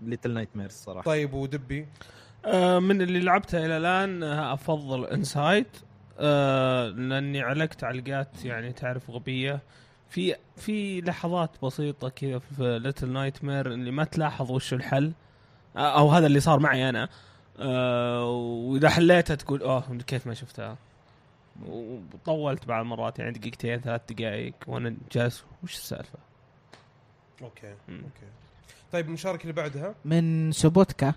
Little Nightmares صراحة. طيب ودبي؟ آه، من اللي لعبته إلى الآن آه، أفضل Inside آه لأني علقت علقات يعني تعرف غبية. في في لحظات بسيطة كذا في Little Nightmare اللي ما تلاحظ وش الحل. آه، أو هذا اللي صار معي أنا. آه وإذا حليتها تقول أوه كيف ما شفتها؟ وطولت بعض المرات يعني دقيقتين ثلاث دقائق وأنا جالس وش السالفة؟ أوكي. أوكي. طيب المشاركة اللي بعدها؟ من سوبوتكا.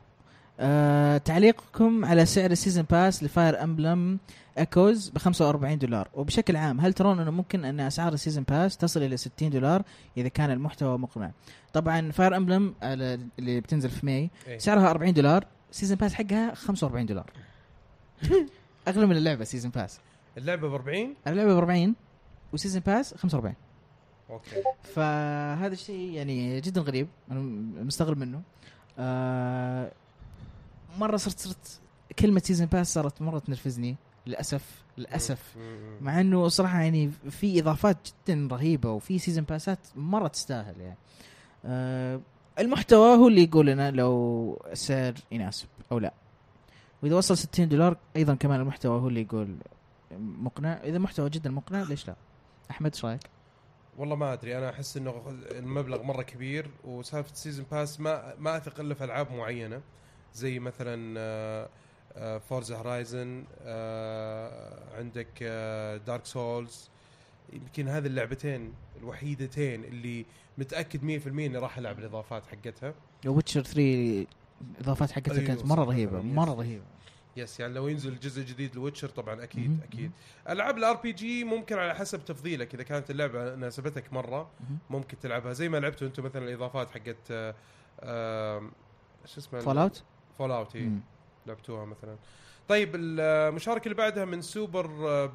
آه تعليقكم على سعر ال season pass ل Fire Emblem Echoes ب 45 دولار. وبشكل عام هل ترون أنه ممكن أن أسعار ال season pass تصل إلى 60 دولار إذا كان المحتوى مقنع؟ طبعا Fire Emblem اللي بتنزل في May إيه. سعرها 40 دولار season pass حقها 45 دولار. <laughs> أغلى من اللعبة season pass اللعبة ب 40 اللعبة ب 40 و season pass 45 أوكي. فهذا الشيء يعني جدا غريب أنا مستغرب منه. آه مرة صرت صرت كلمة season pass صارت مرة تنرفزني. للأسف للأسف. مع إنه صراحة يعني في إضافات جدا رهيبة وفي season pass ات مرة تستاهل يعني. آه المحتوى هو اللي يقول لنا لو السعر يناسب أو لا. وإذا وصل 60 دولار أيضا كمان المحتوى هو اللي يقول مقنع. إذا محتوى جدا مقنع ليش لا؟ أحمد إيش رأيك؟ والله ما أدري. أنا أحس إنه المبلغ مرة كبير وسالفة season pass ما ما أثق إلا في ألعاب معينة. زي مثلا آه، Forza Horizon عندك Dark Souls يمكن هذه اللعبتين الوحيدتين اللي متأكد 100% إني راح ألعب الإضافات حقتها. Witcher 3 الاضافات حقتها أيوة كانت مرة رهيبة. مرة رهيبة. yes يعني لو ينزل جزء جديد ل Witcher طبعا أكيد مهم. أكيد. ألعاب ال RPG ممكن على حسب تفضيلك. إذا كانت اللعبة ناسبتك مرة. ممكن تلعبها. زي ما لعبتوا أنتم مثلا الإضافات حقت آه، آه، شو اسمه Fallout Fallout مم. لعبتوها مثلا. طيب المشاركة اللي بعدها من سوبر آه،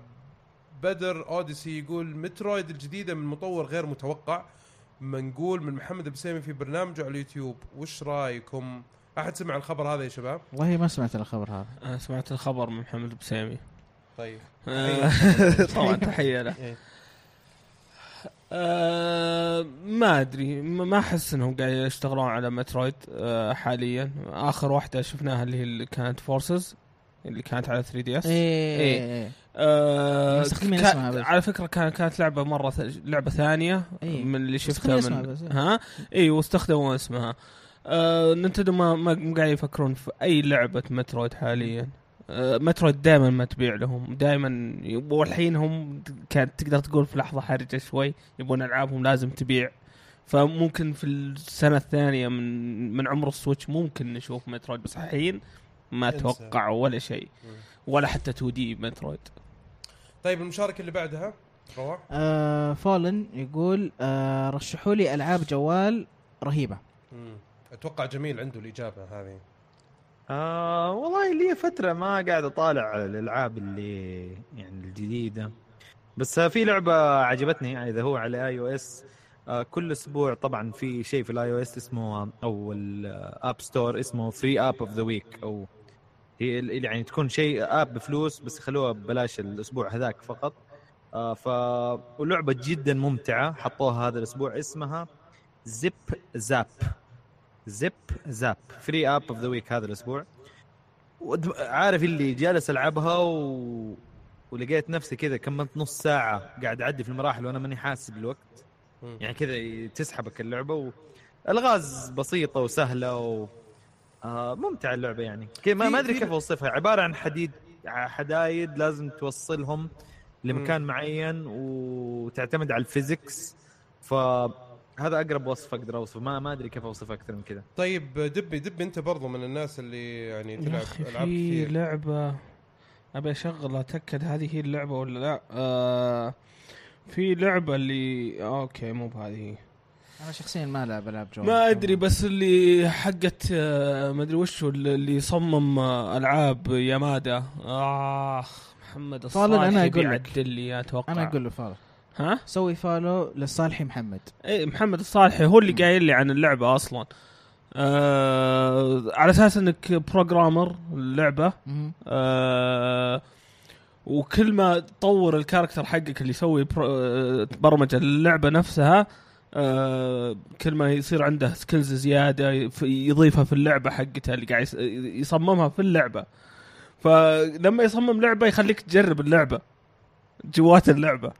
بدر Odyssey يقول Metroid الجديدة من مطور غير متوقع. منقول من محمد البسيمي في برنامجه على اليوتيوب. وش رأيكم؟ أحد سمع الخبر هذا يا شباب؟ والله ما سمعت الخبر هذا. أنا سمعت الخبر من محمد بسامي طيب. آه، <laughs> طبعا تحية له. آه، ما أدري ما أحس إنهم قاعد يشتغلون على Metroid آه، حاليا آخر واحدة شفناها اللي هي اللي كانت Forces اللي كانت على 3DS آه اسمها بس. على فكرة كان كانت لعبة مرة. لعبة ثانية إيه. من اللي شفتها من بس. ها اي واستخدموا اسمها آه ننتدو ما ما قاعد يفكرون في أي لعبة مترويد حاليا مترويد دائما ما تبيع لهم. دائما والحين هم كانت تقدر تقول في لحظة حرجة شوي يبون ألعابهم لازم تبيع. فممكن في السنة الثانية من من عمر السويتش ممكن نشوف مترويد بس الحين ما. أتوقع ولا شيء. ولا حتى 2 دي Metroid. طيب المشاركة اللي بعدها روح آه فولن يقول آه رشحوا لي ألعاب جوال رهيبة. مم. أتوقع جميل عنده الإجابة هذه. آه والله لي فترة ما قاعد أطالع الألعاب اللي يعني الجديدة. بس في لعبة عجبتني إذا هو على iOS كل أسبوع طبعا في شيء في ال iOS اسمه أو ال App Store اسمه free app of the week أو هي يعني تكون شيء app بفلوس بس يخلوها ببلاش الأسبوع هذاك فقط. آه ف ولعبة جدا ممتعة. حطوها هذا الأسبوع. اسمها Zip Zap Zip Zap. free app of the week هذا الأسبوع. عارف اللي جالس ألعبها و... ولقيت نفسي كذا كملت نص ساعة قاعد أعدي في المراحل وأنا ماني حاسس بالوقت. يعني كذا تسحبك اللعبة و... الغاز بسيطة وسهلة و... آه ممتعة اللعبة يعني. ما, ما أدري كيف أوصفها. عبارة عن حديد حدايد لازم توصلهم لمكان معين وتعتمد على الفيزيكس. فهذا أقرب وصف أقدر أوصفه. ما ما أدري كيف أوصفه أكثر من كذا. طيب دبي دبي أنت برضو من الناس اللي يعني تلعب ألعاب في كثير. لعبة أبي أشغل أتأكد هذه هي اللعبة ولا لا؟ آه في لعبة اللي أوكي مو بهذه. أنا شخصيا ما ألعب ألعاب جوال ما أدري بس اللي حقت آه، ما أدري وش هو اللي صمم آه، ألعاب يامادا. أخ محمد طالع الصالحي أنا أقول لك. لي أتوقع. أنا أقول له فولو ها؟ سوي فولو لصالحي محمد. اي محمد الصالحي هو اللي قايل لي عن اللعبة أصلا. آه على أساس إنك بروجرامر اللعبه. آه وكل ما تطور ال character حقك اللي يسوي آه، برمجة للعبة نفسها آه كل ما يصير عنده skills زيادة يف- يضيفها في اللعبة حقته اللي قاعد يصممها في اللعبة. فلما يصمم لعبة يخليك تجرب اللعبة جوات اللعبة.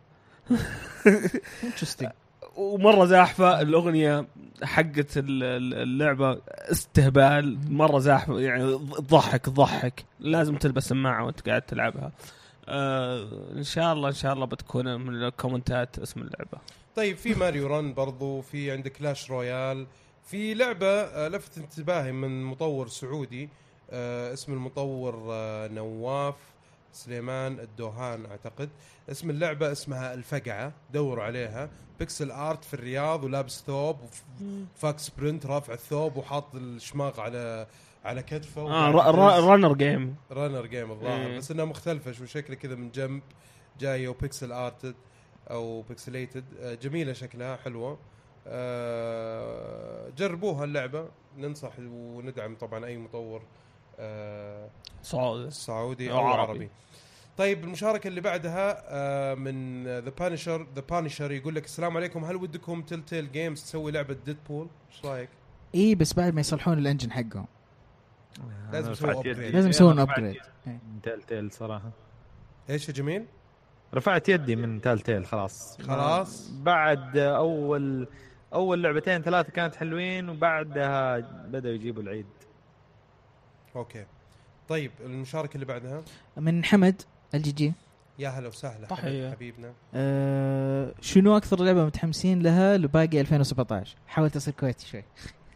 <laughs> interesting ومرة زاحفة الأغنية حقت ال- ال- اللعبة استهبال مرة زاحفة يعني تضحك تضحك لازم تلبس سماعة وانت قاعد تلعبها. آه إن شاء الله إن شاء الله بتكون من الكومنتات اسم اللعبة. طيب في Mario Run برضو في عندك Clash Royale. في لعبة آه، لفت انتباهي من مطور سعودي آه، اسم المطور آه، نواف. سليمان الدوهان أعتقد. اسم اللعبة اسمها الفقعة دوروا عليها. pixel art في الرياض ولابس ثوب وفاك sprint رافع الثوب وحاط الشماغ على على كتفه آه runner game runner game الظاهر. إيه. بس إنها مختلفة شو شكله كذا من جنب جاية و pixel arted أو pixelated. جميلة شكلها حلوة. آه، جربوها اللعبة ننصح وندعم طبعا أي مطور آه، صعود سعودي. أو أو عربي. عربي. طيب المشاركة اللي بعدها آه، من The Punisher The Punisher يقول لك السلام عليكم. هل ودكم Telltale Games تسوي لعبة Deadpool إيش رأيك؟ إي إيه، بس بعد ما يصلحون ال engine حقهم. لازم upgrade. يدي. لازم يسوون upgrade من Telltale صراحة. إيش يا جميل؟ رفعت يدي من Telltale خلاص. خلاص. بعد أول أول لعبتين ثلاثة كانت حلوين وبعدها بدأوا يجيبوا العيد. أوكي. طيب المشاركة اللي بعدها؟ من حمد ال GG يا هلا وسهلا. حبيبنا. آه شنو أكثر لعبة متحمسين لها لباقي 2017 حاولت أصير كويتي شوي.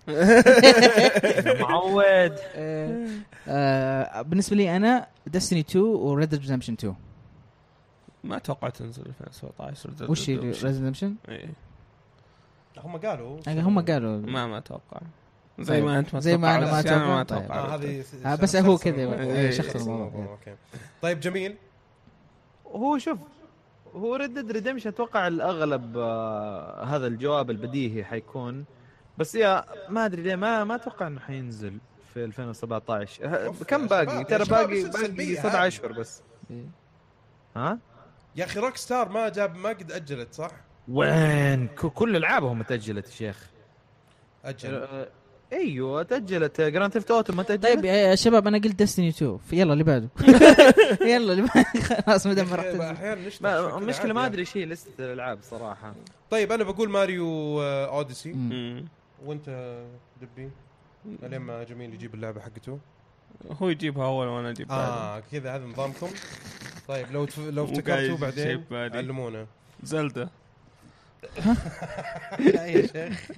<laughs> معود. آه آه بالنسبة لي أنا Destiny 2 و Red Dead Redemption 2 ما أتوقع تنزل 2017 Red Dead وش Redemption. Red Redemption إيه. هم قالوا. هم قالوا. ما ما أتوقع. زي. ما أنت ما زي ما أنا تتوقع، ما بس أنا أتوقع. ما طيب. أتوقع. آه هذه آه، بس هو كذا إيه، شخص الموضوع الموضوع أوكي. طيب جميل. هو شوف هو Red Dead Redemption أتوقع الأغلب آه هذا الجواب البديهي حيكون. بس يا ما أدري ليه ما ما أتوقع إنه حينزل في 2017 ه- أوف كم باقي؟ ترى باقي باقي سبع؟ أشهر بس. إيه. ها؟ يا أخي Rockstar ما جاب ما قد أجلت صح؟ وين؟ ك- كل ألعابهم تأجلت يا شيخ. أجل. آه، أيوه تاجلت Grand Theft Auto ما تاجلت طيب يا شباب أنا قلت Destiny 2 يلا اللي بعده <laughs> يلا اللي بعده <laughs> خلاص ما دام تنزل. أحيانا المشكلة ما. أدري شيء لسته الألعاب صراحة طيب أنا بقول ماريو آه، اوديسي. مم. وأنت آه، دبي الين ما جميل يجيب اللعبة حقته هو يجيبها أول وأنا أجيب بعده. آه كذا هذا نظامكم طيب لو. لو افتكرتوا بعدين. علمونا زلدة لا يا شيخ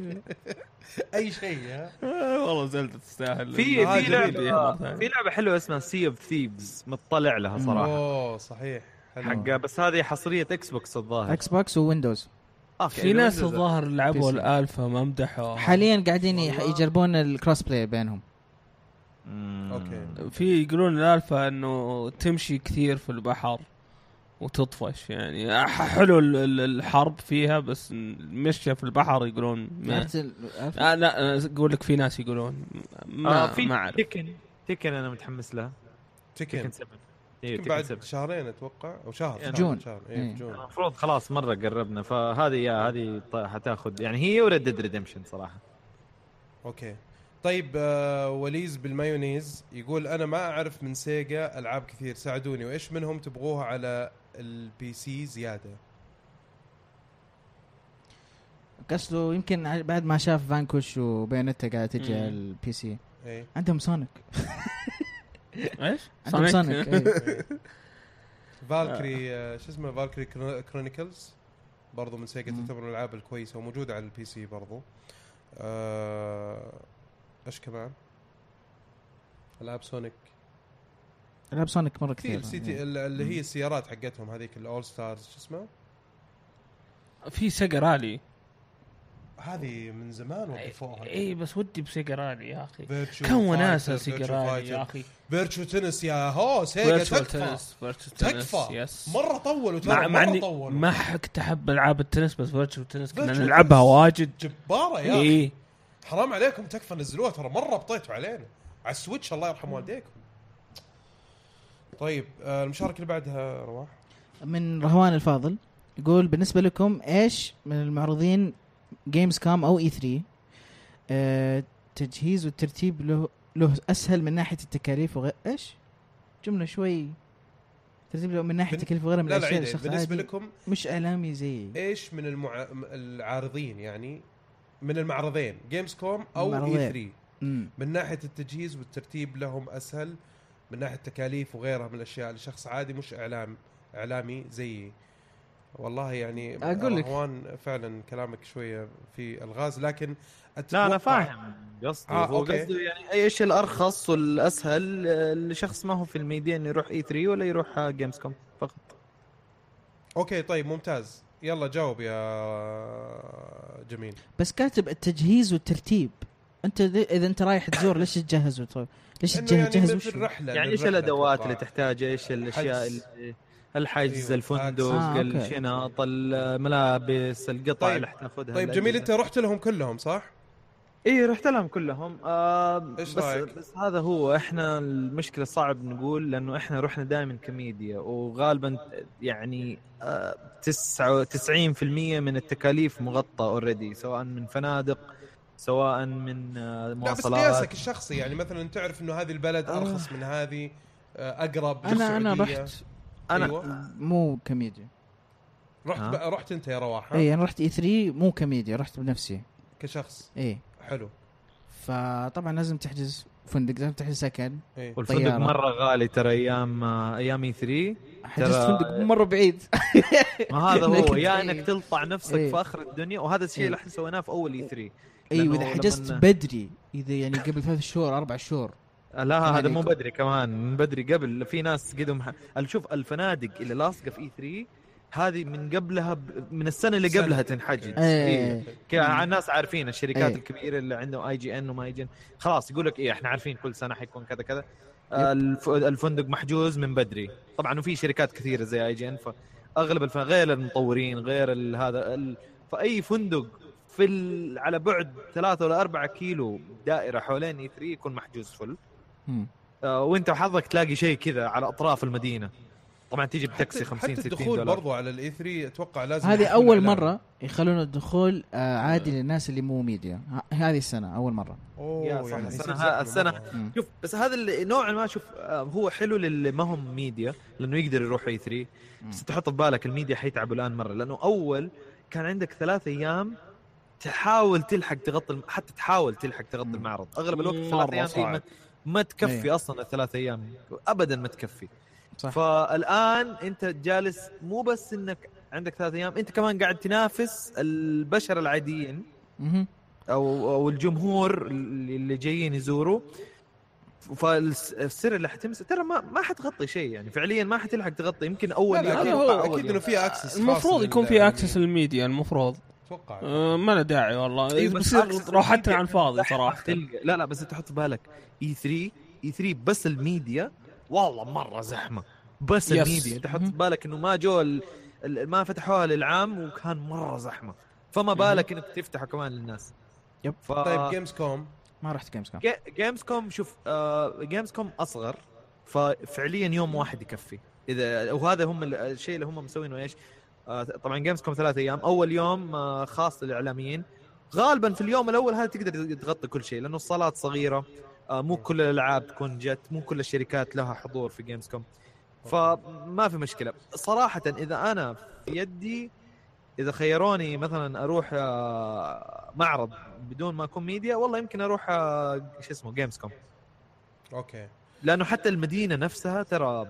أي شيء ها؟ آه، والله زلدة تستاهل. في في. لعبه في لعبة حلوة اسمها سي اوف ثيفز مطلع لها صراحة. أوه صحيح. حلو. حق بس هذه حصرية Xbox الظاهر X box و Windows في ناس الظاهر لعبوا. الالفا ما مدحوا حاليا قاعدين. يجربون ال cross-play بينهم. أوكي. في يقولون الالفا إنه تمشي كثير في البحر. وتطفش يعني. ح- حلو ال- ال- الحرب فيها بس مشي في البحر يقولون ما؟ آه لا أقول لك في ناس يقولون ما آه في ما أعرف. Tekken. تيكن أنا متحمس لها تيكن تيكن 7 أيوه يمكن تيكن بعد 7 شهرين أتوقع أو شهر يعني جون. شهر إيه. في جون. المفروض خلاص مرة قربنا فهذه يا هذه حتاخذ. يعني هي و Red Dead Redemption صراحة. okay. طيب آه وليز بالمايونيز يقول أنا ما أعرف من سيجا ألعاب كثير ساعدوني وإيش منهم تبغوها على ال PC زيادة قصده يمكن بعد ما شاف فانكويش وبايونيتا قاعدة تجي. على ال PC اي عندهم سونيك إيش؟ عندهم سونيك إيه. <laughs> فالكيريا آه شو اسمه فالكيريا كرونيكلز برضو من سيجا. تعتبر من الألعاب الكويسة وموجودة على ال PC برضو آه إيش كمان؟ العاب سونيك العاب سونيك مرة كثير. ال CTA. ال- اللي هي السيارات حقتهم هذيك ال All Stars شو اسمه؟ في سيجا رالي هذه من زمان وقفوها اي بس ودي بسيجا رالي يا أخي. فيرتشو كم وناسة سيجا فيرتشو رالي. يا أخي. فيرتشو تنس يا هو سيجا تكفى. تكفى. yes مرة طولوا ترى مع مع مرة إني طولوا ما كنت أحب ألعاب التنس بس فيرتشوا تنس كنا نلعبها. واجد. جبارة يا أخي. اي حرام عليكم تكفى نزلوها ترى مرة بطيتوا علينا. على السويتش الله يرحم والديكم. طيب آه، المشاركة اللي بعدها رواح من رهوان الفاضل يقول بالنسبة لكم إيش من المعروضين جيمز كوم أو E3 آه تجهيز والترتيب له له أسهل من ناحية التكاليف وغير إيش؟ جملة شوي ترتيب له من ناحية التكاليف وغيرها من لا لا الأشياء الشخص بالنسبة عادي لكم مش إعلامي زي إيش من المع... العارضين يعني من المعرضين جيمز كوم أو. E3 مم. من ناحية التجهيز والترتيب لهم أسهل من ناحية التكاليف وغيرها من الأشياء. لشخص عادي مش إعلام إعلامي زيي. والله يعني أقول لك. فعلا كلامك شوية فيه ألغاز لكن لا أنا أتوقع- فاهم قصدي. آه، هو. قصده يعني إيش الأرخص والأسهل لشخص ما هو في الميديا إنه يروح E3 ولا يروح جيمز كوم فقط. أوكي طيب ممتاز. يلا جاوب يا جميل. بس كاتب التجهيز والترتيب. أنت إذا أنت رايح تزور ليش تجهز وت- ليش تجهز يعني تجهز مثل وشو؟ رحلة يعني إيش الأدوات. اللي تحتاجها إيش الأشياء. اللي الحجز أيوة، الفندق آه،. الشنط الملابس القطع طيب. اللي حتاخذها طيب جميل أنت رحت لهم كلهم صح؟ اي رحت لهم كلهم آه إيش بس رأيك؟ بس هذا هو إحنا المشكلة صعب نقول لأنه إحنا رحنا دائما كميديا وغالبا يعني آه 99% من التكاليف مغطى already سواء من فنادق سواء من آه لا بس مواصلات قياسك الشخصي يعني مثلا تعرف إنه هذه البلد آه. أرخص من هذه آه، أقرب أنا أنا. رحت أنا أيوة. مو كميديا رحت آه. بقى رحت أنت يا رواح؟ اي أنا رحت E3 مو كميديا رحت بنفسي كشخص اي حلو فطبعا لازم تحجز فندق لازم تحجز سكن إيه والفندق طيارة. مرة غالي ترى أيام أيام E3 حجزت ترى- فندق مرة بعيد <laughs> ما هذا هو يا إيه. انك تلطع نفسك إيه. في آخر الدنيا وهذا الشيء إيه. اللي إحنا سويناه في أول E3 أي واذا لأنه حجزت لمن- بدري إذا يعني قبل ثلاث شهور أربع شهور لا هذا يعني مو يكون- بدري كمان من بدري قبل في ناس قدهم ح... شوف الفنادق اللي لاصقة في E3 هذه من قبلها ب... من السنة اللي. قبلها تنحجز. إيه. كذا الناس عارفين الشركات إيه. الكبيرة اللي عندهم اي جي ان وما اي جي ان خلاص يقول لك إيه إحنا عارفين كل سنة حيكون كذا كذا آه، الف... الفندق محجوز من بدري طبعا وفي شركات كثيرة زي IGN فاغلب الف... غير المطورين غير ال... هذا ال... فأي فندق في ال... على بعد ثلاثة ولا أربعة كيلو دائرة حوالين E3 يكون محجوز فل. آه، وأنت وحظك تلاقي شيء كذا على أطراف المدينة. طبعا تيجي بتاكسي 50 حتى 60 الدخول دولار. برضو على ال E3 أتوقع لازم هذه أول. مرة يخلون الدخول آه عادي للناس اللي مو ميديا ه- هذه السنة أول مرة. أوه يا صح، يعني مرة. مم. شوف بس هذا اللي نوعا ما شوف آه، هو حلو للي ما هم ميديا لأنه يقدر يروح اي 3 بس تحط في بالك الميديا حيتعبوا الآن مرة لأنه أول كان عندك ثلاث أيام تحاول تلحق تغطي الم... حتى تحاول تلحق تغطي. المعرض أغلب الوقت ثلاث أيام ما. ما تكفي أيه. أصلا الثلاث أيام ابدا ما تكفي صح. فالآن أنت جالس مو بس إنك عندك ثلاث أيام أنت كمان قاعد تنافس البشر العاديين. أو أو الجمهور اللي اللي جايين يزوروا فالسر اللي حتمسك ترى ما ما حتغطي شيء يعني فعليا ما حتلحق تغطي يمكن أول لا لا يوم هو. أول أكيد. إنه في access المفروض يكون في access للميديا المفروض أتوقع. آه، ما له داعي والله. إيه، access راحتنا للميديا على الفاضي صراحة. تلقى لا لا بس أنت تحط في بالك E3 E3 بس الميديا والله مرة زحمة. بس yes. الميديا. أنت حط في بالك إنه ما جو ال- ال- ما فتحوها للعام وكان مرة زحمة. فما بالك إنك تفتحه كمان للناس. yep. ف... طيب جيمز كوم ما رحت جيمز جي- جيمز كوم شوف آه جيمز كوم أصغر ففعليا يوم واحد يكفي. اذا وهذا هم ال- الشيء اللي هم مسوينه إيش؟ طبعا جيمز كوم ثلاث أيام. أول يوم آه خاص للإعلاميين. غالبا في اليوم الأول هذا تقدر تغطي كل شيء لأنه الصالات صغيرة. آه مو كل الألعاب تكون جت مو كل الشركات لها حضور في جيمز كوم فما في مشكلة. صراحة إذا أنا في يدي إذا خيروني مثلا أروح آه، معرض بدون ما أكون ميديا والله يمكن أروح آه، شو اسمه جيمز كوم okay. لأنه حتى المدينة نفسها ترى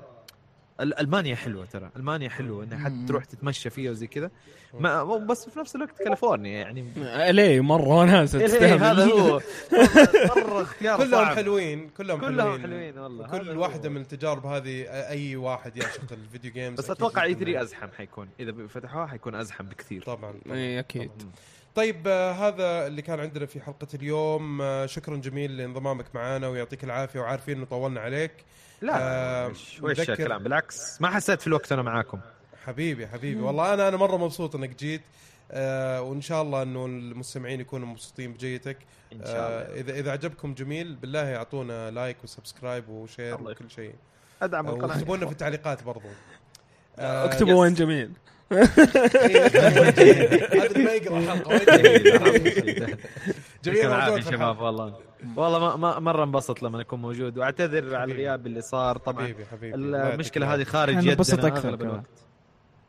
ألمانيا حلوة ترى. ألمانيا حلوة إنك حتى. تروح تتمشى فيها وزي كذا. ما بس في نفس الوقت كاليفورنيا يعني. ليه مرة إيه تستهبل هذا هو. <laughs> مرة اختيار كلهم. حلوين كلهم كلهم حلوين. والله. هو. واحدة من التجارب هذه أي واحد يعشق ال video games بس أتوقع E يكون- 3 أزحم حيكون. إذا فتحوها حيكون أزحم بكثير. طبعا طبعاً. إي أكيد. طيب آه، هذا اللي كان عندنا في حلقة اليوم. آه، شكرا جميل لانضمامك معنا ويعطيك العافية وعارفين إنه طولنا عليك. لا آه، وش الكلام؟ بالعكس. ما حسيت في الوقت أنا معاكم. حبيبي حبيبي. والله أنا أنا مرة مبسوط إنك جيت. آه وإن شاء الله إنه المستمعين يكونوا مبسوطين بجيتك. إن شاء الله. آه إذا إذا عجبكم جميل بالله أعطونا like و subscribe و share الله وكل شيء. أدعم القناة. واكتبوا لنا في التعليقات برضو. آه، اكتبوا وين جميل. <laughs> هذا ما يقرأ حلقة. <laughs> وين جميل موجود شباب. والله. والله ما ما مرة انبسط لما أكون موجود وأعتذر على. الغياب اللي صار. طبعا حبيبي حبيبي. المشكلة. هذه خارج إحنا يدنا ننبسط أكثر كمان.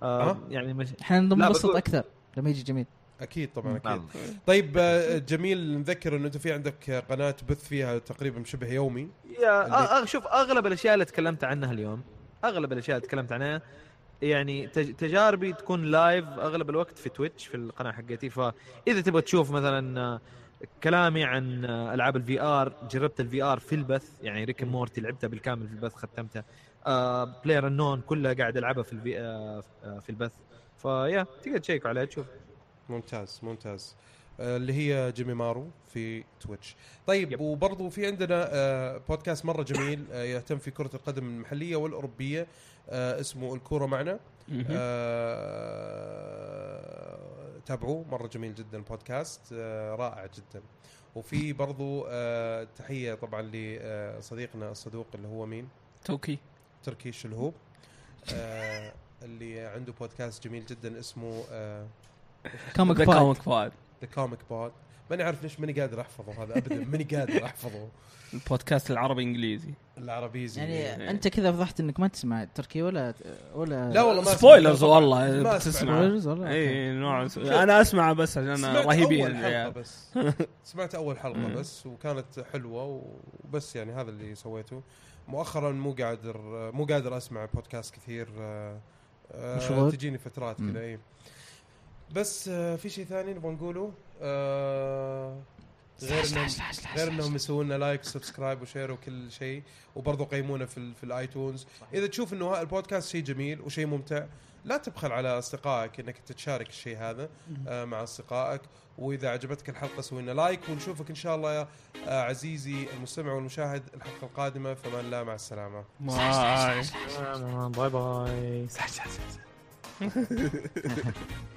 آه ها؟ يعني مش إحنا ننبسط أكثر لما يجي جميل. أكيد طبعا أكيد. نعم. طيب آه، جميل نذكر إنه أنت في عندك قناة تبث فيها تقريبا شبه يومي. yeah أ- أ- شوف أغلب الأشياء اللي تكلمت عنها اليوم أغلب الأشياء اللي تكلمت عنها يعني تج- تجاربي تكون live أغلب الوقت في تويتش في القناة حقتي. فإذا تبغى تشوف مثلا آه، كلامي عن ألعاب ال VR جربت ال VR في البث يعني Rick Morty لعبتها بالكامل في البث ختمتها. آه بلاير النون كلها قاعد ألعبها في الفي آه آه، في البث. ف yeah تقدر تشيكوا عليها تشوف. ممتاز ممتاز. آه، اللي هي جيمي مارو في تويتش. طيب yep. وبرضو في عندنا آه، بودكاست مرة جميل يهتم في كرة القدم المحلية والأوروبية اسمه الكورة معنا. تابعوه مرة جميل جدا بودكاست آه، رائع جدا. وفي برضو آه، تحية طبعا لصديقنا الصدوق اللي هو مين؟ توكي. تركي شلهوب آه، اللي عنده بودكاست جميل جدا اسمه آه، comic the pod comic pod the comic pod ماني عارف ليش ماني قادر أحفظه هذا ابدا ماني قادر أحفظه البودكاست العربي إنجليزي العربيزي يعني أنت كذا فضحت إنك ما تسمع تركي ولا ولا لا والله ما spoilers. والله ما بتسمع. والله. اي نوع أنا أسمع بس عشان سمعت رهيبين أول حلقة. بس سمعت أول حلقة. بس وكانت حلوة وبس يعني هذا اللي سويته مؤخرا مو قادر مو قادر أسمع بودكاست كثير آه، مشغول؟ تجيني فترات. كذا اي بس آه، في شيء ثاني نبغى نقوله آه، غير انهم غير إنهم يسوون لنا like و subscribe و share وكل شيء وبرضه قيمونا في ال في ال iTunes إذا تشوف إنه البودكاست شيء جميل وشيء ممتع لا تبخل على أصدقائك إنك تتشارك الشيء هذا آه مع أصدقائك. وإذا عجبتك الحلقة سوي لنا like ونشوفك إن شاء الله يا آه عزيزي المستمع والمشاهد الحلقة القادمة. فمان الله مع السلامة. bye bye. bye <laughs>